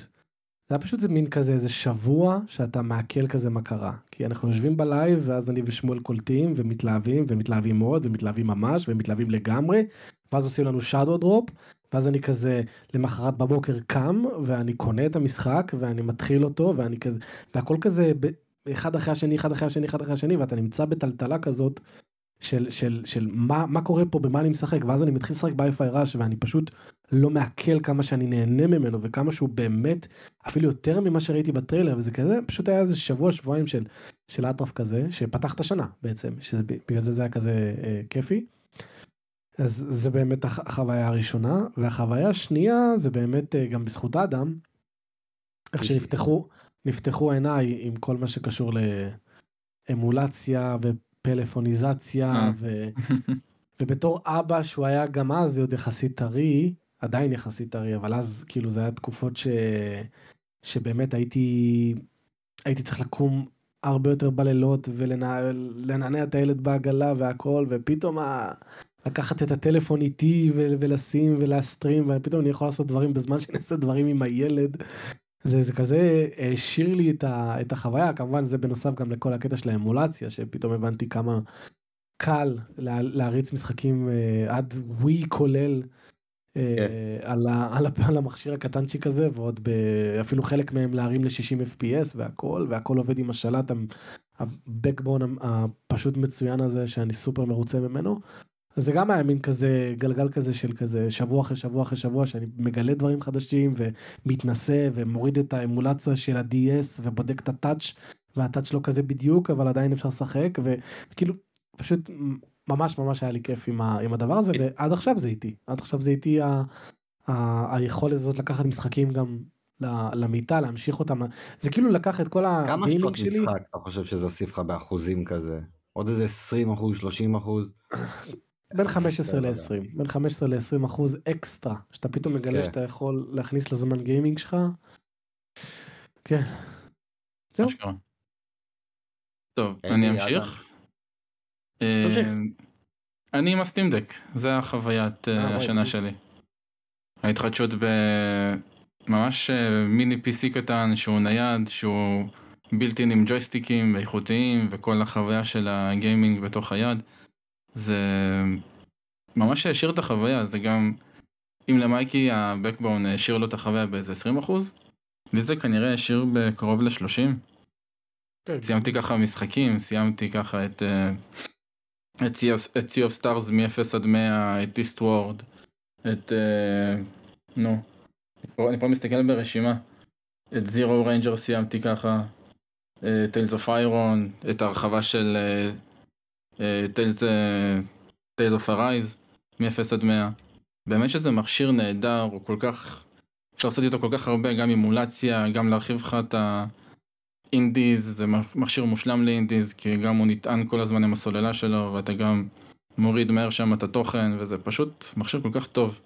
זה היה פשוט איזה מין כזה איזה שבוע שאתה מעכל כזה מה קרה. כי אנחנו יושבים בלייב ואז אני ושמואל קולטים ומתלהבים ומתלהבים מאוד ומתלהבים ממש ומתלהבים לגמרי. ואז עושים לנו shadow drop ואז אני כזה למחרת בבוקר קם ואני קונה את המשחק ואני מתחיל אותו ואני כזה והכל כזה ב- אחד אחרי השני אחד אחרי השני אחד אחרי השני ואתה נמצא בטלטלה כזאת של של של מה מה קורה פה במה אני משחק ואז אני מתחיל לשחק ב Hi-Fi Rush ואני פשוט לא מעכל כמה שאני נהנה ממנו וכמה שהוא באמת אפילו יותר ממה שראיתי בטריילר וזה כזה פשוט היה איזה שבוע שבועיים של של אטרף כזה שפתח את השנה בעצם שזה בגלל זה זה היה כזה אה, כיפי. אז זה באמת הח- החוויה הראשונה והחוויה השנייה זה באמת אה, גם בזכות אדם. איך שנפתחו נפתחו עיניי עם כל מה שקשור לאמולציה ופלאפוניזציה אה. ו... ובתור אבא שהוא היה גם אז עוד יחסית טרי עדיין יחסית טרי אבל אז כאילו זה היה תקופות ש... שבאמת הייתי הייתי צריך לקום הרבה יותר בלילות ולנענע את הילד בעגלה והכל ופתאום ה... לקחת את הטלפון איתי ולשים ולהסטרים ופתאום אני יכול לעשות דברים בזמן שאני עושה דברים עם הילד. זה, זה כזה העשיר לי את, ה, את החוויה כמובן זה בנוסף גם לכל הקטע של האמולציה שפתאום הבנתי כמה קל לה, להריץ משחקים אה, עד ווי כולל. אה, כן. על, ה, על, ה, על המכשיר הקטנצ'יק הזה ועוד ב, אפילו חלק מהם להרים ל-60 fps והכל והכל עובד עם השלט הבקבון הפשוט מצוין הזה שאני סופר מרוצה ממנו. אז זה גם היה מין כזה גלגל כזה של כזה שבוע אחרי שבוע אחרי שבוע שאני מגלה דברים חדשים ומתנסה ומוריד את האמולציה של ה-DS ובודק את הטאץ' והטאץ' לא כזה בדיוק אבל עדיין אפשר לשחק וכאילו פשוט ממש ממש היה לי כיף עם, ה, עם הדבר הזה ועד עכשיו זה איתי עד עכשיו זה איתי ה, ה, היכולת הזאת לקחת משחקים גם למיטה להמשיך אותם זה כאילו לקח את כל כמה הגיימינג שעות שלי. משחק אתה חושב שזה הוסיף לך באחוזים כזה? עוד איזה 20 אחוז 30 אחוז? בין 15 לא יודע. ל-20 בין 15 ל-20 אחוז אקסטרה שאתה פתאום מגלה כן. שאתה יכול להכניס לזמן גיימינג שלך. כן. זהו. טוב, אני אמשיך. תמשיך. אה, אני עם הסטימדק, זה החוויית אה, אה, השנה. שלי. ההתחדשות בממש מיני PC קטן שהוא נייד, שהוא בילטין עם ג'ויסטיקים איכותיים וכל החוויה של הגיימינג בתוך היד. זה ממש העשיר את החוויה, זה גם, אם למייקי הבקבון העשיר לו את החוויה באיזה 20 אחוז, לי זה כנראה השאיר בקרוב ל-30. כן. סיימתי ככה משחקים, סיימתי ככה את אה, את Sea of- את Stars מ-0 עד 100, את Eastward, את... אה, נו, אני פה- מסתכל ברשימה. את Zero Ranger סיימתי ככה, אה, Tales of Iron, את ההרחבה של Tales of Arise מ-0 עד 100. באמת שזה מכשיר נהדר, הוא כל כך... אפשר לעשות איתו כל כך הרבה, גם אימולציה, גם להרחיב לך את ה... אינדיז זה מכשיר מושלם לאינדיז כי גם הוא נטען כל הזמן עם הסוללה שלו ואתה גם מוריד מהר שם את התוכן וזה פשוט מכשיר כל כך טוב.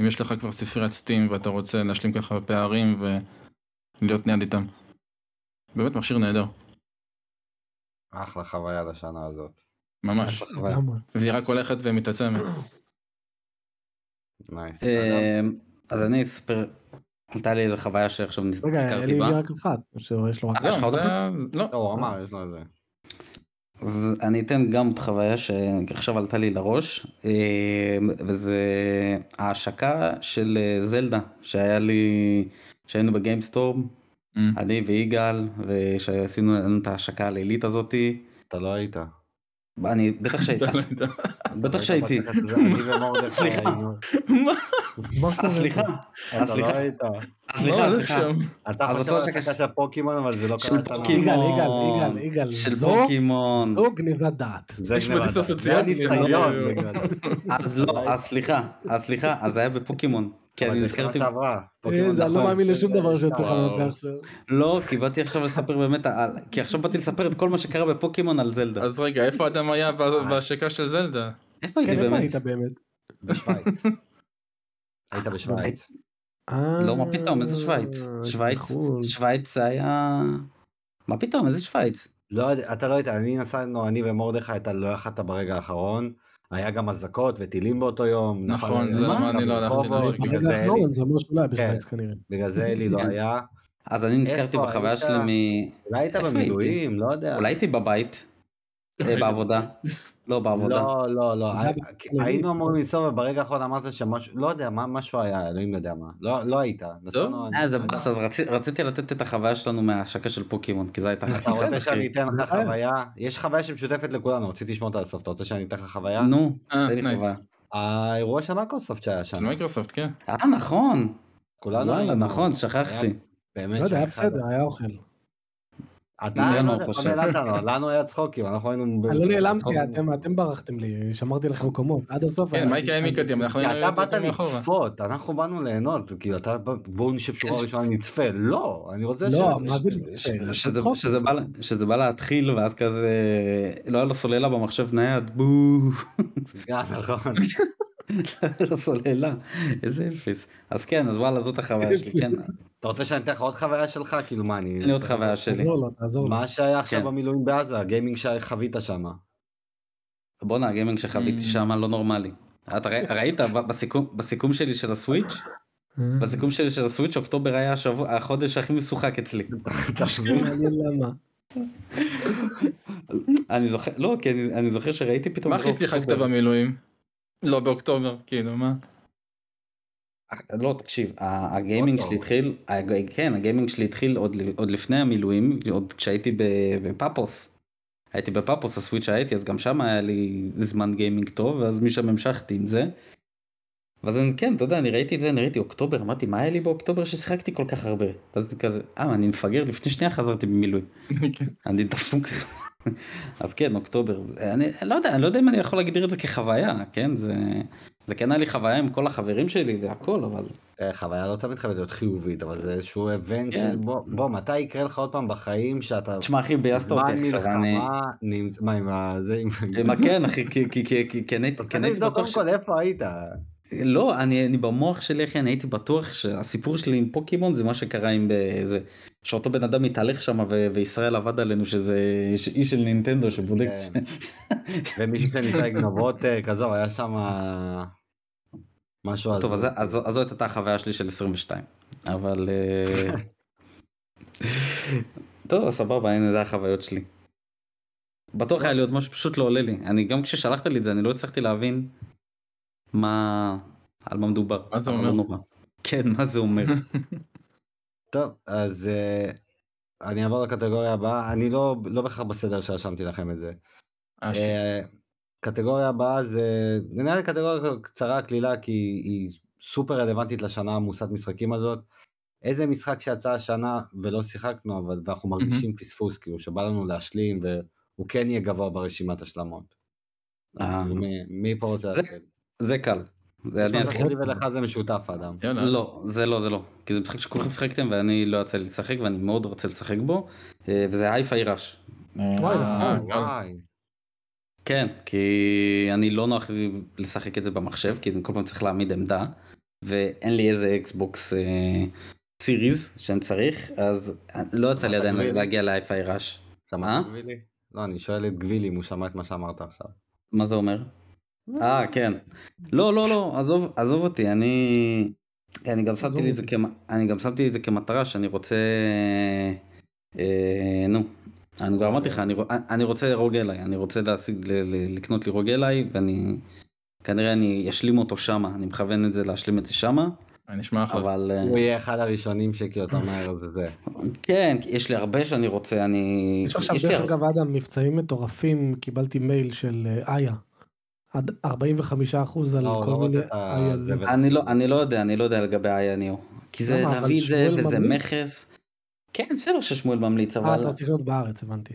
אם יש לך כבר ספריית סטים ואתה רוצה להשלים ככה פערים ולהיות ניד איתם. באמת מכשיר נהדר, אחלה חוויה לשנה הזאת. ממש. לגמרי. והיא רק הולכת ומתעצמת. אה, אז אני אספר, עלתה לי איזה חוויה שעכשיו רגע, נזכרתי אלי בה. הביא רק אחת, או שיש לו רק... זה- אחת? לא, לא, הוא אמר, יש לו את זה. אז אני אתן גם עוד חוויה שעכשיו עלתה לי לראש, אה, וזה ההשקה של אה, זלדה שהיה לי, שהיינו בגיימסטורם, Mm. אני ויגאל, ושעשינו את ההשקה הלילית הזאתי. אתה לא היית. אני בטח שהייתי, בטח שהייתי. היית בצוות הזה, אני ומורדכי סליחה. מה? סליחה, לא סליחה, סליחה? אתה חושב על של פוקימון, אבל זה לא של קרה השנה. פוקימון. יגאל, יגאל, יגאל, יגאל, של פוקימון. זו גניבת דעת. זה. לא, בגלל זה. אז לא, אז סליחה, אז סליחה, אז זה היה בפוקימון. כי אבל אני נזכרתי. אה, אני לא נכון. מאמין לשום דבר שיוצא לך. מהפה עכשיו. לא, כי באתי עכשיו לספר באמת, כי עכשיו באתי לספר את כל מה שקרה בפוקימון על זלדה. אז רגע, איפה אדם היה ב- בהשקה של זלדה? איפה הייתי כן? היית באמת? בשוויץ. היית בשוויץ. לא, מה פתאום, איזה שוויץ? אה, שוויץ, בחו"ל. שוויץ זה היה... מה פתאום, איזה שוויץ? לא אתה לא היית, אני נסענו, אני ומרדכי, אתה לא יכלת ברגע האחרון. היה גם אזעקות וטילים באותו יום. נכון, זה למה אני לא הלכתי להשקה. בגלל זה אלי- לא כן. היה. אז אני נזכרתי בחוויה? שלי מ... אולי היית במילואים, לא יודע. אולי הייתי בבית, בעבודה, לא בעבודה. לא, לא, לא. במילואים. היינו אמורים לנסוע וברגע האחרון אמרת שמשהו, לא יודע, מה- משהו היה, אלוהים יודע מה. לא לא היית. אה, זה באס, אז רצי- רציתי לתת את החוויה שלנו מההשקה של פוקימון, כי זו הייתה אתה חוויה. רוצה שאני אתן לך אה. חוויה? יש חוויה שמשותפת לכולנו, רציתי לשמוע אותה לסוף, אתה רוצה שאני אתן לך חוויה? נו, אה, תן לי. חוויה. האירוע של מייקרוסופט שהיה של שם, מייקרוסופט, כן. אה, נכון. כולנו היינו. נכון, שכחתי. באמת לא יודע, היה בסדר, היה אוכל. לא לנו פשוט. לא לנו, היה צחוקים, אנחנו היינו... אני לא נעלמתי. אתם- ברחתם לי, שמרתי לכם מקומות. עד הסוף. כן, מקדימה, אנחנו כי היינו אתה באת. לצפות, אנחנו באנו ליהנות, כאילו אתה בואו נשב שורה ראשונה נצפה, לא, אני רוצה לא, ש- מה זה? ש- שזה- בא- להתחיל ואז כזה לא היה לו סוללה במחשב נייד בואו גם, נכון. לא סוללה איזה אפס אז כן אז וואלה זאת החוויה שלי כן אתה רוצה שאני אתן לך עוד חוויה שלך? כאילו מה, אני... אין לי עוד חוויה שלי תעזור לו, תעזור לו. מה שהיה עכשיו כן. במילואים בעזה, הגיימינג שחווית שם. בואנה הגיימינג שחוויתי Mm. שם לא נורמלי. אתה ראי- ראית בסיכום שלי של הסוויץ' בסיכום שלי של הסוויץ' אוקטובר היה החודש הכי משוחק אצלי. אני זוכר לא כי אני- אני זוכר שראיתי פתאום מה הכי שיחקת. במילואים? לא באוקטובר, כאילו, מה? לא תקשיב ה- הגיימינג שלי לא. התחיל כן הגיימינג שלי התחיל עוד עוד לפני המילואים עוד כשהייתי ב- בפאפוס. הייתי בפאפוס ה Switch הייתי אז גם שם היה לי זמן גיימינג טוב ואז משם המשכתי עם זה. ואז אני כן אתה יודע אני ראיתי את זה אני ראיתי אוקטובר אמרתי מה היה לי באוקטובר ששיחקתי כל כך הרבה. אז כזה אה אני מפגר לפני שנייה חזרתי ממילואים. כן. אני דפוק. אז כן אוקטובר אני לא יודע אני לא יודע אם אני יכול להגדיר את זה כחוויה כן זה זה כן היה לי חוויה עם כל החברים שלי והכל אבל אה, חוויה לא תמיד חייבת להיות חיובית, אבל זה איזשהו איבנט כן. של בוא, בוא, מתי יקרה לך עוד פעם בחיים שאתה... תשמע אחי ביאסת זמן אותי אני מלחמה, מה עם ה... זה עם... מה כן אחי כי כי כי כי כי אני הייתי- בטוח קודם ש... כל איפה היית. לא אני אני במוח שלי אחי אני הייתי בטוח שהסיפור שלי עם פוקימון זה מה שקרה עם זה שאותו בן אדם מתהלך שם ו- וישראל עבד עלינו שזה איש של נינטנדו שבודק. כן. ומישהו שניסה לגנוב עותק, עזוב, היה שם משהו טוב אז. אז, אז זאת הייתה החוויה שלי של 22 אבל אה, טוב סבבה הנה זה החוויות שלי. בטוח היה לי עוד משהו פשוט לא עולה לי אני גם כששלחת לי את זה אני לא הצלחתי להבין מה על מה מדובר. מה זה אומר? לא נורא. כן מה זה אומר. טוב, אז אה, אני אעבור לקטגוריה הבאה, אני לא, לא בהכרח בסדר שרשמתי לכם את זה. אה, קטגוריה הבאה זה, נראה לי קטגוריה קצרה, קלילה, כי היא סופר רלוונטית לשנה עמוסת משחקים הזאת. איזה משחק שיצא השנה ולא שיחקנו, אבל ואנחנו מרגישים פספוס, כאילו שבא לנו להשלים, והוא כן יהיה גבוה ברשימת השלמות. מי, פה רוצה להתחיל? זה קל. זה אני נשמע אתחיל. שלי ולך זה משותף, אדם. לא, זה לא, זה לא. כי זה משחק שכולכם שיחקתם ואני לא יצא לי לשחק ואני מאוד רוצה לשחק בו, אה, וזה Hi-Fi Rush. וואי, אה, נכון. גם. וואי. כן, כי אני לא נוח לי לשחק את זה במחשב, כי אני כל פעם צריך להעמיד עמדה, ואין לי איזה Xbox אה, Series שאני צריך, אז לא יצא לי עדיין? להגיע ל Hi-Fi Rush. שמעת אה? גבילי? לא, אני שואל את גבילי אם הוא שמע את מה שאמרת עכשיו. מה זה אומר? אה, כן. לא, לא, לא, עזוב, עזוב אותי, אני... אני גם שמתי לי את זה. כמ... אני גם שמתי לי את זה כמטרה שאני רוצה... אה, נו. אני כבר אמרתי לך, אני, אני רוצה רוג אליי, אני רוצה להשיג, ל, ל, לקנות לי רוג אליי, ואני... כנראה אני אשלים אותו שמה, אני מכוון את זה להשלים את זה שמה, אה, נשמע אחלה. אבל... אה, הוא יהיה אחד הראשונים שכאילו אתה אומר זה זה. כן, יש לי הרבה שאני רוצה, אני... יש עכשיו לי דרך אגב אדם מבצעים מטורפים קיבלתי מייל של אה, איה. עד 45 אחוז על לא, כל לא מיני. אני לא, אני לא יודע, אני לא יודע לגבי ה-INEO. כי זה להביא את זה וזה? מכס. כן, בסדר ששמואל ממליץ, אה אבל אתה רוצה לקנות בארץ הבנתי.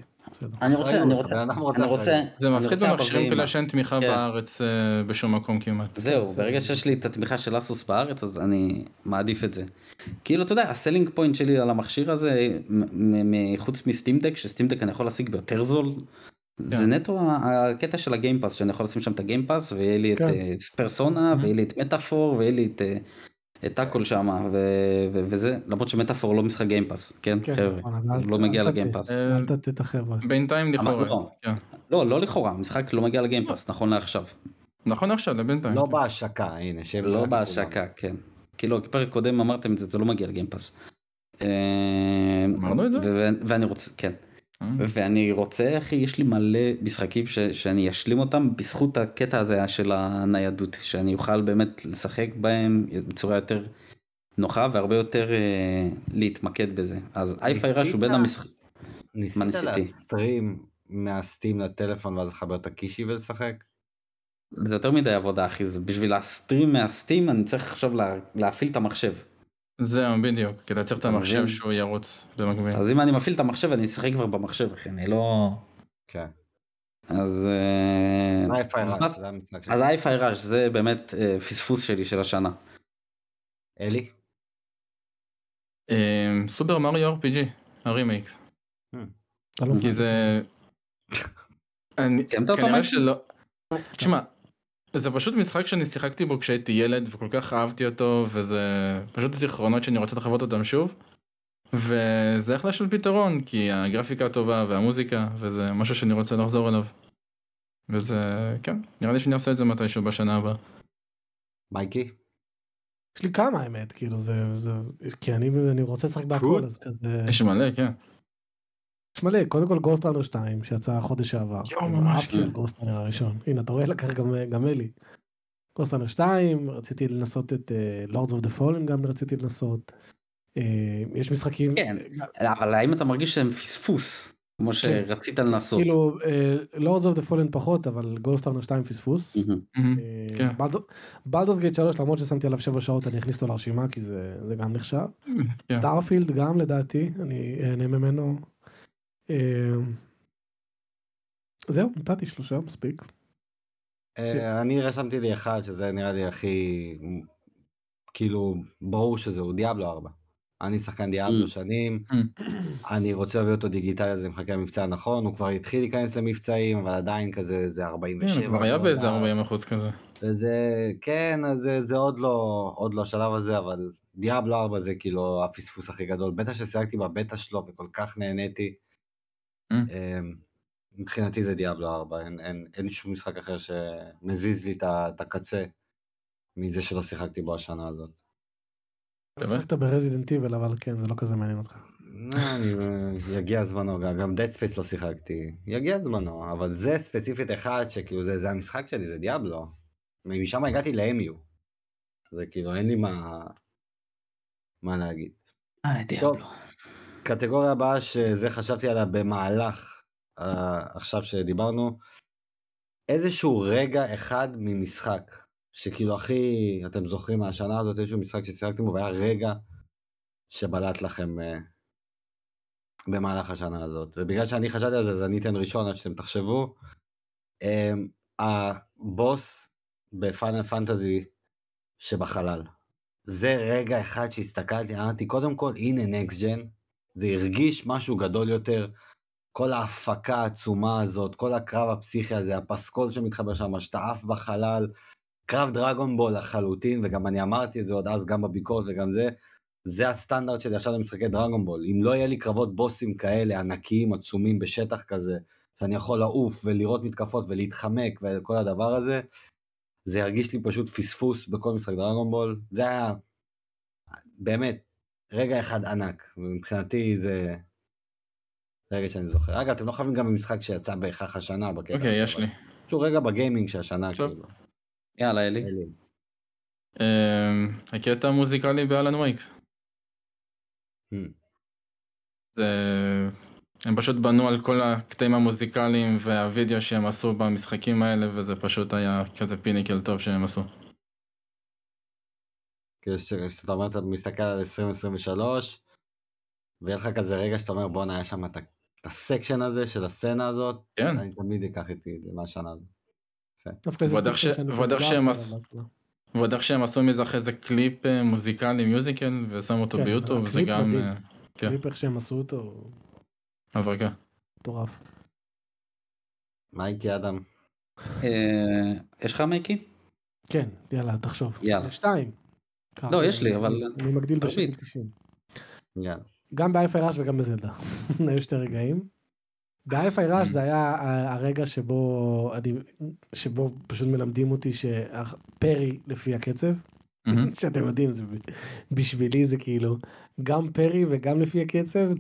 אני רוצה, אני רוצה, אדם רוצה אני רוצה, אחריות. זה מפחיד במכשירים 40. כאלה שאין תמיכה כן. בארץ אה, בשום מקום כמעט. זהו. ברגע שיש לי את התמיכה של ASUS בארץ, אז אני מעדיף את זה. כאילו, אתה יודע, ה selling point שלי על המכשיר הזה, חוץ מסטימדק, שסטימדק אני יכול להשיג ביותר זול, זה כן. נטו ה- הקטע של ה Game Pass, שאני יכול לשים שם את ה Game Pass, ויהיה לי את כן. אה, פרסונה. ויהיה לי את Metaphor, ויהיה לי את... אה, את הכל שם וזה למרות ש Metaphor לא משחק Game Pass כן כן, חבר'ה נכון, אז אל- הוא לא מגיע. ל Game Pass אל את החבר'ה. בינתיים לכאורה. לא. כן. לא לא לכאורה המשחק לא מגיע לגיימפאס נכון לעכשיו נכון עכשיו לבינתיים. לא כן. בהשקה, הנה, שם לא בהשקה כן כאילו בפרק קודם אמרתם את זה זה לא מגיע לגיימפאס. אה, אמרנו את זה? ו- ואני רוצה כן. ואני רוצה אחי יש לי מלא משחקים ש, שאני אשלים אותם בזכות הקטע הזה של הניידות שאני אוכל באמת לשחק בהם בצורה יותר נוחה והרבה יותר אה, להתמקד בזה אז אייפיי ראש הוא בין ניסית? המשחק. ניסית מה ניסיתי? להסטרים מהסטים לטלפון ואז לחבר את הקישי ולשחק? זה יותר מדי עבודה אחי זה בשביל להסטרים מהסטים אני צריך עכשיו לה, להפעיל את המחשב זהו בדיוק כי אתה צריך את המחשב? שהוא ירוץ במקביל. אז אם אני מפעיל את המחשב אני אשחק כבר במחשב אחי אני לא כן. אז אה, הייפיי אז ראש, זה באמת אה, פספוס שלי של השנה. אלי? אה, סופר מריו RPG הרימייק. לא כי. זה... אני כנראה? שלא. תשמע. זה פשוט משחק שאני שיחקתי בו כשהייתי ילד וכל כך אהבתי אותו וזה פשוט זיכרונות שאני רוצה לחוות אותם שוב. וזה אחלה של פתרון כי הגרפיקה טובה והמוזיקה וזה משהו שאני רוצה לחזור אליו. וזה כן נראה לי שאני אעשה את זה מתישהו בשנה הבאה. מייקי? יש לי כמה האמת כאילו זה זה כי אני אני רוצה לשחק בהכל. אז כזה יש מלא כן. יש מלא קודם כל Ghostrunner 2 שיצא חודש שעבר. יואו, ממש, כן. Ghostrunner הראשון הנה אתה רואה לקח גם גם אלי. Ghostrunner 2 רציתי לנסות את Lords of the Fallen גם רציתי לנסות. אה, יש משחקים כן. אבל האם אתה מרגיש שהם פספוס כמו שרצית לנסות. כאילו Lords of the Fallen פחות אבל Ghostrunner 2 פספוס. אה, כן. Baldur's Gate 3 למרות ששמתי עליו 7 שעות אני אכניס אותו לרשימה כי זה גם נחשב. כן. Starfield גם לדעתי אני אהנה ממנו. אה, זהו נתתי שלושה מספיק. אה, אני רשמתי לי אחד שזה נראה לי הכי כאילו ברור שזה הוא Diablo 4. אני שחקן Diablo Mm. שנים, Mm. אני רוצה להביא אותו דיגיטלי אז זה מחכה למבצע הנכון, הוא כבר התחיל להיכנס למבצעים אבל עדיין כזה זה 47. כן, כבר היה לא באיזה יודע. 40 אחוז כזה. וזה כן אז זה, זה עוד לא עוד לא השלב הזה אבל דיאבלו 4 זה כאילו הפספוס הכי גדול בטח ששיחקתי בבטא שלו וכל כך נהניתי. Mm. מבחינתי זה דיאבלו 4 אין, אין, אין שום משחק אחר שמזיז לי את הקצה מזה שלא שיחקתי בו השנה הזאת. שחקת ברזידנט איבל אבל כן זה לא כזה מעניין אותך. לא, אני, יגיע זמנו גם, גם Dead Space לא שיחקתי, יגיע זמנו, אבל זה ספציפית אחד שכאילו זה, זה המשחק שלי, זה דיאבלו. משם הגעתי ל-MU. זה כאילו אין לי מה, מה להגיד. אה, דיאבלו. קטגוריה הבאה שזה חשבתי עליה במהלך אה, עכשיו שדיברנו, איזשהו רגע אחד ממשחק, שכאילו הכי, אתם זוכרים מהשנה הזאת, איזשהו משחק ששיחקתם בו והיה רגע שבלט לכם אה, במהלך השנה הזאת. ובגלל שאני חשבתי על זה, אז אני אתן ראשון עד שאתם תחשבו. אה, הבוס בפאנל פנטזי שבחלל. זה רגע אחד שהסתכלתי, אמרתי, קודם כל, הנה נקסט ג'ן, זה הרגיש משהו גדול יותר. כל ההפקה העצומה הזאת, כל הקרב הפסיכי הזה, הפסקול שמתחבר שם, שאתה עף בחלל, קרב דרגון בול לחלוטין, וגם אני אמרתי את זה עוד אז גם בביקורת וגם זה, זה הסטנדרט שלי עכשיו למשחקי דרגון בול. אם לא יהיה לי קרבות בוסים כאלה, ענקיים, עצומים, בשטח כזה, שאני יכול לעוף ולראות מתקפות ולהתחמק וכל הדבר הזה, זה ירגיש לי פשוט פספוס בכל משחק דרגון בול. זה היה באמת רגע אחד ענק, ומבחינתי זה רגע שאני זוכר. אגב, אתם לא חייבים גם במשחק שיצא בהכרח השנה בקטע. אוקיי, יש לי. שהוא רגע בגיימינג שהשנה. כאילו. יאללה, אלי. אלי. אמ, הקטע המוזיקלי באלן וייק. Hmm. זה... הם פשוט בנו על כל הקטעים המוזיקליים והווידאו שהם עשו במשחקים האלה וזה פשוט היה כזה פיניקל טוב שהם עשו. כאילו ש- שאתה אומר, אתה מסתכל על 2023, ויהיה לך כזה רגע שאתה אומר, בואנה, היה שם את ה section הזה של הסצנה הזאת, כן. אני תמיד אקח איתי את זה מהשנה הזאת. ועוד איך שהם עשו- מזה אחרי זה קליפ אה, מוזיקלי musical ושמו אותו כן, ב YouTube זה גם. אה, כן. קליפ איך שהם עשו אותו, הברקה. מטורף. מייקי אדם. אה, יש לך מייקי? כן, יאללה, תחשוב. יאללה. שתיים. לא, יש לי, אבל- אני מגדיל. בשקל 90. יאללה. גם באייפיי ראש וגם בזלדה. היו שתי רגעים. באייפיי ראש זה היה הרגע שבו אני שבו פשוט מלמדים אותי שפרי לפי הקצב. שאתם יודעים זה בשבילי זה כאילו גם פרי וגם לפי הקצב.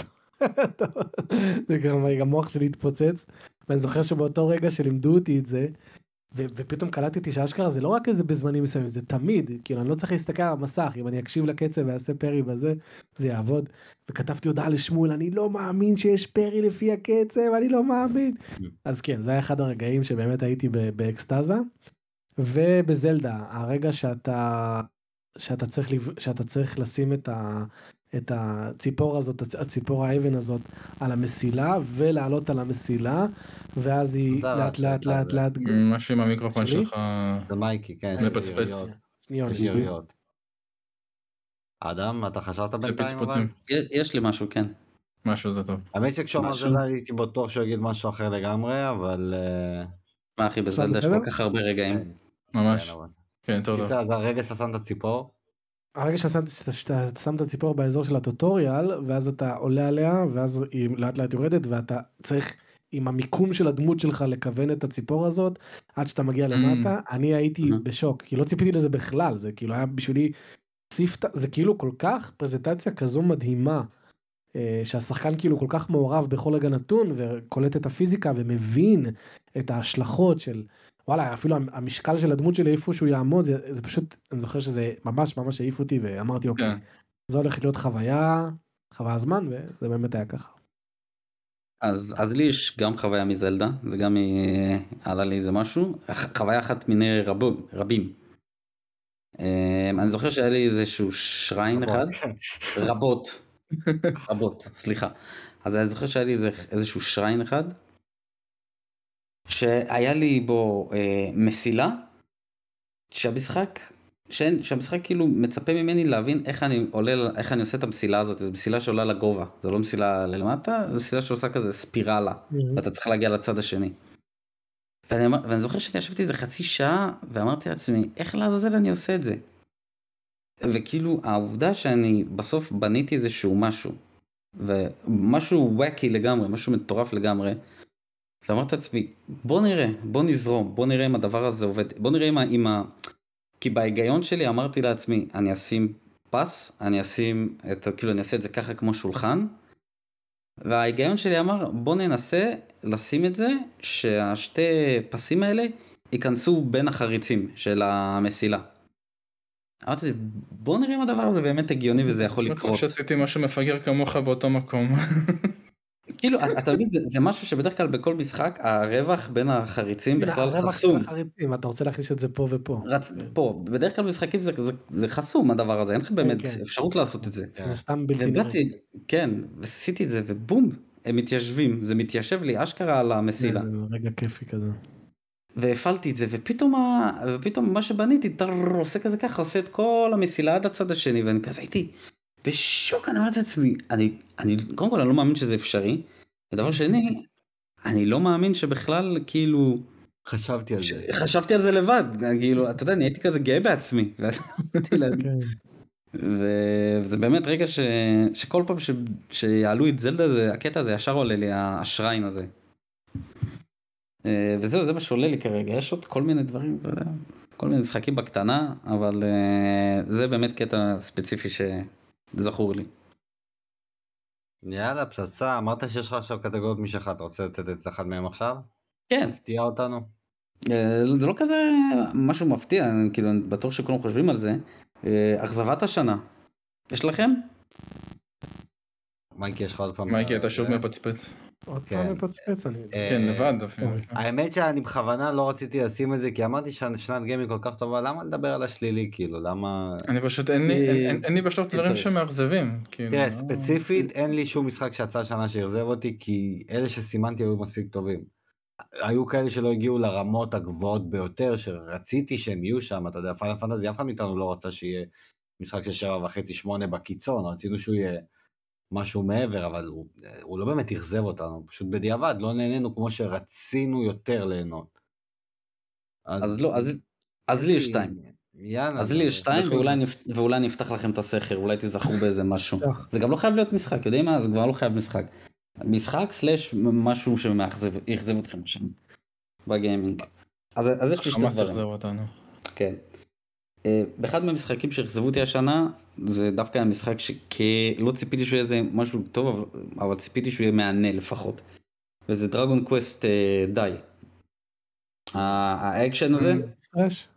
זה גם המוח שלי התפוצץ ואני זוכר שבאותו רגע שלימדו אותי את זה ו- ופתאום קלטתי שאשכרה זה לא רק איזה בזמנים מסוימים זה תמיד כאילו אני לא צריך להסתכל על המסך אם אני אקשיב לקצב ואעשה פרי בזה זה יעבוד. וכתבתי הודעה לשמואל אני לא מאמין שיש פרי לפי הקצב אני לא מאמין. אז כן זה היה אחד הרגעים שבאמת הייתי באקסטזה. ובזלדה הרגע שאתה שאתה צריך שאתה צריך לשים את ה... את הציפור הזאת, הצ- הציפור האבן הזאת על המסילה ולעלות על המסילה ואז היא לאט לאט לאט. לאט משהו עם המיקרופון? שלך. זה מייקי, כן. זה יש פצפץ. יריות. שנייה, יש שנייה. יריות. אדם, אתה חשבת בינתיים אבל? יש לי משהו, כן. משהו זה טוב. האמת שכשאומר משהו? זה הייתי בטוח שהוא יגיד משהו אחר לגמרי, אבל... אה, מה אחי, בזלדה יש? כל כך הרבה רגעים. כן, ממש. כן, כן, טוב טוב. קיצר, זה הרגע שאתה שם את הציפור, הרגע שאתה שם את הציפור באזור של הטוטוריאל ואז אתה עולה עליה ואז היא לאט לאט יורדת ואתה צריך עם המיקום של הדמות שלך לכוון את הציפור הזאת עד שאתה מגיע למטה אני הייתי Mhm. בשוק כי לא ציפיתי לזה בכלל זה כאילו היה בשבילי ספתא זה כאילו כל כך פרזנטציה כזו מדהימה. אה, שהשחקן כאילו כל כך מעורב בכל רגע נתון וקולט את הפיזיקה ומבין את ההשלכות של וואלה אפילו המשקל של הדמות שלי איפה שהוא יעמוד זה, זה פשוט אני זוכר שזה ממש ממש העיף אותי ואמרתי אוקיי כן. זה הולך להיות חוויה חוויה זמן וזה באמת היה ככה. אז, אז לי יש גם חוויה מזלדה, זה גם אה, עלה לי איזה משהו, חוויה אחת מיני רבו, רבים. אה, אני זוכר שהיה לי איזשהו שריין אחד, כן. רבות, רבות, סליחה. אז אני זוכר שהיה לי איזה, איזשהו שריין אחד, שהיה לי בו אה, מסילה, שהמשחק, שאין, שהמשחק כאילו מצפה ממני להבין איך אני עולה, איך אני עושה את המסילה הזאת, זו מסילה שעולה לגובה, זו לא מסילה ללמטה, זו מסילה שעושה כזה ספירלה, ואתה צריך להגיע לצד השני. ואני, אמר- ואני זוכר שאני ישבתי איזה חצי שעה ואמרתי לעצמי איך לעזאזל אני עושה את זה. וכאילו העובדה שאני בסוף בניתי איזשהו משהו ומשהו וואקי לגמרי משהו מטורף לגמרי. ואמרתי לעצמי בוא נראה בוא נזרום בוא נראה אם הדבר הזה עובד בוא נראה אם ה... אם ה... כי בהיגיון שלי אמרתי לעצמי אני אשים פס אני אשים את כאילו אני אעשה את זה ככה כמו שולחן. וההיגיון שלי אמר בוא ננסה לשים את זה שהשתי פסים האלה ייכנסו בין החריצים של המסילה. אמרתי, בוא נראה אם הדבר הזה באמת הגיוני וזה יכול יש מצב לקרות. שעשיתי משהו מפגר כמוך באותו מקום. כאילו, אתה מבין, זה, משהו שבדרך כלל בכל משחק, הרווח בין החריצים בכלל חסום. אתה רוצה להכניס את זה פה ופה. פה, בדרך כלל במשחקים זה, זה, זה חסום הדבר הזה, אין לך באמת כן. אפשרות לעשות את זה. כן. זה סתם בלתי נראה. כן, ועשיתי את זה, ובום, הם מתיישבים, זה מתיישב לי אשכרה על המסילה. רגע כיפי כזה. והפעלתי את זה, ופתאום, ה... ופתאום מה שבניתי, טר, עושה כזה ככה, עושה את כל המסילה עד הצד השני, ואני כזה הייתי בשוק, אני אמרתי לעצמי, אני, אני, קודם כל אני לא מאמין שזה אפשרי, ודבר שני, אני לא מאמין שבכלל, כאילו, חשבתי על ש... זה. חשבתי על זה לבד, כאילו, אתה יודע, אני הייתי כזה גאה בעצמי. כן. וזה באמת רגע ש... שכל פעם ש... שיעלו את זלדה זה הקטע הזה ישר עולה לי השריין הזה. אה, וזהו זה מה שעולה לי כרגע יש עוד כל מיני דברים אתה יודע, כל מיני משחקים בקטנה אבל אה, זה באמת קטע ספציפי שזכור לי. יאללה, פצצה, אמרת שיש לך עכשיו קטגוריות משלך, אתה רוצה לתת את אחד מהם עכשיו? כן הפתיע אותנו? אה, זה לא כזה משהו מפתיע כאילו אני בטוח שכולם חושבים על זה. אה, אכזבת השנה. יש לכם? מייקי, יש לך עוד פעם? מייקי אתה שוב? מפצפץ. עוד כן. פעם מפצפץ אני. אה, כן לבד אפילו. אוקיי. האמת שאני בכוונה לא רציתי לשים את זה, כי אמרתי ששנת גיימינג כל כך טובה, למה לדבר על השלילי, כאילו, למה... אני פשוט אין לי בשלב דברים. שמאכזבים. כאילו, תראה, לא- ספציפית אין לי שום משחק שיצא השנה שאכזב אותי, כי אלה שסימנתי היו מספיק טובים. היו כאלה שלא הגיעו לרמות הגבוהות ביותר, שרציתי שהם יהיו שם, אתה יודע, פיינל פנטזי, אף אחד מאיתנו לא רצה שיהיה משחק של שבע וחצי, שמונה בקיצון, רצינו שהוא יהיה משהו מעבר, אבל הוא, הוא לא באמת אכזב אותנו, פשוט בדיעבד, לא נהנינו כמו שרצינו יותר ליהנות. אז לא אז אז לי יש שתיים. יאללה. אז לי יש שתיים ואולי. אפ- ואולי אני אפתח לכם את הסכר אולי תזכרו באיזה משהו. זה גם לא חייב להיות משחק יודעים מה זה כבר לא חייב משחק. משחק slash משהו שמאכזב אכזב אתכם שם בגיימינג. אז, אז יש לי שתי חמאס דברים. אכזב אותנו. כן. אה, באחד מהמשחקים שאכזבו אותי השנה זה דווקא המשחק שלא ציפיתי שהוא יהיה איזה משהו טוב אבל, ציפיתי שהוא יהיה מהנה לפחות. וזה Dragon Quest Dai. האקשן הזה Strash?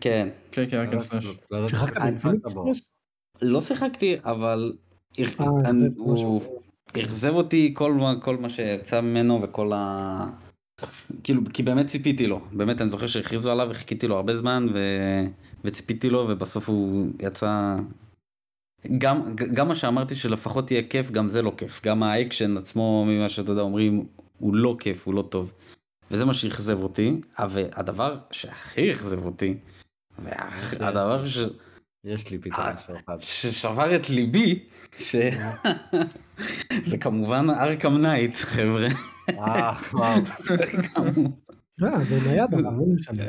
כן כן כן רק לא Slash. לא שיחקת. Strash? לא שיחקתי אבל אה, הוא. אכזב אותי כל מה כל מה שיצא ממנו וכל ה... כאילו כי באמת ציפיתי לו באמת אני זוכר שהכריזו עליו וחיכיתי לו הרבה זמן ו... וציפיתי לו ובסוף הוא יצא גם גם מה שאמרתי שלפחות יהיה כיף גם זה לא כיף גם האקשן עצמו ממה שאתה יודע אומרים הוא לא כיף הוא לא טוב. וזה מה שאכזב אותי והדבר שהכי אכזב אותי והדבר ש... יש לי פתרון אה, של אחד. ששבר את ליבי, ש... זה כמובן Arkham Knight חבר'ה. אה. אה, זה נייד אבל לא משנה.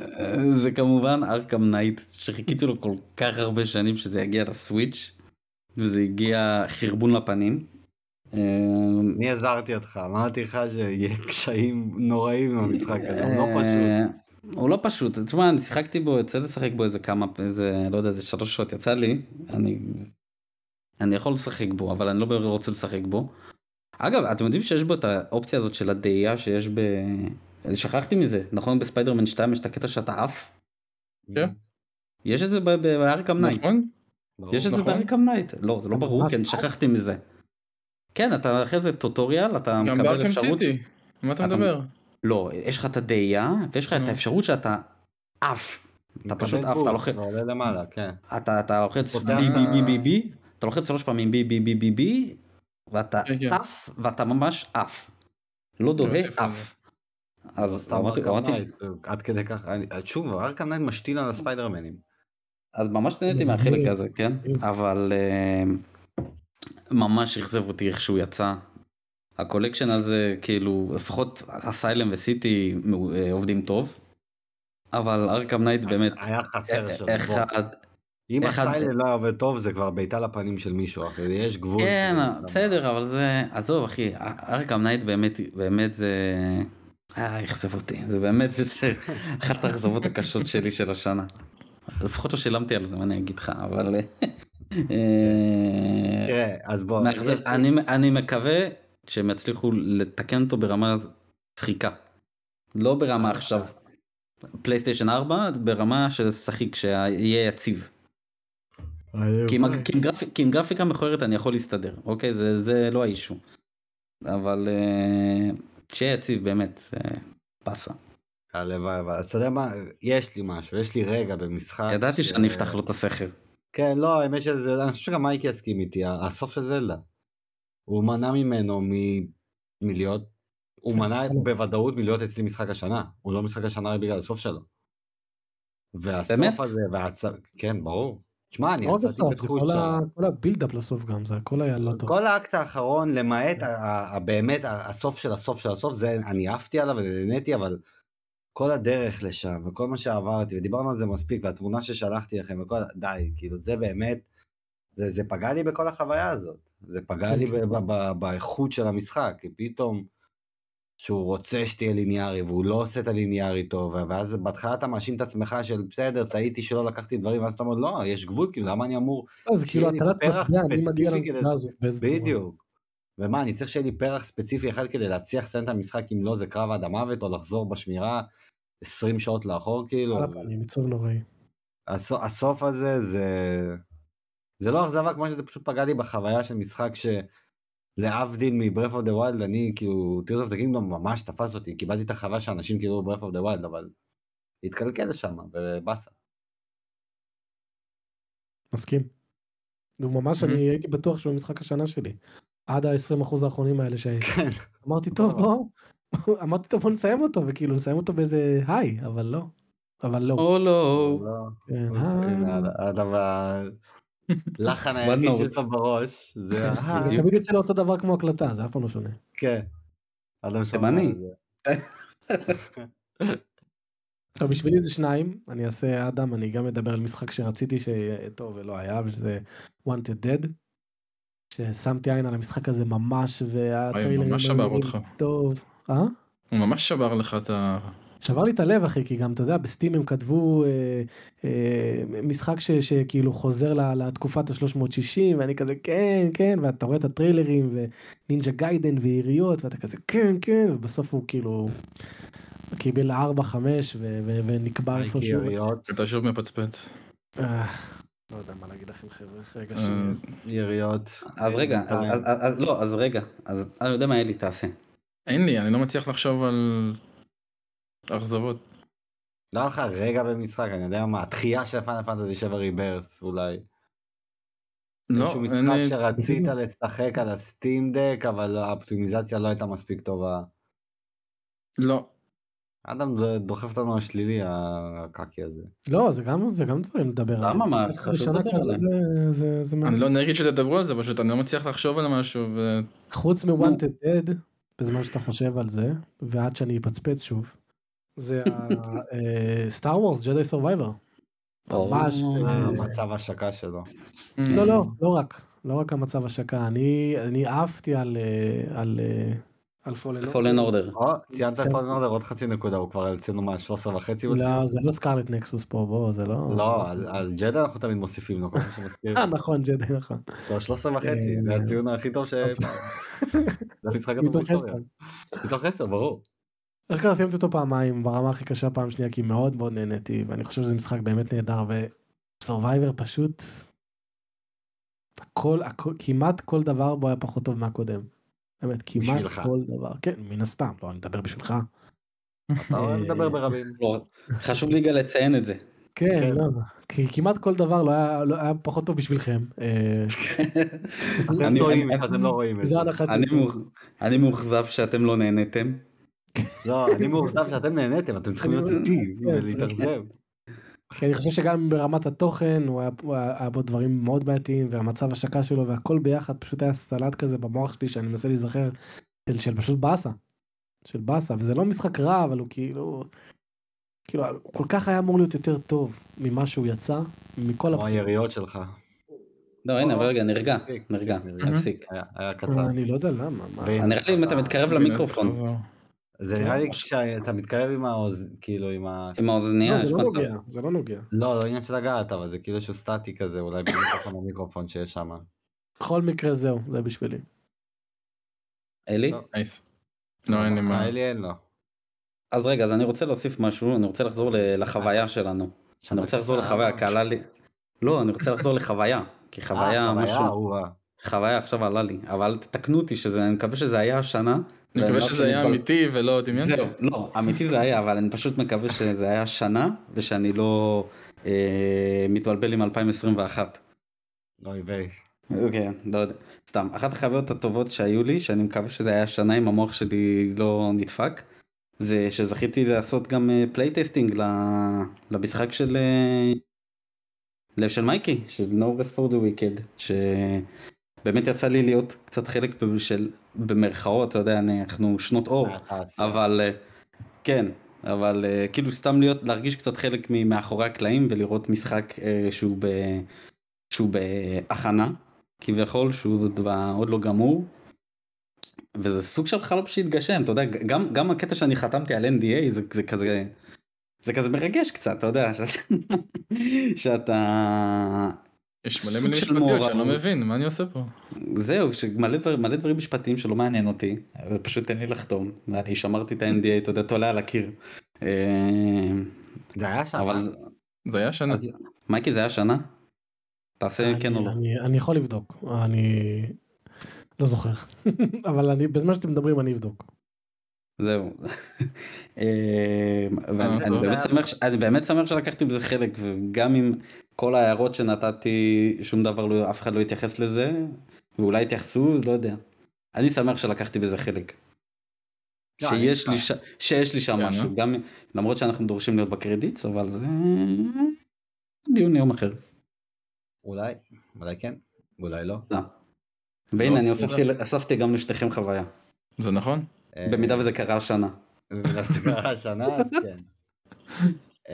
זה כמובן Arkham Knight שחיכיתי לו כל כך הרבה שנים שזה יגיע ל Switch וזה הגיע חרבון לפנים. אה, אני הזהרתי אותך, אמרתי לך שיהיה קשיים נוראים עם המשחק הזה, הוא לא פשוט. אה, הוא לא פשוט, תשמע אני שיחקתי בו, יצא לשחק בו איזה כמה, איזה לא יודע, איזה שלוש שעות יצא לי, אני, אני יכול לשחק בו אבל אני לא רוצה לשחק בו. אגב אתם יודעים שיש בו את האופציה הזאת של הדאייה שיש ב... שכחתי מזה, נכון בספיידרמן 2 יש את הקטע שאתה עף? כן. יש את זה ב- ב- ב Arkham Knight. נכון? יש את זה נכון. ב Arkham Knight. לא זה לא ברור, כן. שכחתי מזה. כן אתה אחרי זה טוטוריאל אתה גם מקבל ב Arkham אפשרות. City. מה אתה מדבר? לא יש לך את הדאייה ויש לך את. האפשרות שאתה עף. אתה פשוט עף, אתה לוחץ, כן. אתה, אתה לוחץ B B B B B, אתה לוחץ שלוש פעמים B B B B B, ואתה כן, כן. טס ואתה ממש עף. לא דואה, עף. אז אמרתי, אמרתי, Knight, עד כדי כך, אני- שוב, Arkham Knight משתין על הספיידרמנים. אז ממש נהניתי. מהחלק הזה, כן? אבל אה, ממש אכזב אותי איך שהוא יצא. ה collection הזה, כאילו, לפחות Asylum ו City אה, עובדים טוב. אבל Arkham Knight באמת, היה חסר שם. אה, אם Asylum לא היה עובד טוב, זה כבר בעיטה לפנים של מישהו, אחי, יש גבול. כן, זה- בסדר, אבל זה, עזוב אחי, Arkham Knight באמת, באמת זה, אה, אכזב אותי, זה באמת שזה אחת האכזבות הקשות שלי של השנה. לפחות לא שילמתי על זה, מה אני אגיד לך, אבל... אה, תראה, אז בוא, אני, אני מקווה שהם יצליחו לתקן אותו ברמה צחיקה. לא ברמה עכשיו פלייסטיישן 4, ברמה של שחיק, שיהיה יציב. כי עם, כי, עם גרפ, כי עם גרפיקה מכוערת אני יכול להסתדר, אוקיי? זה, זה לא האישו. אבל אה, שיהיה יציב באמת, באסה. הלוואי, אבל אתה יודע מה, יש לי משהו, יש לי רגע במשחק. ידעתי ש- שאני אפתח לו את הסכר. כן, לא, האמת שזה, אני חושב שגם מייקי יסכים איתי, הסוף של זלדה. הוא מנע ממנו מ... מלהיות, הוא כן, מנע. בוודאות מלהיות אצלי משחק השנה, הוא לא משחק השנה בגלל הסוף שלו. והסוף באמת? הזה, והצ... כן, ברור. שמע, אני יצאתי בזכות כל הבילדאפ לסוף גם, זה הכל היה לא טוב. כל האקט האחרון, למעט באמת הסוף של הסוף של הסוף, זה אני עפתי עליו ונהניתי, אבל כל הדרך לשם, וכל מה שעברתי, ודיברנו על זה מספיק, והתמונה ששלחתי לכם, וכל, די, כאילו, זה באמת, זה, זה פגע לי בכל החוויה הזאת. זה פגע כן, לי כן. באיכות של המשחק, כי פתאום, שהוא רוצה שתהיה ליניארי, והוא לא עושה את הליניארי טוב, ואז בהתחלה אתה מאשים את עצמך של בסדר, טעיתי שלא לקחתי דברים, ואז אתה אומר, לא, יש גבול, כאילו, למה אני אמור לא, זה כאילו הטלת מטבע, מי מגיע לנקודה צורה. בדיוק. ומה, אני צריך שיהיה לי פרח ספציפי אחד כדי להצליח לסיים את המשחק, אם לא זה קרב עד המוות, או לחזור בשמירה 20 שעות לאחור, כאילו. על הפנים, עצוב נוראי. הסוף, הזה זה... זה לא אכזבה כמו שזה פשוט פגע לי בחוויה של משחק שלהבדיל מ-Breath of the Wild, אני כאילו, Tears of the Kingdom ממש תפס אותי, קיבלתי את החוויה שאנשים כאילו Breath of the Wild, אבל התקלקל לשם, בבאסה. מסכים. הוא ממש. אני הייתי בטוח שהוא המשחק השנה שלי. עד ה-20% האחרונים האלה כן. שאמרתי, טוב, בוא, אמרתי, טוב, בוא נסיים אותו, וכאילו נסיים אותו באיזה היי, אבל לא. אבל לא. או לא. לא, כן, אה. One היחיד. שיש לו בראש, זה ה... זה תמיד יוצא לו אותו דבר כמו הקלטה, זה אף פעם לא שונה. כן. תימני. טוב, בשבילי זה שניים, אני אעשה אדם, אני גם אדבר על משחק שרציתי שיהיה טוב ולא היה, וזה wanted dead. ששמתי עין על המשחק הזה ממש, והטריילרים ממש היו שבר נראים אותך. טוב. אה? הוא ממש שבר לך את ה... שבר לי את הלב אחי כי גם אתה יודע בסטים הם כתבו אה, אה, משחק ש, שכאילו חוזר ל- לתקופת ה-360 ואני כזה כן כן ואתה רואה את הטריילרים ונינג'ה גיידן ויריות ואתה כזה כן כן ובסוף הוא כאילו קיבל 4 5 ו- ו- ונקבע מייקי איפשהו. יריות, אתה שוב מפצפץ. אה, לא יודע מה להגיד לכם חבר'ה רגע אה, שנייה. יריות. אז רגע, אז, אז, אז, אז לא, אז רגע, אז אני יודע מה אלי תעשה. אין לי, אני לא מצליח לחשוב על אכזבות. לא היה לך רגע במשחק, אני יודע מה, התחייה של פאנל פנטזי 7 ריברס אולי. לא, איזשהו. משחק שרצית לשחק על הסטים דק, אבל האופטימיזציה לא הייתה מספיק טובה. לא. אדם דוחף אותנו לשלילי הקקי הזה. לא זה גם זה גם דברים לדבר עליהם. למה? מה? חשוב לדבר עליהם. זה- זה- זה הכי מעניין. לא נגד שתדברו על זה, פשוט אני לא מצליח לחשוב על משהו, ו... חוץ מ-Wanted Dead, בזמן שאתה חושב על זה, ועד שאני אפצפץ שוב, זה Star Wars, Jedi Survivor. ממש. או, אה, המצב ההשקה שלו. לא, לא, לא רק, לא רק המצב השקה, אני אני עפתי על אה, על אה, על Fallen. Order. או, ציינת בסדר. Fallen Order עוד חצי נקודה, הוא כבר אצלנו מה 13 וחצי? לא, זה לא Scarlet Nexus פה, בוא, זה לא... לא, על- על ג'דה אנחנו תמיד מוסיפים לו, כל מה שמזכיר. אה, נכון, ג'די, נכון. לא, 13 וחצי, אה, זה הציון הכי טוב ש... אז- זה המשחק הטוב בהיסטוריה. מתוך 10, ברור. אשכרה סיימתי אותו פעמיים ברמה הכי קשה פעם שנייה כי מאוד מאוד נהניתי ואני חושב שזה משחק באמת נהדר ו Survivor פשוט הכל הכל כמעט כל דבר בו היה פחות טוב מהקודם. באמת כמעט בשבילך. כל דבר כן מן הסתם לא אני מדבר בשבילך. אתה אוהב לדבר ברבים. לא, חשוב לי גם לציין את זה. כן כן. לא כי כמעט כל דבר לא היה לא היה פחות טוב בשבילכם. אה, אתם אני- טועים אני- שאתם לא רואים את זה. אני אני מאוכזב שאתם לא נהניתם. לא, אני מאוכזב שאתם נהניתם, אתם צריכים להיות איתי כן, ולהתאכזב. כי אני חושב שגם ברמת התוכן הוא היה, הוא היה, בו דברים מאוד בעייתיים והמצב השקה שלו והכל ביחד פשוט היה סלט כזה במוח שלי שאני מנסה להיזכר של, של פשוט באסה. של באסה וזה לא משחק רע אבל הוא כאילו כאילו הוא כל כך היה אמור להיות יותר טוב ממה שהוא יצא מכל כמו היריות שלך. לא, הנה, אבל רגע, נרגע, נרגע. תפסיק. היה- קצר. אני לא יודע למה. נראה לי אם אתה מתקרב למיקרופון, זה נראה לי כשאתה מתקרב עם האוז... כאילו עם ה... עם האוזנייה, לא, יש זה לא מצב. נוגע זה לא נוגע. לא, לא עניין של לגעת, אבל זה כאילו איזשהו סטטי כזה, אולי במיקרופון המיקרופון שיש שם. בכל מקרה זהו זה בשבילי. אלי? לא. nice. לא, אין לי מה. אלי אין לו. אז רגע, אז אני רוצה להוסיף משהו, אני רוצה לחזור לחוויה שלנו. אני רוצה לחזור לחוויה, כי עלה לי, לא, אני רוצה לחזור לחוויה, כי אה, חוויה משהו. חוויה עכשיו עלה לי, אבל תתקנו אותי שזה, אני מקווה שזה היה השנה. אני מקווה שזה היה אמיתי ולא דמיינתי. זהו, לא, אמיתי זה היה, אבל אני פשוט מקווה שזה היה שנה, ושאני לא אה, מתבלבל עם 2021. אוי ויי. אוקיי, לא יודע, סתם, אחת החוויות הטובות שהיו לי, שאני מקווה שזה היה שנה אם המוח שלי לא נדפק, זה שזכיתי לעשות גם playtesting למשחק של אה, לב של מייקי, של No Rest for the Wicked, שבאמת יצא לי להיות קצת חלק של, במרכאות, אתה יודע, אנחנו שנות אור. אבל אה, כן, אבל אה, כאילו סתם להיות, להרגיש קצת חלק ממאחורי הקלעים ולראות משחק אה, שהוא, ב, שהוא בהכנה, כביכול, שהוא עוד לא גמור. וזה סוג של חלום שהתגשם, אתה יודע, גם, גם הקטע שאני חתמתי על NDA זה, זה כזה, זה כזה מרגש קצת, אתה יודע, שאתה, שאתה יש מלא מילים של משפטיות שאני לא. מבין, מה אני עושה פה? זהו, שמלא דבר, מלא דברים משפטיים שלא מעניין אותי, ופשוט תן לי לחתום, ואני שמרתי את ה-NDA, אתה יודע, תולה על הקיר. אה, זה היה שנה. אבל, זה- היה שנה. אז, מייקי זה היה שנה? תעשה אני- כן או לא. אני- אני יכול לבדוק, אני לא זוכר, אבל אני בזמן שאתם מדברים אני אבדוק. זהו. אה, ואני אה, אני טוב. באמת שמח ש- אני באמת שמח שלקחתי בזה חלק וגם עם כל ההערות שנתתי שום דבר לא אף אחד לא התייחס לזה ואולי התייחסו לא יודע. אני שמח שלקחתי בזה חלק. לא, אני שיש לי. ש- שיש לי שם משהו? גם למרות שאנחנו דורשים להיות בקרדיטס אבל זה דיון יום אחר. אולי, אולי כן, אולי לא. והנה אני לא, הוספתי הוספתי גם לשתיכם חוויה זה נכון? אה, במידה וזה קרה השנה. במידה שזה קרה השנה, אז כן.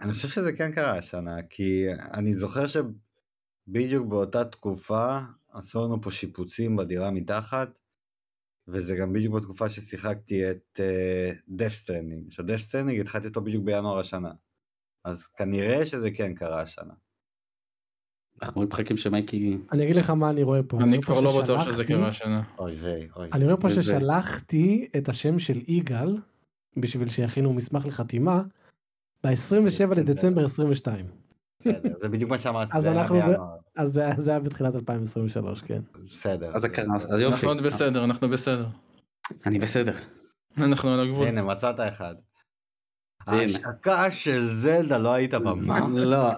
אני חושב שזה כן קרה השנה, כי אני זוכר שבדיוק באותה תקופה עשו לנו פה שיפוצים בדירה מתחת, וזה גם בדיוק בתקופה ששיחקתי את Death Stranding. עכשיו Death Stranding התחלתי אותו בדיוק בינואר השנה. אז כנראה שזה כן קרה השנה. אנחנו מחכים שמייקי אני אגיד לך מה אני רואה פה. אני כבר לא בטוח שזה קרה השנה. אוי ויי, אוי. אני רואה פה ששלחתי את השם של יגאל בשביל שיכינו מסמך לחתימה ב-27 לדצמבר 22 בסדר, זה בדיוק מה שאמרתי, אז זה היה אנחנו. אז זה- זה היה בתחילת 2023 כן. בסדר. אז אז יופי אנחנו עוד בסדר, אנחנו בסדר. אני בסדר. אנחנו על הגבול. הנה מצאת אחד. ההשקה של זלדה לא היית במה. לא,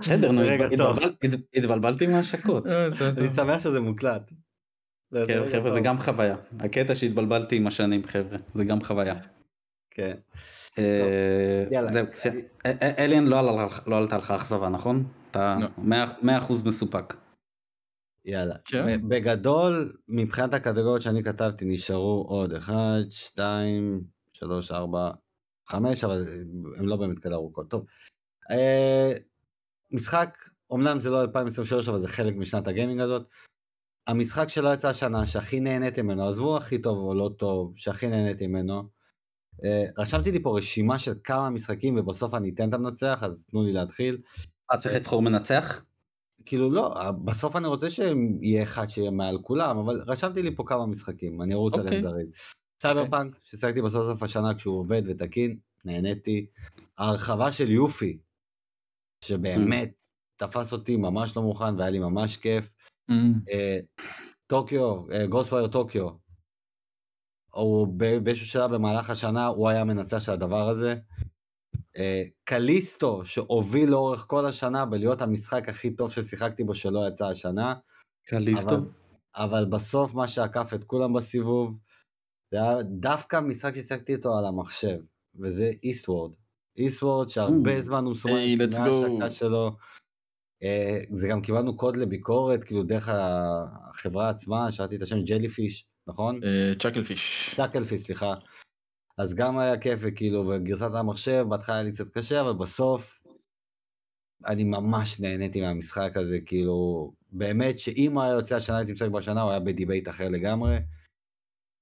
בסדר, נו, התבלבלתי מהשקות. אה, אני. שמח שזה מוקלט. כן, חבר'ה, זה. גם חוויה. הקטע שהתבלבלתי עם השנים, חבר'ה, זה גם חוויה. כן. זהו, סי- אה, אה, אליאן לא לא עלתה לך אכזבה, נכון? אתה לא. 100% מסופק. יאללה. כן. בגדול, מבחינת הקטגוריות שאני כתבתי, נשארו עוד 1, 2, 3, 4, 5, אבל הם לא באמת כאלה ארוכות. טוב. אה, משחק, אמנם זה לא 2023, אבל זה חלק משנת הגיימינג הזאת. המשחק שלא יצא השנה, שהכי נהניתי ממנו, עזבו הכי טוב או לא טוב, שהכי נהניתי ממנו. אה, רשמתי לי פה רשימה של כמה משחקים ובסוף אני אתן את המנצח, אז תנו לי להתחיל. אה, צריך לבחור מנצח? כאילו לא, בסוף אני רוצה שיהיה אחד שיהיה מעל כולם, אבל רשמתי לי פה כמה משחקים, אני ארוץ אוקיי. עליהם זריז. סייבר פאנק, ששיחקתי בסוף סוף השנה כשהוא עובד ותקין, נהניתי. ההרחבה של Yuffie, שבאמת תפס אותי ממש לא מוכן והיה לי ממש כיף. אה, אה, Tokyo, Ghostwire Tokyo, ב- באיזשהו שלב במהלך השנה הוא היה המנצח של הדבר הזה. אה, Callisto שהוביל לאורך כל השנה בלהיות המשחק הכי טוב ששיחקתי בו שלא יצא השנה. Callisto? אבל, אבל בסוף מה שעקף את כולם בסיבוב זה היה דווקא משחק ששיחקתי איתו על המחשב וזה Eastward. Eastward שהרבה Mm. זמן הוא סומן היי, let's מההשקה go. שלו. אה, זה גם קיבלנו קוד לביקורת כאילו דרך החברה עצמה שאלתי את השם Jellyfish נכון? אה, Chucklefish. סליחה. אז גם היה כיף וכאילו וגרסת המחשב בהתחלה היה לי קצת קשה אבל בסוף אני ממש נהניתי מהמשחק הזה כאילו באמת שאם היה יוצא השנה הייתי משחק בשנה הוא היה ב debate אחר לגמרי.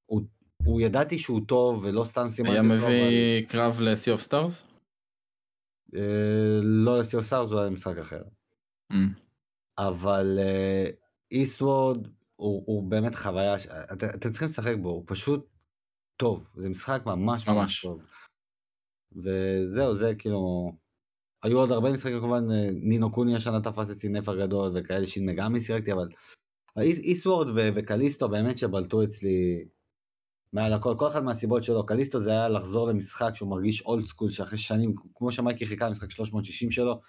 הוא, הוא ידעתי שהוא טוב ולא סתם סימנתי היה מביא קרב ל-Sea of Stars? אבל, אה, לא לסיו סארס הוא היה משחק אחר. אה, אבל אה, איסטוורד הוא, הוא באמת חוויה, ש- את, אתם צריכים לשחק בו, הוא פשוט טוב, זה משחק ממש ממש ממש. טוב. וזהו, זה כאילו היו עוד הרבה משחקים כמובן, אה, נינו קוני השנה תפס אצלי נפח גדול וכאלה שנגמי שיחקתי, אבל Eastward ו- וקליסטו באמת שבלטו אצלי מעל הכל, כל אחד מהסיבות שלו, קליסטו זה היה לחזור למשחק שהוא מרגיש old school שאחרי שנים, כמו שמייקי חיכה למשחק 360 שלו,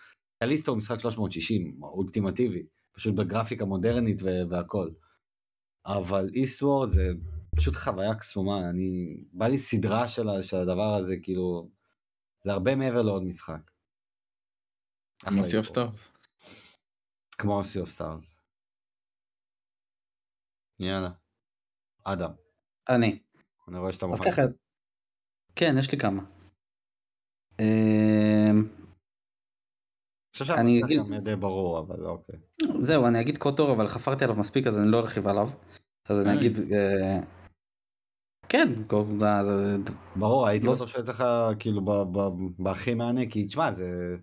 קליסטו הוא משחק 360, אולטימטיבי, פשוט בגרפיקה מודרנית והכל. אבל Eastward זה פשוט חוויה קסומה, אני, בא לי סדרה של, של הדבר הזה, כאילו, זה הרבה מעבר לעוד משחק. כמו Sea of. Stars. כמו Sea of Stars. יאללה. אדם, אני. אני רואה שאתה אז מוכן. ככה. כן, יש לי כמה. אני חושב שהמצב אגיד- גם די ברור, אבל אוקיי. זהו, אני אגיד קוטור, אבל חפרתי עליו מספיק, אז אני לא ארחיב עליו. אז אני אה, אגיד... אה, כן, קוטור, זה- ברור, הייתי לא שואל אותך כאילו בהכי מהנה, כי תשמע, זה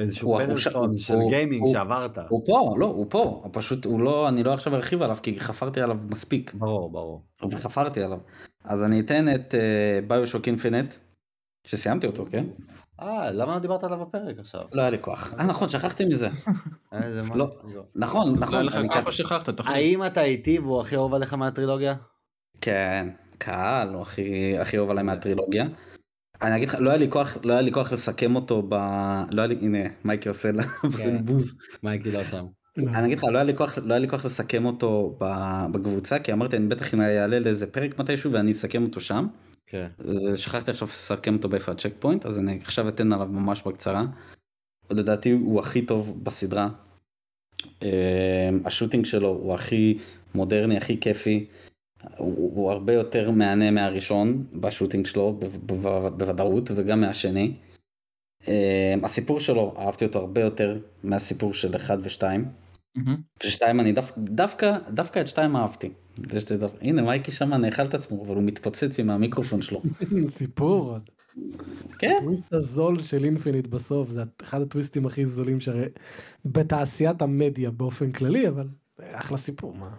איזשהו פדלסטון של גיימינג שעברת. הוא פה, לא, הוא פה, פשוט, הוא לא, אני לא עכשיו ארחיב עליו, כי חפרתי עליו מספיק. ברור, ברור. וחפרתי עליו. אז אני אתן את ביושוק אינפינט, שסיימתי אותו, כן? אה, למה לא דיברת עליו בפרק עכשיו? לא היה לי כוח. אה, נכון, שכחתי מזה. מה? לא. נכון, אז לא נכון. אני ככה שכחת, תחליט. האם אתה איתי והוא הכי אוהב עליך מהטרילוגיה? כן, קהל, הוא הכי אוהב עליי מהטרילוגיה. אני אגיד לך, לא היה לי כוח, לא היה לי כוח לסכם אותו ב... לא היה לי, הנה, מייקי עושה לה עושה לי כן. בוז. מייקי לא שם. אני אגיד לך, לא היה לי כוח, לא היה לי כוח לסכם אותו ב- בקבוצה, כי אמרתי, אני בטח יעלה לאיזה פרק מתישהו ואני אסכם אותו שם. כן. שכחתי עכשיו לסכם אותו באיפה הצ'ק פוינט, אז אני עכשיו אתן עליו ממש בקצרה. לדעתי הוא הכי טוב בסדרה. אה, ה shooting שלו הוא הכי מודרני, הכי כיפי. הוא, הוא הרבה יותר מהנה מהראשון ב shooting שלו בוודאות וגם מהשני. אה, הסיפור שלו אהבתי אותו הרבה יותר מהסיפור של 1 ו-2. ושתיים אני דו, דווקא דווקא את שתיים אהבתי. הנה מייקי שם נאכל את עצמו אבל הוא מתפוצץ עם המיקרופון שלו. סיפור. כן. הטוויסט הזול של אינפיניט בסוף זה אחד הטוויסטים הכי זולים שהרי בתעשיית המדיה באופן כללי אבל זה אחלה סיפור מה.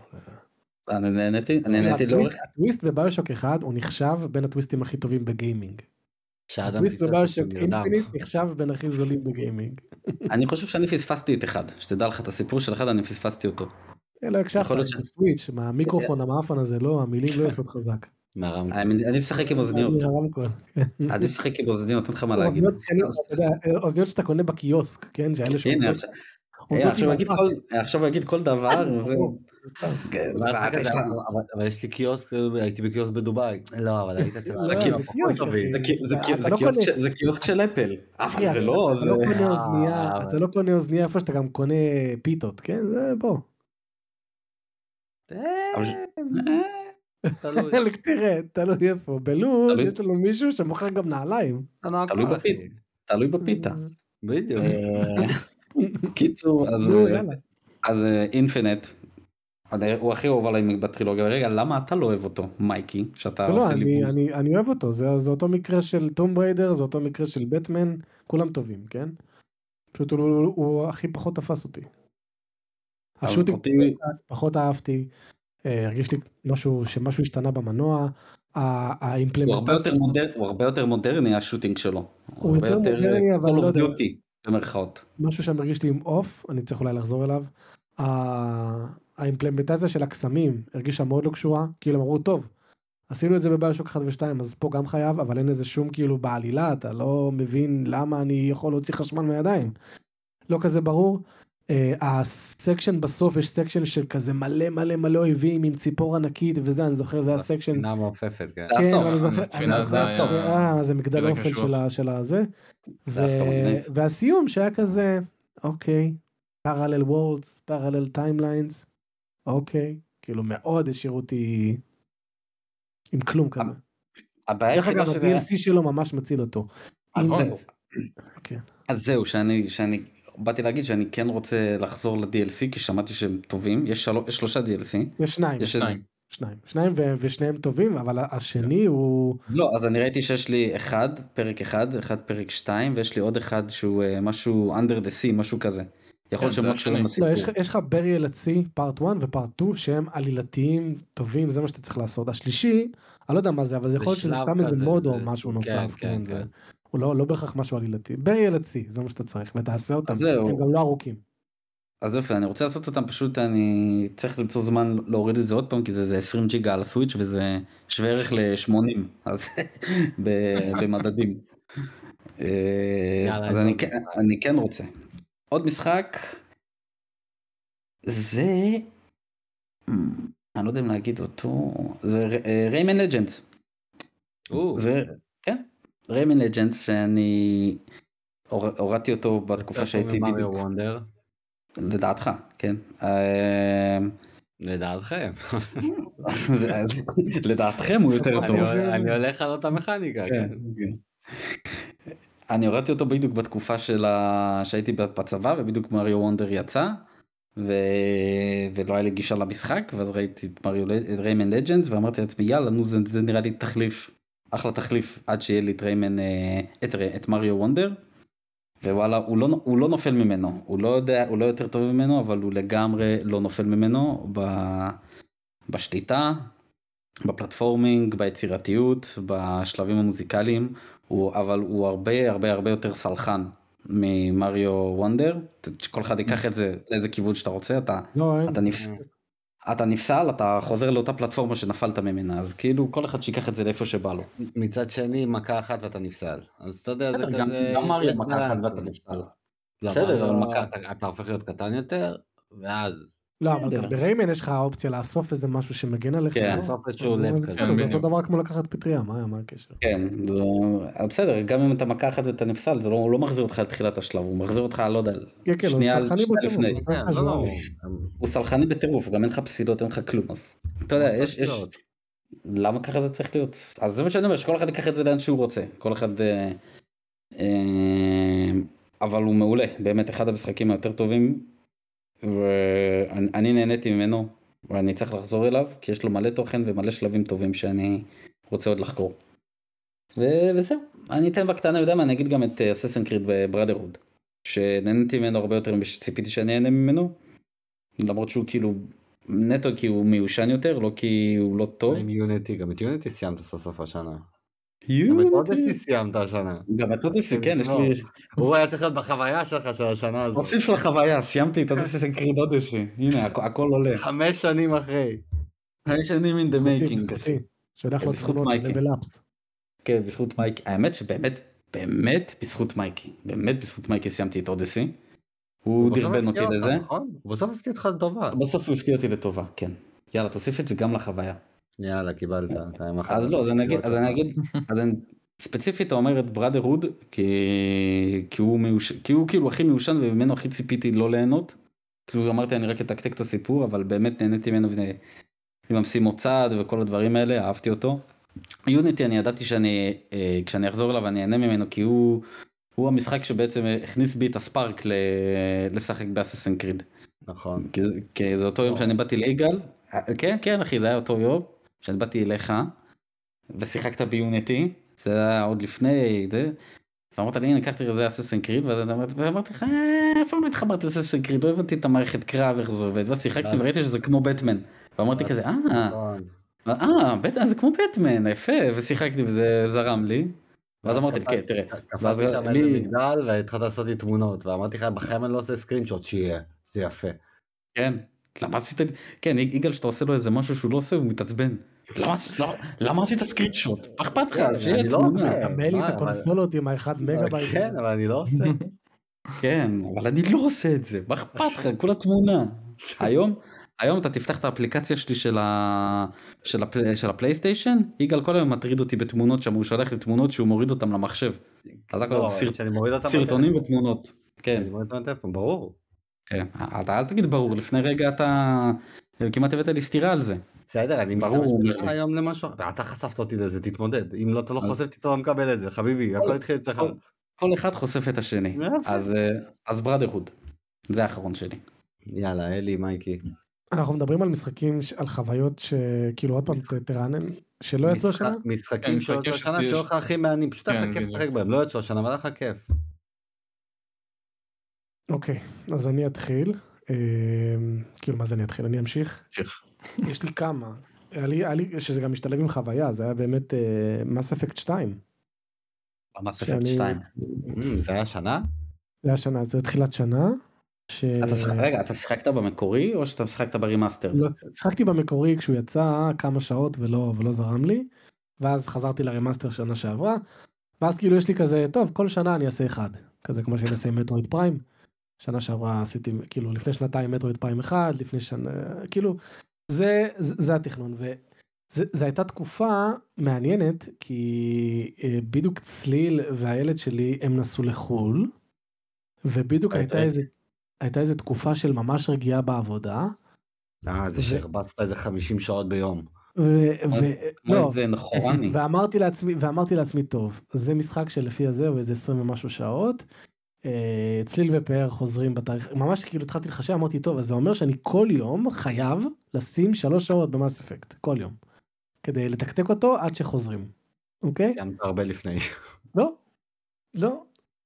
אני נהניתי, אני נהניתי לאורך, הטוויסט- בביושוק אחד הוא נחשב בין הטוויסטים הכי טובים בגיימינג. הטוויסט בביושוק. אינפיניט נחשב בין הכי זולים בגיימינג. אני חושב שאני פספסתי את אחד, שתדע לך את הסיפור של אחד אני פספסתי אותו. לא הקשבת, בסוויץ', מהמיקרופון המאפן הזה לא המילים לא יוצאות חזק. מהרמקול. אני משחק עם אוזניות. אני משחק עם אוזניות, אין לך מה להגיד. אוזניות שאתה קונה בקיוסק, כן? שעומדות- עכשיו- עומדות עכשיו הוא יגיד אבק. כל- דבר, אבל יש לי קיוסק, הייתי בקיוסק בדובאי. לא, אבל היית אצל... לא, זה קיוסק, לא של- זה קיוסק של אפל, אבל זה אתה- לא, אתה. לא קונה אה, אוזנייה, אתה לא קונה אוזנייה איפה שאתה גם קונה פיתות, כן? זה בוא. תראה, תלוי איפה. בלוד. יש לנו מישהו שמוכר גם נעליים. תלוי בפיתה. בדיוק. אה, קיצור, אז יאללה. אז אינפינט, הוא הכי אוהב עליי בטרילוגיה, רגע למה אתה לא אוהב אותו מייקי שאתה לא, לא, עושה לי בוז, אני אני אוהב אותו, זה זה אותו מקרה של טום בריידר, זה אותו מקרה של בטמן, כולם טובים, כן? פשוט הוא- הוא הוא הכי פחות תפס אותי. השוטינג אותי- פחות אהבתי, אה, הרגיש לי משהו שמשהו השתנה במנוע, ה- הוא הרבה האימפלמנטציה הוא הרבה יותר מודרני ה shooting שלו, הוא יותר מודרני, אבל לא יודע. במרכאות, משהו שם הרגיש לי off, אני צריך אולי לחזור אליו. האימפלמנטציה של הקסמים הרגישה מאוד לא קשורה, כאילו הם אמרו טוב, עשינו את זה בביושוק 1 ו2 אז פה גם חייב, אבל אין לזה שום כאילו בעלילה, אתה לא מבין למה אני יכול להוציא חשמל מהידיים. לא כזה ברור. אה, ה section בסוף יש section של כזה מלא מלא מלא אויבים עם ציפור ענקית וזה אני זוכר זה היה section ספינה מעופפת, כן. זה כן, הסוף, אני זוכר, זה אה, זה מגדל מגדל אופן. של ה- של הזה. והסיום שהיה כזה, אוקיי, parallel worlds, parallel timelines, אוקיי, כאילו מאוד השאירו אותי עם כלום כזה. הבעיה דרך אגב, ה-DLC שלו ממש מציל אותו. אז. כן. אז זהו שאני שאני באתי להגיד שאני כן רוצה לחזור ל-DLC כי שמעתי שהם טובים יש שלוש- יש שלושה DLC, יש שניים, יש שניים. שניים, שניים ו- ושניהם טובים, אבל השני הוא, לא אז אני ראיתי שיש לי אחד פרק אחד אחד פרק שתיים ויש לי עוד אחד שהוא אה, משהו under the sea משהו כזה. יכול להיות כן, זה שהם לא קשורים לסיפור. לך- יש לך ברי אל הצי פארט 1 ופארט 2 שהם עלילתיים טובים זה מה שאתה צריך לעשות השלישי אני לא יודע מה זה אבל זה יכול להיות שזה סתם איזה מוד או משהו כן, נוסף. הוא לא, לא בהכרח משהו עלילתי. הצי, זה מה שאתה צריך, ותעשה אותם. הם גם לא ארוכים. אז יופי, אני רוצה לעשות אותם פשוט, אני צריך למצוא זמן להוריד את זה עוד פעם, כי זה, זה 20 ג'יגה על הסוויץ' וזה שווה ערך ל-80, אז ב- במדדים. אה, יאללה, אז אני, כן-? אני כן רוצה. עוד משחק, זה, אני לא יודע אם להגיד אותו, זה ריימן לג'נדס. או, זה, ריימן לג'נדס שאני הור- הורדתי אותו בתקופה שהייתי בדיוק, לדעתך, כן. אה, לדעתכם. לדעתכם הוא יותר טוב. אני הולך על אותה מכניקה, כן, כן. כן. אני הורדתי אותו בדיוק בתקופה. שהייתי בצבא ובדיוק מריו וונדר יצא ו... ולא היה לי גישה למשחק ואז ראיתי את מריו ריימן לג'נדס ואמרתי לעצמי יאללה נו זה, זה נראה לי תחליף אחלה תחליף עד שיהיה לי את ריימן אה, את, את מריו וונדר. ווואלה הוא לא, הוא לא נופל ממנו הוא לא יודע הוא לא יותר טוב ממנו אבל הוא לגמרי לא נופל ממנו ב... בשליטה בפלטפורמינג, ביצירתיות, בשלבים המוזיקליים, הוא, אבל הוא הרבה הרבה הרבה יותר סלחן ממריו וונדר, שכל אחד ייקח את זה לאיזה כיוון שאתה רוצה, אתה, לא. אתה, נפס, אתה נפסל, אתה חוזר לאותה פלטפורמה שנפלת ממנה, אז כאילו כל אחד שיקח את זה לאיפה שבא לו. מצד שני, מכה אחת ואתה נפסל. אז אתה יודע, זה כזה... גם מריו מכה אחת. ואתה נפסל. לא, בסדר, אבל מכה- אתה- אתה הופך להיות קטן יותר, ואז לא, אבל. גם בריימן יש לך האופציה לאסוף איזה משהו שמגן עליך. כן. לא? בסוף איזשהו לב זה כזה. בסדר, זה אותו. דבר כמו לקחת פטריה, מה הקשר? כן, בסדר, גם אם אתה מכה אחת ואתה נפסל, זה לא, לא מחזיר אותך לתחילת השלב, הוא מחזיר אותך, לא יודע, כן, כן, הוא שנייה- לפני. הוא כן, לא, לא. הוא סלחני בטירוף, גם אין לך פסילות, אין לך כלום, אז אתה יודע, יש. למה ככה זה צריך להיות? אז זה מה שאני אומר, שכל אחד ייקח את זה לאן שהוא רוצה, כל אחד, אה, אה, אבל הוא מעולה, באמת אחד המשחקים היותר טובים, ואני אני נהניתי ממנו, ואני צריך לחזור אליו, כי יש לו מלא תוכן ומלא שלבים טובים שאני רוצה עוד לחקור. ו- וזהו, אני אתן בקטנה, יודע מה, אני אגיד גם את אססן קריד בבראדרהוד, שנהניתי ממנו הרבה יותר משציפיתי שאני אהנה ממנו, למרות שהוא כאילו נטו כי הוא מיושן יותר, לא כי הוא לא טוב. עם יוניטי, גם את יוניטי סיימת סוף סוף השנה. גם את אודסי סיימת השנה. גם את אודיסי, כן, יש לי... הוא היה צריך להיות בחוויה שלך של השנה הזאת. מוסיף לחוויה, סיימתי את אודיסי קריד אודיסי, הנה הכ- הכל עולה. חמש שנים אחרי. חמש שנים in the making. שולח לו בזכות תמונות של מייקי. level ups. כן, בזכות מייקי, האמת שבאמת, באמת בזכות מייקי, באמת בזכות מייקי סיימתי את אודיסי. הוא דרבן אותי לזה, נכון? הוא בסוף הפתיע אותך לטובה. בסוף הוא הפתיע אותי לטובה, כן. יאללה, תוסיף את זה גם לחוויה. יאללה, קיבלת. אז לא, אז אני אגיד, הפתיעות אז אני שלך. אגיד, אז אני ספציפית אומר את בראדרהוד, כי, כי הוא מיוש... כי הוא כאילו הכי מיושן וממנו הכי ציפיתי לא ליהנות. כאילו אמרתי אני רק אתקתק את הסיפור, אבל באמת נהניתי ממנו עם המשימות צעד וכל הדברים האלה, אהבתי אותו. יוניטי אני ידעתי שאני, אה, כשאני אחזור אליו אני אהנה ממנו, כי הוא, הוא המשחק שבעצם הכניס בי את הספארק ל... לשחק באססן קריד. נכון. כי, כי זה אותו יום שאני באתי ליגאל, כן כן אחי זה היה אותו יום, שאני באתי אליך, ושיחקת ביוניטי, זה היה עוד לפני, זה, ואמרת לי הנה קחתי את זה אססן קריד, ואמרתי לך "אה, אף פעם לא התחברתי לאססן קריד, לא הבנתי את המערכת קרב איך זה עובד, ואז שיחקתי וראיתי שזה כמו בטמן, ואמרתי כזה אה, נכון. אה, בטמן זה כמו בטמן, יפה, ושיחקתי וזה זרם לי, ואז אמרתי כן תראה, ואז קפצתי שם איזה מגדל והתחלת לעשות לי תמונות ואמרתי לך בחיים אני לא עושה screenshot שיהיה זה יפה. כן, למה עשית, כן, יגאל שאתה עושה לו איזה משהו שהוא לא עושה הוא מתעצבן. למה, עשית screenshot? מה אכפת לך? כן, אני לא. עושה. קבל לי את הקונסולות עם האחד מגה בייט. כן אבל אני לא עושה. כן, אבל אני לא עושה את זה, מה אכפת לך? כולה תמונה. היום, היום אתה תפתח את האפליקציה שלי של, ה... של, הפל... של הפלייסטיישן, יגאל כל היום מטריד אותי בתמונות שם, הוא שולח לי תמונות שהוא מוריד אותם למחשב. אז הכל לא, סרט... שאני מוריד אותם סרטונים. ותמונות. כן, אני מוריד אותם בטלפון ברור. כן, אתה אל תגיד ברור, לפני רגע אתה כמעט הבאת לי סטירה על זה. בסדר אני משתמש. היום למשהו אתה חשפת אותי לזה תתמודד אם לא אתה לא חושף אותי אתה לא מקבל את זה חביבי הכל התחיל אצלך. כל- אחד חושף את השני. אז, אה, אז בראדרהוד, זה האחרון שלי. יאללה אלי מייקי. אנחנו מדברים על משחקים, על חוויות שכאילו עוד פעם תרענן, שלא יצאו השנה? משחקים כן, שיצאו משחקים השנה שהיו לך הכי מעניינים פשוט היה לך כיף. לשחק בהם לא יצאו השנה אבל היה לך כיף. אוקיי, אז אני אתחיל. אה, כאילו מה זה אני אתחיל? אני אמשיך? תמשיך. יש לי כמה. היה לי, היה לי, שזה גם משתלב עם חוויה, זה היה באמת Mass Effect 2. ה Mass שאני- אפקט 2. אמ, זה היה שנה? זה היה שנה, זה תחילת שנה. ש... אתה שיחק- רגע, אתה שיחקת במקורי או שאתה שיחקת ב remaster? לא, שיחקתי במקורי כשהוא יצא כמה שעות ולא, ולא זרם לי, ואז חזרתי ל remaster שנה שעברה, ואז כאילו יש לי כזה, טוב, כל שנה אני אעשה אחד, כזה כמו שאני אעשה עם Metroid Prime. שנה שעברה עשיתי, כאילו לפני שנתיים Metroid Prime אחד, לפני שנה, כאילו, זה, זה, התכנון, וזו הייתה תקופה מעניינת, כי אה, בדיוק צליל והילד שלי הם נסעו לחו"ל, ובדיוק הייתה הייתה- איזה, הייתה איזה תקופה של ממש רגיעה בעבודה, אה, זה שהרבצת איזה 50 שעות ביום. זה- לא, נחורני. ואמרתי לעצמי, ואמרתי לעצמי, טוב, זה משחק שלפי הזה הוא איזה 20 ומשהו שעות. אה, צליל ופאר חוזרים בתאריך, ממש כאילו התחלתי לחשב, אמרתי, טוב, אז זה אומר שאני כל יום חייב לשים שלוש שעות במאס אפקט, כל יום. כדי לתקתק אותו עד שחוזרים. אוקיי? סיימת הרבה לפני. לא, לא.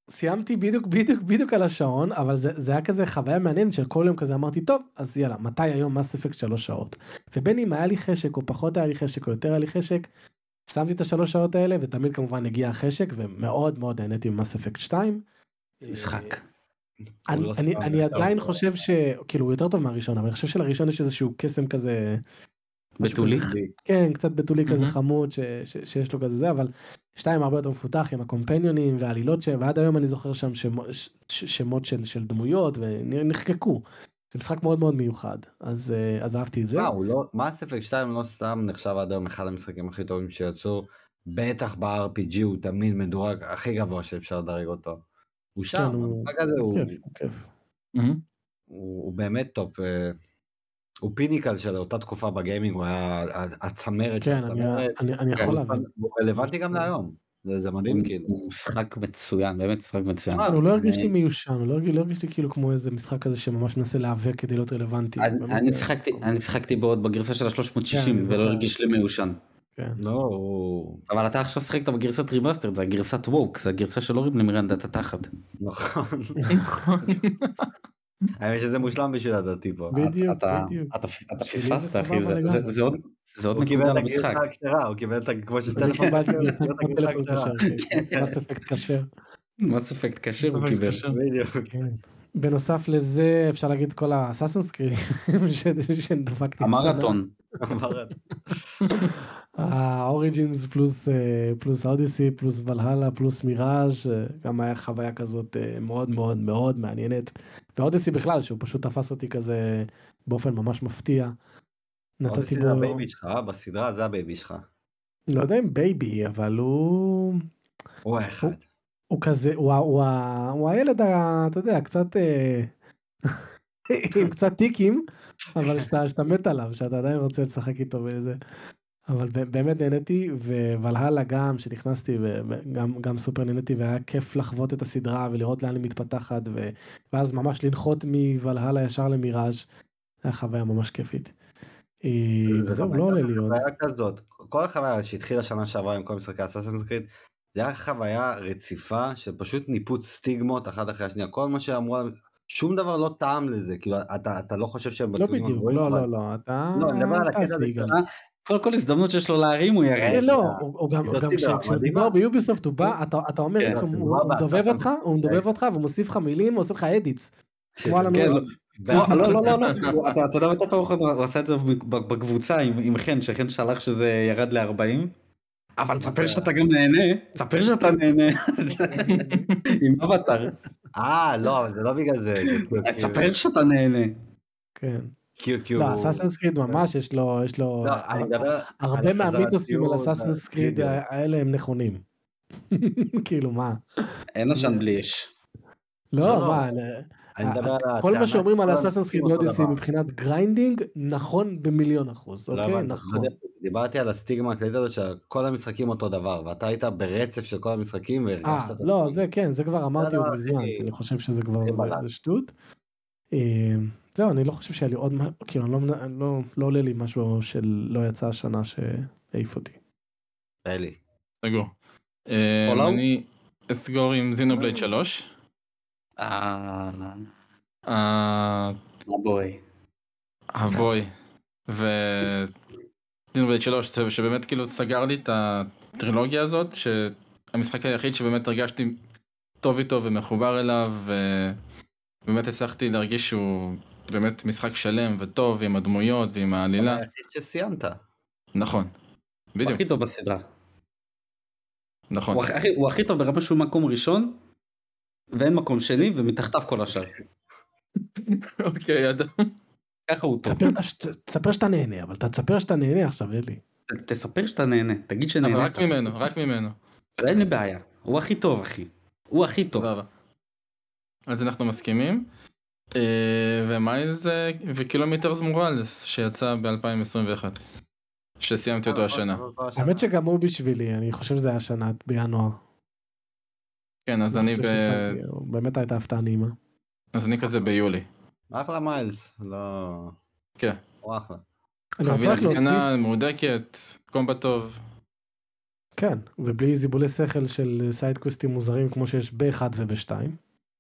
סיימתי בדיוק בדיוק בדיוק על השעון אבל זה, זה היה כזה חוויה מעניינת של כל יום כזה אמרתי טוב אז יאללה מתי היום מס אפקט שלוש שעות ובין אם היה לי חשק או פחות היה לי חשק או יותר היה לי חשק. שמתי את השלוש שעות האלה ותמיד כמובן הגיע החשק ומאוד מאוד נהניתי ממס אפקט 2. משחק. אני, לא אני, יותר עדיין. חושב שכאילו הוא יותר טוב מהראשון אבל אני חושב שלראשון יש איזשהו קסם כזה בתולי? כן קצת בתולי כזה. חמוד ש, ש, שיש לו כזה זה אבל שתיים הרבה יותר מפותח עם הקומפניונים והעלילות ש... ועד היום אני זוכר שם שמו, ש, ש- שמות של, של דמויות ונחקקו. זה משחק מאוד מאוד מיוחד אז אה, אז אהבתי את זה. מה, לא, מס אפקט 2 לא סתם נחשב עד היום אחד המשחקים הכי טובים שיצאו, בטח ב-RPG הוא תמיד מדורג הכי גבוה שאפשר לדרג אותו. הוא שם, כן, המשחק הזה הוא, כיף, כיף. הוא, הוא באמת top, אה, הוא pinnacle של אותה תקופה בגיימינג, הוא היה ה- הצמרת של כן אני, הצמרת, אני, אני יכול להבין. הוא רלוונטי גם להיום, זה זה מדהים כאילו. הוא משחק מצוין, באמת משחק מצוין. אה, הוא לא הרגיש לי מיושן הוא לא הרגיש, לא הרגיש לי כאילו כמו איזה משחק כזה שממש מנסה להיאבק כדי להיות רלוונטי. אני- אה, שיחקתי בעוד בגרסה של כן, ה-360 אני זה לא. הרגיש לי מיושן. כן. לא, הוא... אבל אתה עכשיו שיחקת בגרסת remaster זה הגרסת woke זה הגרסה שהורידו למירנדה את התחת. נכון. האמת שזה מושלם בשביל לדעתי פה. בדיוק אתה בדיוק. אתה אתה שלי זה פספסת אחי זה- זה- לגמרי. זה עוד זה עוד הוא קיבל נקודה את למשחק. הגרסה הכשרה, הוא קיבל את ה... כמו שיש אני טלפון קיבלתי כשר, גרסה הוא קיבל את הגרסה הכשרה. מס אפקט כשר. מס אפקט כשר הוא קיבל. כן. בנוסף לזה אפשר להגיד כל האסאסנס קריד שדפקתי. המרתון. האוריג'ינס פלוס אה, פלוס אודיסי פלוס ולהלה פלוס מיראז' אה, גם היה חוויה כזאת אה, מאוד מאוד מאוד מעניינת. ואודיסי בכלל שהוא פשוט תפס אותי כזה באופן ממש מפתיע. נתתי אודיסי זה בו, הבייבי שלך? בסדרה זה הבייבי שלך. לא יודע אם בייבי אבל הוא הוא האחד. הוא כזה הוא, ה- הוא, ה- הוא הילד ה- אתה יודע קצת עם קצת טיקים אבל שאתה מת עליו שאתה עדיין רוצה לשחק איתו וזה. אבל באמת נהניתי וולהלה גם שנכנסתי וגם גם סופר נהניתי והיה כיף לחוות את הסדרה ולראות לאן היא מתפתחת ו- ואז ממש לנחות מוולהלה ישר למיראז' היה חוויה ממש כיפית. אה, זה וזהו לא עולה לי עוד. חוויה כזאת, כל החוויה שהתחילה שנה שעברה עם כל משחקי אסאסינס קריד, זה היה חוויה רציפה של פשוט ניפוץ סטיגמות אחת אחרי השנייה, כל מה שאמרו, שום דבר לא טעם לזה, כאילו אתה, אתה לא חושב שהם לא בציונים בדיוק לא אבל- לא לא אתה לא, אני מדבר על הקטע הזה כל כל הזדמנות שיש לו להרים הוא אה, יראה. לא, הוא הוא גם, כשהוא. דיבר ביוביסופט הוא בא, אתה אתה אומר, כן, הוא- הוא הוא הוא מדובב. אותך, הוא מדובב אותך ומוסיף לך מילים, עושה לך אדיטס. כמו על כן, הנוער. לא, לא לא לא לא הוא- אתה אתה יודע מתי פעם אחת הוא עשה את זה בקבוצה עם חן שחן שלח שזה ירד ל-40. אבל תספר שאתה גם נהנה תספר שאתה נהנה עם אבטר אה, לא, אבל זה לא בגלל זה, כאילו- תספר שאתה נהנה. כן. כאילו, כאילו, לא, אסאסינס קריד ממש יש לו, יש לו, לא, אני מדבר הרבה מהמיתוסים על אסאסינס קריד הטריגר. האלה הם נכונים. כאילו מה? אין עשן בלי אש. לא, לא, לא. מה, אני מדבר על כל מה שאומרים על שכולם Assassin's Creed Odyssey. מבחינת grinding נכון במיליון אחוז, לא אוקיי? נכון. דיברתי על הסטיגמה הכללית הזאת שכל המשחקים אותו דבר ואתה היית ברצף של כל המשחקים אה, והרגשת את לא. זה כן, זה כבר אמרתי עוד מזמן, אני חושב שזה כבר, זה- שטות. זהו, אני לא חושב שהיה לי עוד, מה- כאילו, אני לא לא לא עולה לי משהו שלא יצא השנה שהעיף אותי. אלי. סגור. אה? אני אסגור עם זינובלייד 3. אה, אה, בואי. אבוי. וזינובלייד 3 זה שבאמת כאילו סגר לי את הטרילוגיה הזאת המשחק היחיד שבאמת הרגשתי טוב איתו ומחובר אליו, ובאמת הצלחתי להרגיש שהוא באמת משחק שלם וטוב עם הדמויות ועם העלילה. היחיד שסיימת. נכון, הוא בדיוק, הכי טוב בסדרה. נכון. הוא הכי- הוא הכי טוב ברמה שהוא מקום ראשון, ואין מקום שני, ומתחתיו כל השאר. אוקיי, אדם. ככה הוא טוב. תספר, שאתה נהנה, אבל אתה תספר שאתה נהנה עכשיו, אלי. תספר שאתה נהנה, תגיד אבל שנהנית. רק ממנו, רק ממנו. אין לי בעיה. הוא הכי טוב, אחי. הוא הכי טוב. אז אנחנו מסכימים. אה, ומיילס אה, וקילומטרס מורלס שיצא ב-2021. שסיימתי אותו השנה. האמת שגם הוא בשבילי, אני חושב שזה היה השנה בינואר. כן, אז אני ב... באמת הייתה הפתעה נעימה. אז אני כזה ביולי. אחלה מיילס, לא... כן. הוא אחלה. חבילה קטנה, מהודקת, combat טוב. כן, ובלי זיבולי שכל של side quest ים מוזרים כמו שיש ב-1 וב-2.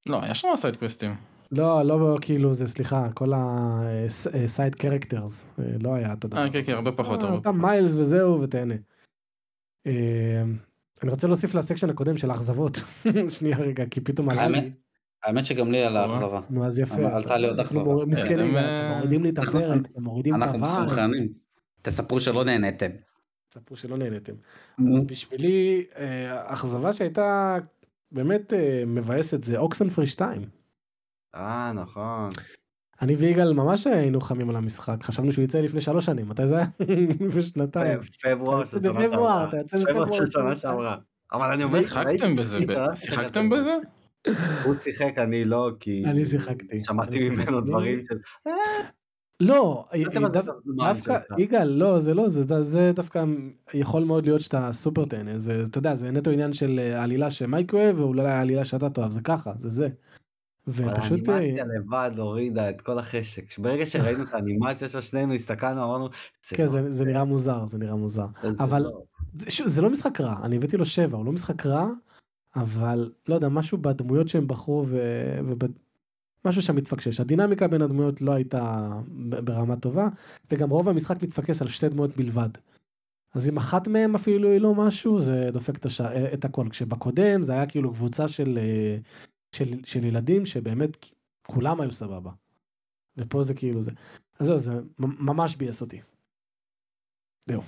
לא, יש שם side quest ים. לא, לא כאילו זה, סליחה, כל ה side characters, לא היה את הדבר. אה, כן, כן, הרבה פחות. אה, הרבה פחות. מיילס וזהו ותהנה. אה, אני רוצה להוסיף לסקשן הקודם של האכזבות. שנייה רגע, כי פתאום האמת- שגם לי על האכזבה. נו אז יפה. אבל עלתה לי עוד אנחנו אכזבה. מסכנים, אה, מורידים לי את אנחנו- הפרק, מורידים את אנחנו הוואי. מסונכרנים. תספרו שלא נהניתם. תספרו שלא נהנתם. אז בשבילי אה, אכזבה שהייתה באמת אה, מבאסת זה אוקסנפרי 2. אה, נכון. אני ויגאל ממש היינו חמים על המשחק חשבנו שהוא יצא לפני שלוש שנים מתי זה היה? לפני שנתיים. פברואר אתה של שנה שעברה. פברואר של שנה שעברה. אבל אני אומר לך, שיחקתם בזה, שיחקתם בזה? הוא שיחק, אני לא, כי... אני שיחקתי. שמעתי. ממנו דברים של... לא, זה זמן דווקא. יגאל לא זה לא זה דווקא יכול מאוד להיות שאתה סופר זה אתה יודע זה נטו עניין של אה, עלילה שמייק אוהב ואולי העלילה שאתה תאהב זה ככה זה זה. אבל ופשוט אה, האנימציה לבד הורידה את כל החשק. ברגע שראינו את האנימציה של שנינו הסתכלנו אמרנו כן לא- זה- זה נראה מוזר זה נראה מוזר אבל- לא. זה, זה לא משחק רע אני הבאתי לו שבע הוא לא משחק רע אבל לא יודע משהו בדמויות שהם בחרו ומשהו שם מתפקשש הדינמיקה בין הדמויות לא הייתה ברמה טובה וגם רוב המשחק מתפקס על שתי דמויות בלבד. אז אם אחת מהם אפילו היא לא משהו זה דופק את, הש... את הכל כשבקודם זה היה כאילו קבוצה של, אה, של, של ילדים שבאמת כולם היו סבבה. ופה זה כאילו זה. אז זהו זה ממש ביאס אותי. זהו.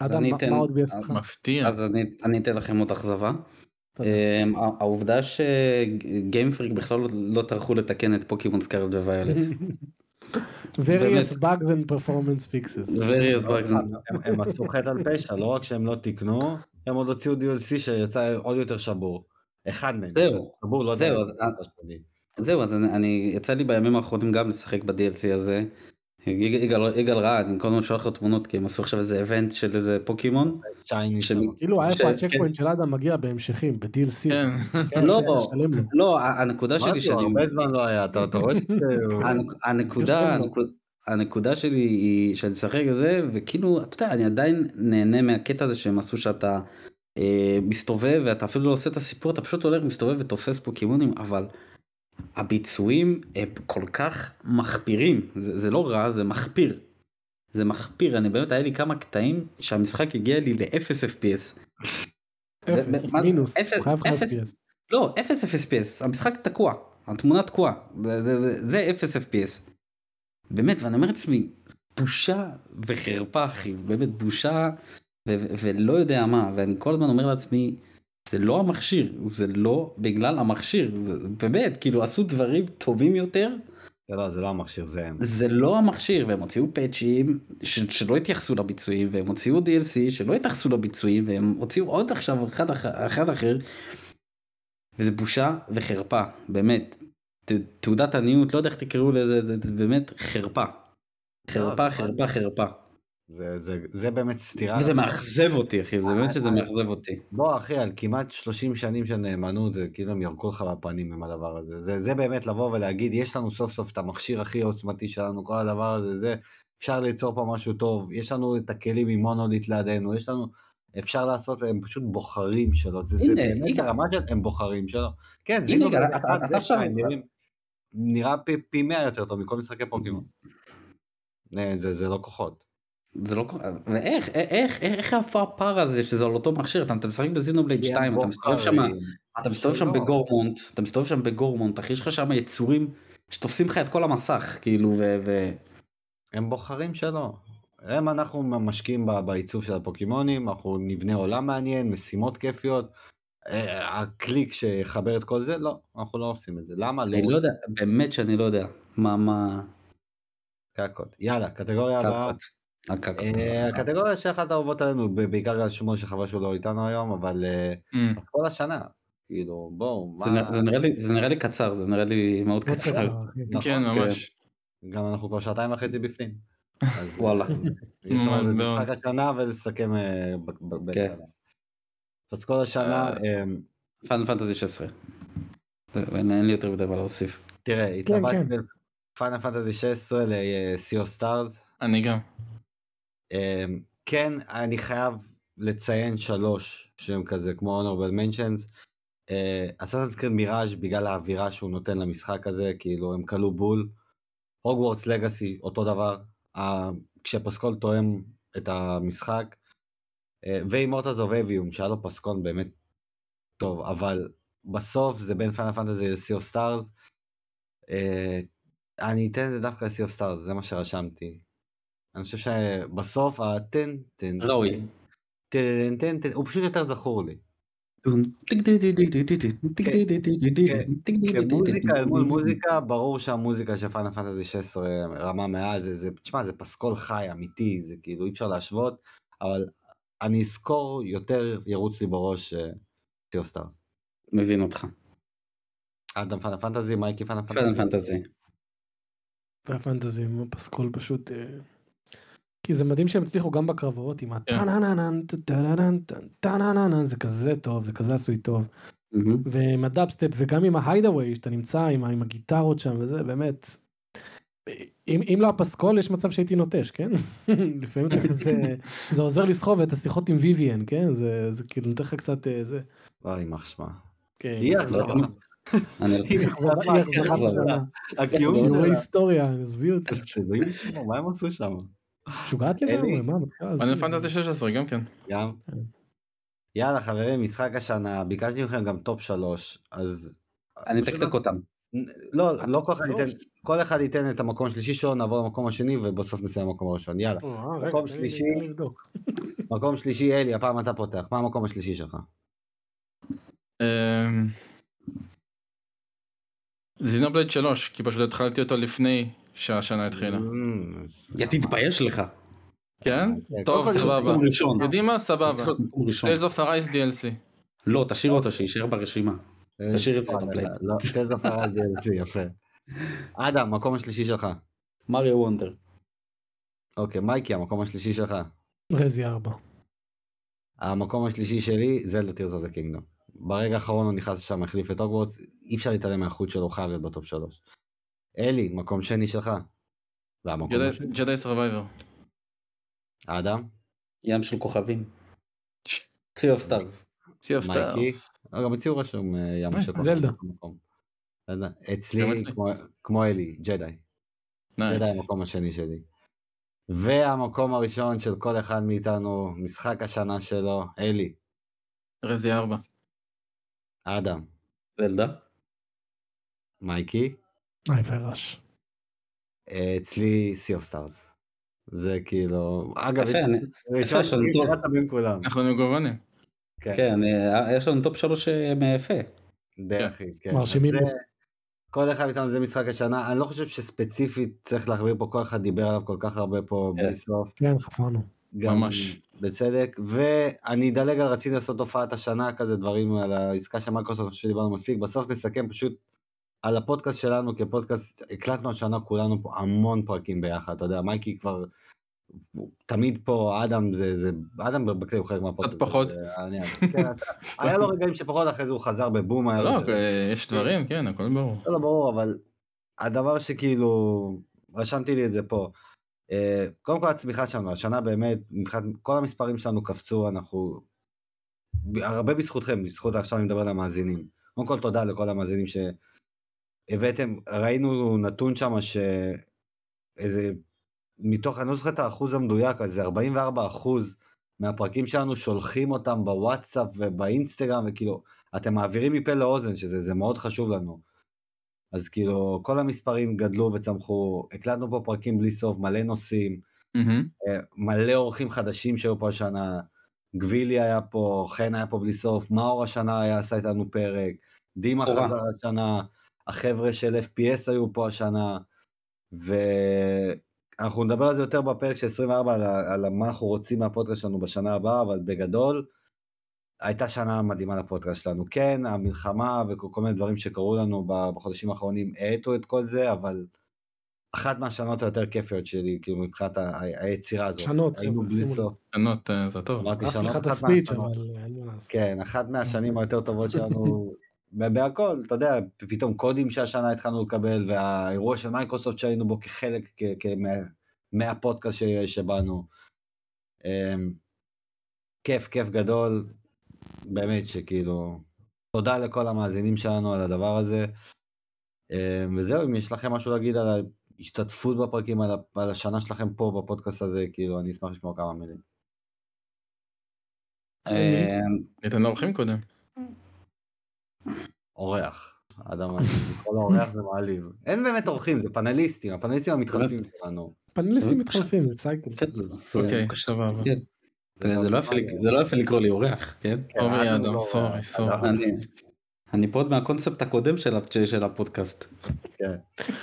אז אדם אני מה- אתן- עוד ביאס אותך? מפתיע. אז אני, אני אתן לכם עוד אכזבה. אמ, העובדה שגיימפריק בכלל לא- לא טרחו לתקן את פוקימון סקארלט וויילט. various bugs and performance fixes. various bugs. הם- הם עשו חטא על פשע, לא רק שהם לא תיקנו, הם עוד הוציאו DLC שיצא עוד יותר שבור. אחד מהם. זהו, לא. זהו. זהו אז אני, אני יצא לי בימים האחרונים גם לשחק ב-DLC הזה. יג- יגאל ראה אני כל הזמן שולח לו תמונות כי הם עשו עכשיו איזה איבנט של איזה פוקימון. כאילו ש- איפה כן. הצ'ק פוינט של אדם מגיע בהמשכים ב-DLC. כן. כן, לא. לא הנקודה שלי שאני הרבה זמן לא היה, אתה רואה הנקודה הנקודה שלי היא שאני משחק את זה וכאילו אתה יודע אני עדיין נהנה מהקטע הזה שהם עשו שאתה מסתובב ואתה אפילו לא עושה את הסיפור אתה פשוט הולך מסתובב ותופס פוקימונים אבל הביצועים הם כל כך מחפירים זה, זה לא רע זה מחפיר. זה מחפיר אני באמת היה לי כמה קטעים שהמשחק הגיע לי ל-0 FPS. אפס, מינוס, אפס- הוא חייב לך אפס. FPS. לא 0 FPS המשחק תקוע התמונה תקועה זה, 0 FPS. באמת ואני אומר לעצמי בושה וחרפה אחי באמת בושה ולא יודע מה ואני כל הזמן אומר לעצמי זה לא המכשיר זה לא בגלל המכשיר באמת כאילו עשו דברים טובים יותר זה לא, זה לא המכשיר, זה הם. זה לא המכשיר והם הוציאו פאצ'ים שלא התייחסו לביצועים והם הוציאו DLC שלא התייחסו לביצועים והם הוציאו עוד עכשיו אחד, אח- אחד אחר. וזה בושה וחרפה באמת תעודת עניות לא יודע איך תקראו לזה זה, באמת חרפה. חרפה לא, חרפה חרפה. זה- זה- זה באמת סתירה. וזה מאכזב אותי אחי זה באמת שזה מאכזב אותי. בוא אחי, על כמעט 30 שנים של נאמנות, זה כאילו הם ירקו לך בפנים עם הדבר הזה. זה, זה באמת לבוא ולהגיד, יש לנו סוף סוף את המכשיר הכי עוצמתי שלנו, כל הדבר הזה, זה, אפשר ליצור פה משהו טוב, יש לנו את הכלים עם מונוליט לידינו, יש לנו, אפשר לעשות, הם פשוט בוחרים שלו, זה, זה הנה, באמת יגאל. ברמה של הם בוחרים שלו. כן, זה הנה, לא באמת זה שתיים, נראים- נראה פי, 100 יותר טוב מכל משחקי פוקימון. אה, זה, זה לא כוחות. זה לא קורה, ואיך, איך, איך, איך הפער הזה שזה על אותו מכשיר, אתה, משחק בזינובלייד כי הם 2, אתה מסתובב שם, אתה מסתובב שם. בגורמונט, אתה מסתובב שם בגורמונט, אחי, יש לך שם יצורים שתופסים לך את כל המסך, כאילו, ו... הם בוחרים שלא. הם אנחנו משקיעים בעיצוב של הפוקימונים, אנחנו נבנה עולם מעניין, משימות כיפיות. אה, הקליק שיחבר את כל זה, לא, אנחנו לא עושים את זה. למה? אני לא יודע, באמת שאני לא יודע, מה, מה, קקות. יאללה, קטגוריה הבאה. אה, הקטגוריה שאחת האהובות עלינו, בעיקר על שמואל שחבל שהוא לא איתנו היום, אבל אה, Mm. אז כל השנה, כאילו, בואו, זה נראה- זה נראה לי- זה נראה לי קצר, זה נראה לי מאוד קצר. אחי. נכון, כן, ממש. גם אנחנו כבר שעתיים וחצי בפנים. אז, וואלה. יש לנו את מאוד. משחק השנה ולסכם אה, ב- ב- בין כן. השנה. אז כל השנה, אה. אה, פאנל פנטזי 16. זהו, אין אין לי יותר מדי מה להוסיף. תראה, כן. התלבטתי בין פאנל פנטזי 16 ל-Sea of Stars. אני גם. אמ, כן, אני חייב לציין שלוש שהם כזה כמו honorable mentions. אסאסנס קריד מיראז' בגלל האווירה שהוא נותן למשחק הזה, כאילו הם כלו בול. הוגוורטס לגאסי אותו דבר, ה- כשפסקול תואם את המשחק. ו-Immortals of Aveum שהיה לו פסקול באמת טוב, אבל בסוף זה בין פיינל פנטזי ל-Sea of Stars. אה, אני אתן את זה דווקא ל-Sea of Stars, זה מה שרשמתי. אני חושב שבסוף הטן, טן, ראוי. טן, טן, טן, הוא פשוט יותר זכור לי. כמוזיקה אל מול מוזיקה, ברור שהמוזיקה של פיינל פנטזי 16 רמה מעל, זה, זה, תשמע, זה פסקול חי, אמיתי, זה כאילו אי אפשר להשוות, אבל אני אזכור יותר, ירוץ לי בראש Sea of Stars. מבין אותך. אדם פיינל פנטזי, מייקי פיינל פנטזי. פנטזי. פיינל פנטזי עם הפסקול פשוט אה, כי זה מדהים שהם הצליחו גם בקרבות עם הטנננן טנננן טנננן זה כזה טוב זה כזה עשוי טוב מהמם. ועם הדאפסטפ וגם עם ה hideaway שאתה נמצא עם, ה- עם הגיטרות שם וזה באמת. אם, אם לא הפסקול יש מצב שהייתי נוטש כן לפעמים אתה כזה זה עוזר לסחוב את השיחות עם ויvian זה זה כאילו נותן לך קצת זה. וואי, יימח שמה. היא אכזבה. אני- היא אכזבה- היא אכזבה אכזבה. שלה. הקיום שיעורי שלה. היסטוריה עזבי אותי אלוהים ישמור, מה הם עשו שם? משוגעת. לגמרי מה פאנל? פנטזי 16 גם כן. גם. יאללה חברים, משחק השנה, ביקשתי מכם גם טופ שלוש, אז... אני אתקתק אותם. לא, לא כל אחד. ייתן, כל אחד ייתן את המקום השלישי שלו, נעבור למקום השני ובסוף נסיים במקום הראשון, יאללה. אה, רגע, מקום שלישי. מקום שלישי, אלי, הפעם אתה פותח, מה המקום השלישי שלך? אמ, זינובלייד 3 כי פשוט התחלתי אותו לפני שהשנה התחילה. אמ, יא תתבייש לך. כן? כן, טוב סבבה. יודעים מה? סבבה. Tales of Arise DLC. לא תשאיר אותו שיישאר ברשימה. אה, תשאיר את זה וואלה, בבלייד. לא, תזה פרל DLC, יפה. אדם, מקום השלישי שלך. מריו Wonder. אוקיי, מייקי, המקום השלישי שלך. רזי 4. המקום השלישי שלי, זלדה Tears of Kingdom. ברגע האחרון הוא נכנס לשם, החליף את הוגוורטס, אי אפשר להתעלם מהאיכות שלו, חייב להיות בטופ שלוש. אלי, מקום שני שלך. והמקום השני. ג'די Survivor. אדם, ים של כוכבים. Sea of Stars. Sea of מייקי. Stars. אה, גם אצלי הוא רשום אה, ים נייס, של. מקום. זלדה. אצלי, גם אצלי. כמו- כמו אלי, ג'די. ג'די. המקום השני שלי. והמקום הראשון של כל אחד מאיתנו, משחק השנה שלו, אלי, רזי 4. אדם, זלדה. מייקי, Hi-Fi Rush. אה, אצלי Sea of Stars. זה כאילו, אגב, ראשון יש לנו בין כולם. אנחנו מגוונים. כן, כן, יש לנו טופ שלוש אה, מיפה. די אחי, כן. מרשימים. כל אחד מאיתנו זה משחק השנה, אני לא חושב שספציפית צריך להכביר פה, כל אחד דיבר עליו כל כך הרבה פה כן. בלי סוף. כן חפרנו. ממש. בצדק, ואני אדלג על רציתי לעשות הופעת השנה כזה דברים על העסקה של מייקרוסופט, אני חושב שדיברנו מספיק, בסוף נסכם פשוט על הפודקאסט שלנו כפודקאסט, הקלטנו השנה כולנו פה המון פרקים ביחד, אתה יודע, מייקי כבר תמיד פה, אדם זה, זה, אדם בכלי הוא חלק מהפודקאסט. פחות. זה העניין. כן, היה לו רגעים שפחות, אחרי זה הוא חזר בבום, לא, זה. אה, יש דברים, כן, הכל ברור. לא, לא ברור, אבל הדבר שכאילו, רשמתי לי את זה פה. אה, קודם כל הצמיחה שלנו, השנה באמת, מבחינת כל המספרים שלנו קפצו, אנחנו, הרבה בזכותכם, בזכות עכשיו אני מדבר על המאזינים. קודם כל תודה לכל המאזינים שהבאתם, ראינו נתון שם שאיזה מתוך, אני לא זוכר את האחוז המדויק, אז זה 44 אחוז מהפרקים שלנו שולחים אותם בוואטסאפ ובאינסטגרם, וכאילו, אתם מעבירים מפה לאוזן, שזה זה מאוד חשוב לנו. אז כאילו, כל המספרים גדלו וצמחו, הקלטנו פה פרקים בלי סוף, מלא נושאים. אה, מלא אורחים חדשים שהיו פה השנה, גבילי היה פה, חן היה פה בלי סוף, מאור השנה היה עשה איתנו פרק, דימה. חזר השנה, החבר'ה של FPS היו פה השנה, ואנחנו נדבר על זה יותר בפרק של 24, על, על מה אנחנו רוצים מהפודקאסט שלנו בשנה הבאה, אבל בגדול, הייתה שנה מדהימה לפודקאסט שלנו. כן, המלחמה וכל כל מיני דברים שקרו לנו בחודשים האחרונים האטו את כל זה, אבל אחת מהשנות היותר כיפיות שלי, כאילו מבחינת ה- ה- היצירה הזאת. שנות, היינו חבר'ה, בלי. סוף. ענות, אה, זה טוב. אמרתי שנות, אחת מהשנות. כן, אחת מהשנים היותר טובות שלנו, בהכל, אתה יודע, פתאום קודים שהשנה התחלנו לקבל, והאירוע של מייקרוסופט שהיינו בו כחלק, מה- מהפודקאסט ש- שבאנו. אמ, כיף, כיף גדול, באמת שכאילו, תודה לכל המאזינים שלנו על הדבר הזה. אמ, וזהו, אם יש לכם משהו להגיד על ההשתתפות בפרקים, על על השנה שלכם פה בפודקאסט הזה, כאילו, אני אשמח לשמוע כמה מילים. אה, ניתן לאורחים קודם. אורח. אדם, כל אורח זה מעליב. אין באמת אורחים, זה פאנליסטים, הפאנליסטים המתחלפים שלנו. פאנליסטים מתחלפים, זה סייקל. כן, זה- זה- אוקיי, סבבה. כן. זה לא יפה זה לא יפה לקרוא לי אורח, כן? אורי אדם אדם, לא- סורי, סורי. אני- פה עוד מהקונספט הקודם של הפודקאסט. כן.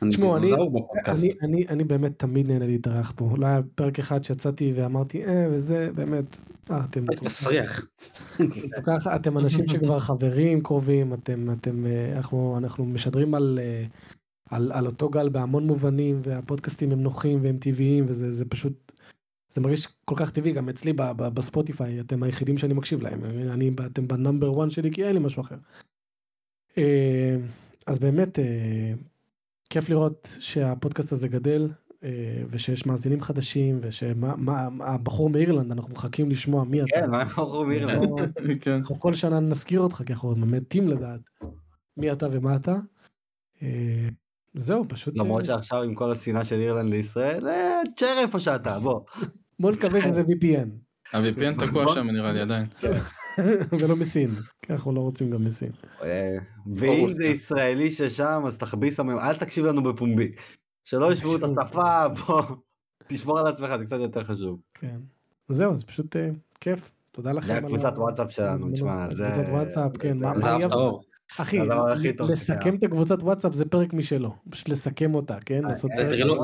אני תשמעו, אני- דינוזאור בפודקאסט. אני, אני, אני באמת תמיד נהנה להתארח פה. לא היה פרק אחד שיצאתי ואמרתי, אה, וזה, באמת, אה, אתם מסריח. אתם אנשים שכבר חברים קרובים, אתם, אתם, אה, אנחנו, משדרים על, אה, על, על אותו גל בהמון מובנים, והפודקאסטים הם נוחים והם טבעיים, וזה זה פשוט, זה מרגיש כל כך טבעי, גם אצלי ב- ב- בספוטיפיי, אתם היחידים שאני מקשיב להם, אני, אתם בנאמבר 1 שלי, כי אין לי משהו אחר. אה, אז באמת, אה, כיף לראות שהפודקאסט הזה גדל, אה, ושיש מאזינים חדשים, ושהבחור מאירלנד, אנחנו מחכים לשמוע מי אתה. כן, מה מירלנד? לא- כן. אנחנו כל שנה נזכיר אותך כי אנחנו מתים לדעת מי אתה ומה אתה. זהו פשוט למרות שעכשיו עם כל השנאה של אירלנד לישראל, תשאר איפה שאתה, בוא. בוא נקווה שזה VPN ה-VPN תקוע שם נראה לי עדיין. ולא מסין כי אנחנו לא רוצים גם מסין. אה, ואם. זה ישראלי ששם, אז תחביס עמם, אל תקשיב לנו בפומבי. שלא ישמעו את השפה, בוא, תשמור על עצמך, זה קצת יותר חשוב. כן. זהו אז פשוט אה, כיף תודה לכם. זה הקבוצת וואטסאפ שלנו. תשמע, זה... קבוצת וואטסאפ כן. זה האור. אחי זה לסכם. את הקבוצת וואטסאפ זה פרק משלו פשוט לסכם אותה כן. אה, אה, זה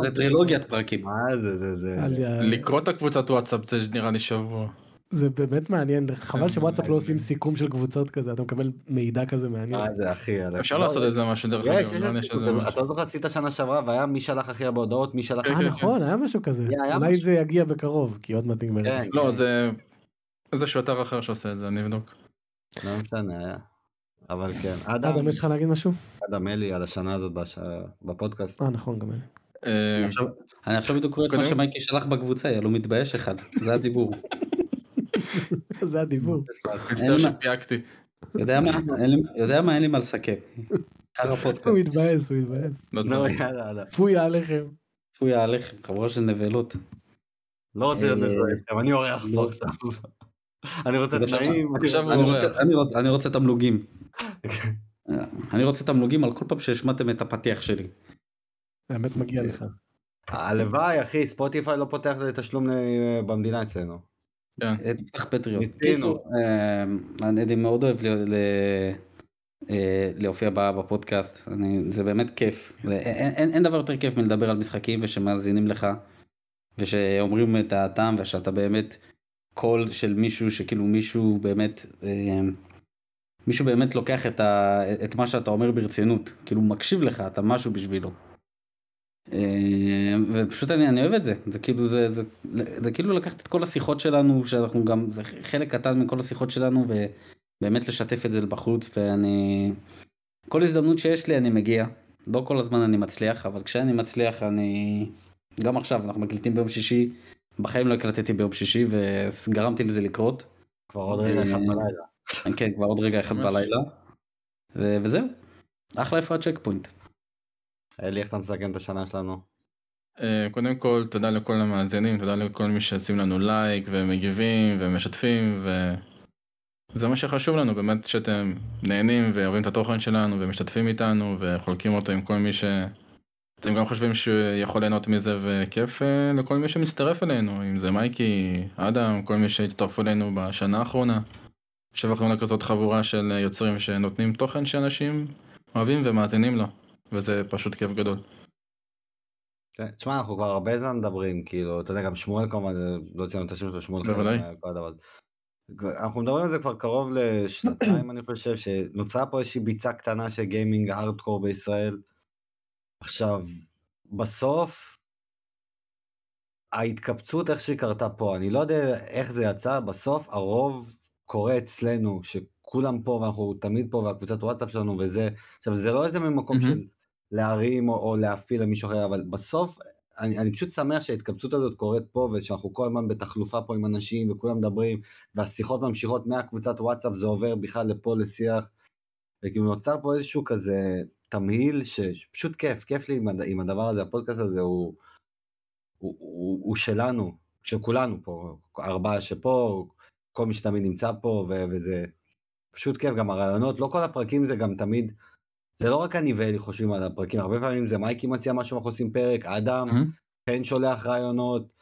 זה טרילוגיית פרקים. מה זה, זה, זה... לקרוא את הקבוצת וואטסאפ זה נראה לי שבוע. זה באמת מעניין חבל כן, שוואטסאפ לא. עושים סיכום של קבוצות כזה אתה מקבל מידע כזה מעניין. מה זה, אחי? על- אפשר לא, לעשות איזה משהו דרך אגב, לא. אתה לא זוכר עשית שנה שעברה והיה מי שלח הכי הרבה הודעות, מי שלח... כן, אה כן, נכון היה משהו כזה אולי. זה יגיע בקרוב כי עוד מעט נגמר. כן. לא זה איזשהו אתר אחר שעושה את זה אני אבדוק. לא משנה, היה. אבל כן, אדם, אדם יש לך להגיד משהו? אדם אלי על השנה הזאת בש- בפודקאסט. אה נכון גם אני. אה, אני עכשיו- אני עכשיו בדיוק קורא את מה שמייקי שלח בקבוצה, יא לא מתבייש אחד, זה הדיבור. זה הדיבור. מצטער שפייקתי. יודע מה, אין לי- מה, לסכם. הוא מתבאס הוא מתבאס. לא נו צריך. יאללה, יאללה. פוי עליכם. צפוי עליכם, חבורה של נבלות. לא רוצה להיות אה, מזוהה איתכם, אני אורח לא. פה עכשיו. אני רוצה תנאים. עכשיו הוא אני אורח. רוצה- תמלוגים. אני רוצה תמלוגים על כל פעם שהשמעתם את הפתיח שלי. האמת מגיע לך. הלוואי אחי, ספוטיפיי לא פותח לתשלום אה, במדינה אצלנו. כן. אה, תפתח פטריון. ניסינו. קיצור, אה, אני אני מאוד אוהב ל- ל- אה, להופיע בפודקאסט, אני- זה באמת כיף. אין- אין אין דבר יותר כיף מלדבר על משחקים ושמאזינים לך, ושאומרים את דעתם, ושאתה באמת קול של מישהו שכאילו מישהו באמת, אה, מישהו באמת לוקח את ה- את מה שאתה אומר ברצינות, כאילו מקשיב לך, אתה משהו בשבילו. אה, ופשוט אני, אני אוהב את זה, זה כאילו זה, זה, זה כאילו לקחת את כל השיחות שלנו, שאנחנו גם, זה חלק קטן מכל השיחות שלנו, ובאמת לשתף את זה בחוץ, ואני, כל הזדמנות שיש לי אני מגיע, לא כל הזמן אני מצליח, אבל כשאני מצליח אני, גם עכשיו אנחנו מקליטים ביום שישי, בחיים לא הקלטתי ביום שישי וגרמתי לזה לקרות, כבר עוד רגע אחד אה, בלילה. כן כבר עוד רגע אחד. בלילה, וזהו, אחלה איפה ה checkpoint. אלי, איך אתה מסכם את השנה שלנו? אה, קודם כל, תודה לכל המאזינים, תודה לכל מי שעושים לנו לייק ומגיבים ומשתפים, וזה מה שחשוב לנו, באמת שאתם נהנים ואוהבים את התוכן שלנו ומשתתפים איתנו וחולקים אותו עם כל מי ש... אתם גם חושבים שיכול ליהנות מזה וכיף אה, לכל מי שמצטרף אלינו, אם זה מייקי, אדם, כל מי שהצטרפו אלינו בשנה האחרונה. שבח לנו לכזאת חבורה של יוצרים שנותנים תוכן שאנשים אוהבים ומאזינים לו, וזה פשוט כיף גדול. כן, תשמע, אנחנו כבר הרבה זמן מדברים, כאילו, אתה יודע, גם שמואל כמובן, לא ציינו את השם שלו, שמואל בוודאי. אנחנו מדברים על זה כבר קרוב לשנתיים, אני חושב, שנוצרה פה איזושהי ביצה קטנה של גיימינג ארדקור בישראל. עכשיו, בסוף, ההתקבצות איך שהיא קרתה פה, אני לא יודע איך זה יצא, בסוף הרוב קורה אצלנו, שכולם פה ואנחנו תמיד פה והקבוצת וואטסאפ שלנו וזה, עכשיו זה לא איזה ממקום. של להרים או, או להפיל למישהו אחר, אבל בסוף אני, אני פשוט שמח שההתקבצות הזאת קורית פה ושאנחנו כל הזמן בתחלופה פה עם אנשים וכולם מדברים והשיחות ממשיכות מהקבוצת וואטסאפ זה עובר בכלל לפה לשיח. וכאילו נוצר פה איזשהו כזה תמהיל שפשוט כיף, כיף לי עם, עם הדבר הזה, הפודקאסט הזה הוא, הוא, הוא, הוא שלנו, של כולנו פה, ארבעה שפה, כל מי שתמיד נמצא פה ו- וזה פשוט כיף, גם הרעיונות, לא כל הפרקים זה גם תמיד, זה לא רק אני ואלי חושבים על הפרקים, הרבה פעמים זה מייקי מציע משהו, אנחנו עושים פרק, אדם, מהמם. חן שולח רעיונות,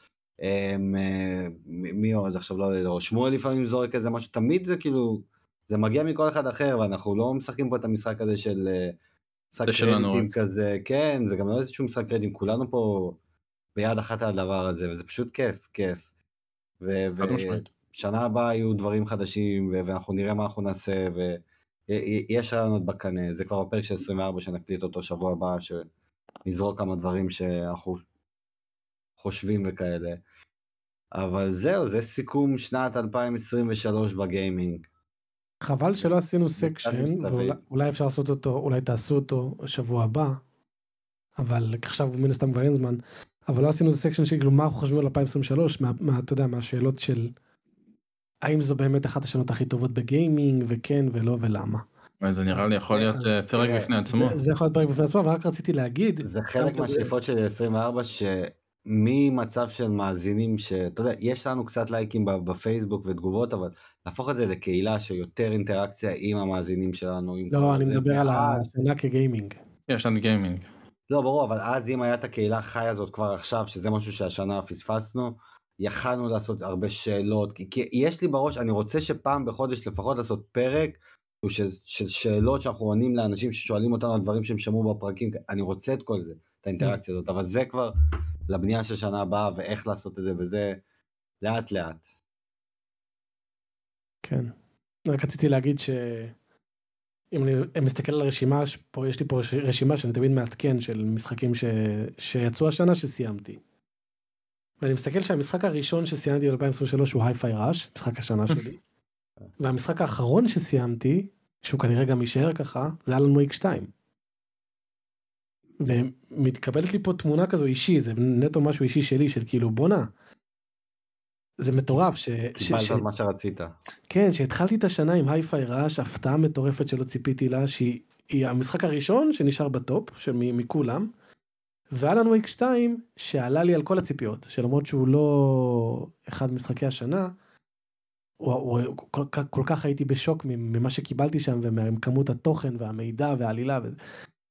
אמ, אה, מי עוד עכשיו לא יודע, או שמואל לפעמים זורק איזה משהו, תמיד זה כאילו, זה מגיע מכל אחד אחר, ואנחנו לא משחקים פה את המשחק הזה של אה, משחק קרדיטים. כזה, כן, זה גם לא איזשהו משחק קרדיטים, כולנו פה ביד אחת על הדבר הזה, וזה פשוט כיף, כיף. ו-. ושנה הבאה יהיו דברים חדשים, ו- ואנחנו נראה מה אנחנו נעשה, ויש רעיונות בקנה, זה כבר בפרק של 24 שנקליט אותו שבוע הבא, שנזרוק כמה דברים שאנחנו חושבים וכאלה. אבל זהו, זה סיכום שנת 2023 בגיימינג. חבל שלא עשינו section. ואולי אפשר לעשות אותו, אולי תעשו אותו שבוע הבא, אבל עכשיו מן הסתם כבר אין זמן, אבל לא עשינו section של כאילו מה אנחנו חושבים על 2023, מה, מה, אתה יודע, מהשאלות של האם זו באמת אחת השנות הכי טובות בגיימינג, וכן ולא ולמה. זה נראה לי אז- יכול להיות אה, פרק בפני עצמו. זה, יכול להיות פרק בפני עצמו, ורק רציתי להגיד, זה חלק מהשאיפות שלי 24 שממצב של מאזינים שאתה יודע יש לנו קצת לייקים ב- בפייסבוק ותגובות אבל להפוך את זה לקהילה שיותר אינטראקציה עם המאזינים שלנו. לא, אני. מדבר על השנה כגיימינג. יש לנו גיימינג. לא ברור אבל אז אם היה את הקהילה החיה הזאת כבר עכשיו שזה משהו שהשנה פספסנו יכלנו לעשות הרבה שאלות כי, כי יש לי בראש אני רוצה שפעם בחודש לפחות לעשות פרק של, של שאלות שאנחנו עונים לאנשים ששואלים אותנו על דברים שהם שמעו בפרקים אני רוצה את כל זה את האינטראקציה הזאת אבל זה כבר לבנייה של שנה הבאה ואיך לעשות את זה וזה לאט לאט. כן. רק רציתי להגיד ש... אם אני מסתכל על הרשימה, פה יש לי פה רשימה שאני תמיד מעדכן של משחקים ש... שיצאו השנה שסיימתי. ואני מסתכל שהמשחק הראשון שסיימתי ב-2023 הוא היי-פיי ראש, משחק השנה שלי. והמשחק האחרון שסיימתי, שהוא כנראה גם יישאר ככה, זה אלן וויק 2. ומתקבלת לי פה תמונה כזו אישי, זה נטו משהו אישי שלי, של כאילו בואנה. זה מטורף ש... קיבלת ש- מה שרצית. כן, שהתחלתי את השנה עם היי-פיי רעש, הפתעה מטורפת שלא ציפיתי לה, שהיא היא המשחק הראשון שנשאר בטופ, שמ- מכולם, ואלן וויק 2, שעלה לי על כל הציפיות, שלמרות שהוא לא אחד משחקי השנה, הוא, הוא, הוא, כל, כל כך הייתי בשוק ממה שקיבלתי שם, ומכמות התוכן והמידע והעלילה, ו...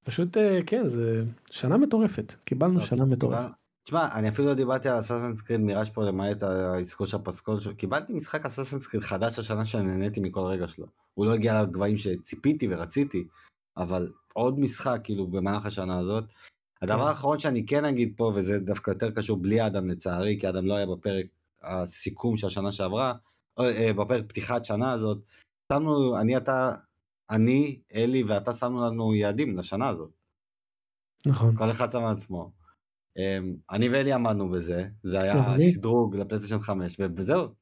פשוט אה, כן, זה שנה מטורפת, קיבלנו אוקיי, שנה מטורפת. תשמע, אני אפילו לא דיברתי על אסאסנס קריד מיראז' פה למעט העסקו של הפסקול שלו. קיבלתי משחק אסאסנס קריד חדש השנה שנהניתי מכל רגע שלו. הוא לא הגיע לגבהים שציפיתי ורציתי, אבל עוד משחק כאילו במהלך השנה הזאת. הדבר כן. האחרון שאני כן אגיד פה, וזה דווקא יותר קשור בלי אדם לצערי, כי אדם לא היה בפרק הסיכום של השנה שעברה, או, אה, בפרק פתיחת שנה הזאת, שמנו, אני אתה, אני, אלי ואתה שמנו לנו יעדים לשנה הזאת. נכון. כל אחד שם עצמו. אמ, אני ואלי עמדנו בזה, זה היה אני. שדרוג לפלייסטיישן 5, ו- וזהו.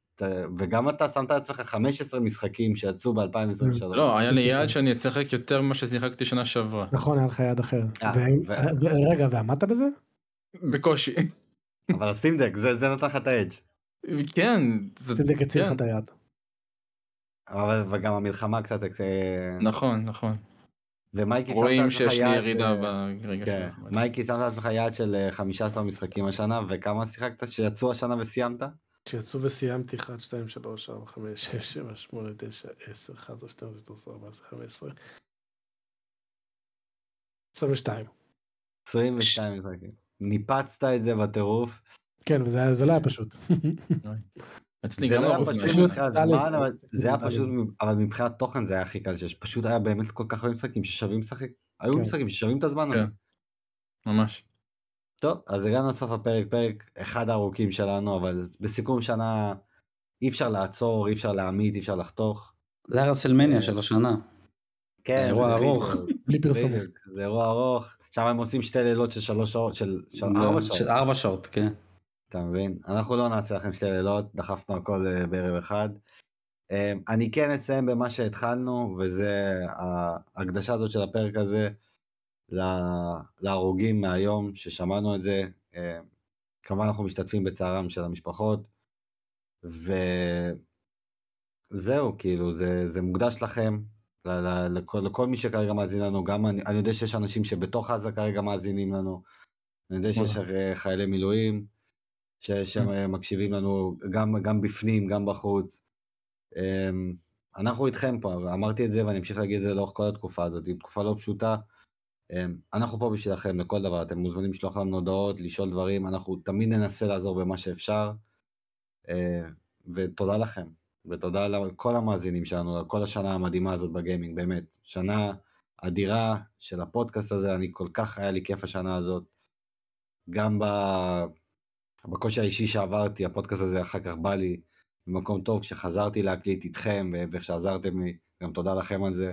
וגם אתה שמת לעצמך 15 משחקים שיצאו ב-2023. לא, היה לי. יעד שאני אשחק יותר ממה ששיחקתי שנה שעברה. נכון, היה לך יד אחר. אה, ו- רגע, ועמדת בזה? בקושי. אבל הסטימדק, זה נתן לך את האדג'. כן. זה- סטימדק הציל לך כן. את היד. אבל וגם המלחמה קצת... אה, נכון, נכון. ומייקי, שמת רואים לעצמך שיש לי יעד, ירידה אה, ברגע כן. מייקי, שמת לעצמך יעד של אה, 15 משחקים השנה, וכמה שיחקת שיצאו השנה וסיימת? כשיצאו וסיימתי 1, 2, 3, 4, 5, 6, 7, 8, 9, 10, 11, 12, 13, 14, 15, 22. 22 משחקים. ניפצת את זה בטירוף. כן, וזה היה- זה לא היה פשוט. אצלי זה גם לא היה ארוך פשוט זה היה פשוט. אבל מבחינת תוכן זה היה הכי קל שיש. פשוט היה באמת כל כך הרבה משחקים ששווים לשחק. היו כן. משחקים ששווים את הזמן הזה. כן. ממש. טוב, אז הגענו לסוף הפרק, פרק אחד הארוכים שלנו, אבל בסיכום שנה אי אפשר לעצור, אי אפשר להעמיד, אי אפשר לחתוך. זה הרסלמניה אה, של השנה. כן, אירוע ארוך. בלי פרסומות. זה אירוע ארוך. שם הם עושים שתי לילות של שלוש שעות, של של ארבע שעות. של ארבע שעות, כן. אתה מבין? אנחנו לא נעשה לכם שתי לילות, דחפנו הכל אה, בערב אחד. אה, אני כן אסיים במה שהתחלנו, וזה ההקדשה הזאת של הפרק הזה להרוגים מהיום, ששמענו את זה. אה, כמובן אנחנו משתתפים בצערם של המשפחות, וזהו, כאילו, זה, זה מוקדש לכם, לכל, לכל מי שכרגע מאזין לנו, גם אני, אני יודע שיש אנשים שבתוך עזה כרגע מאזינים לנו, אני יודע שיש אה, חיילי מילואים, ש- שמקשיבים לנו גם, גם בפנים, גם בחוץ. אמ, אנחנו איתכם פה, אמרתי את זה ואני אמשיך להגיד את זה לאורך כל התקופה הזאת, היא תקופה לא פשוטה. אמ, אנחנו פה בשבילכם לכל דבר, אתם מוזמנים לשלוח לנו הודעות, לשאול דברים, אנחנו תמיד ננסה לעזור במה שאפשר. אה, ותודה לכם, ותודה לכל המאזינים שלנו, על כל השנה המדהימה הזאת בגיימינג, באמת. שנה אדירה של הפודקאסט הזה, אני כל כך, היה לי כיף השנה הזאת. גם ב... בקושי האישי שעברתי, הפודקאסט הזה אחר כך בא לי במקום טוב, כשחזרתי להקליט איתכם ואיך שעזרתם לי, גם תודה לכם על זה.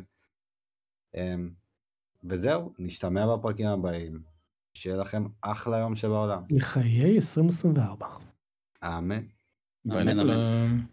וזהו, נשתמע בפרקים הבאים. שיהיה לכם אחלה יום שבעולם. לחיי 2024. אמן. אמן, אמן. לכולם.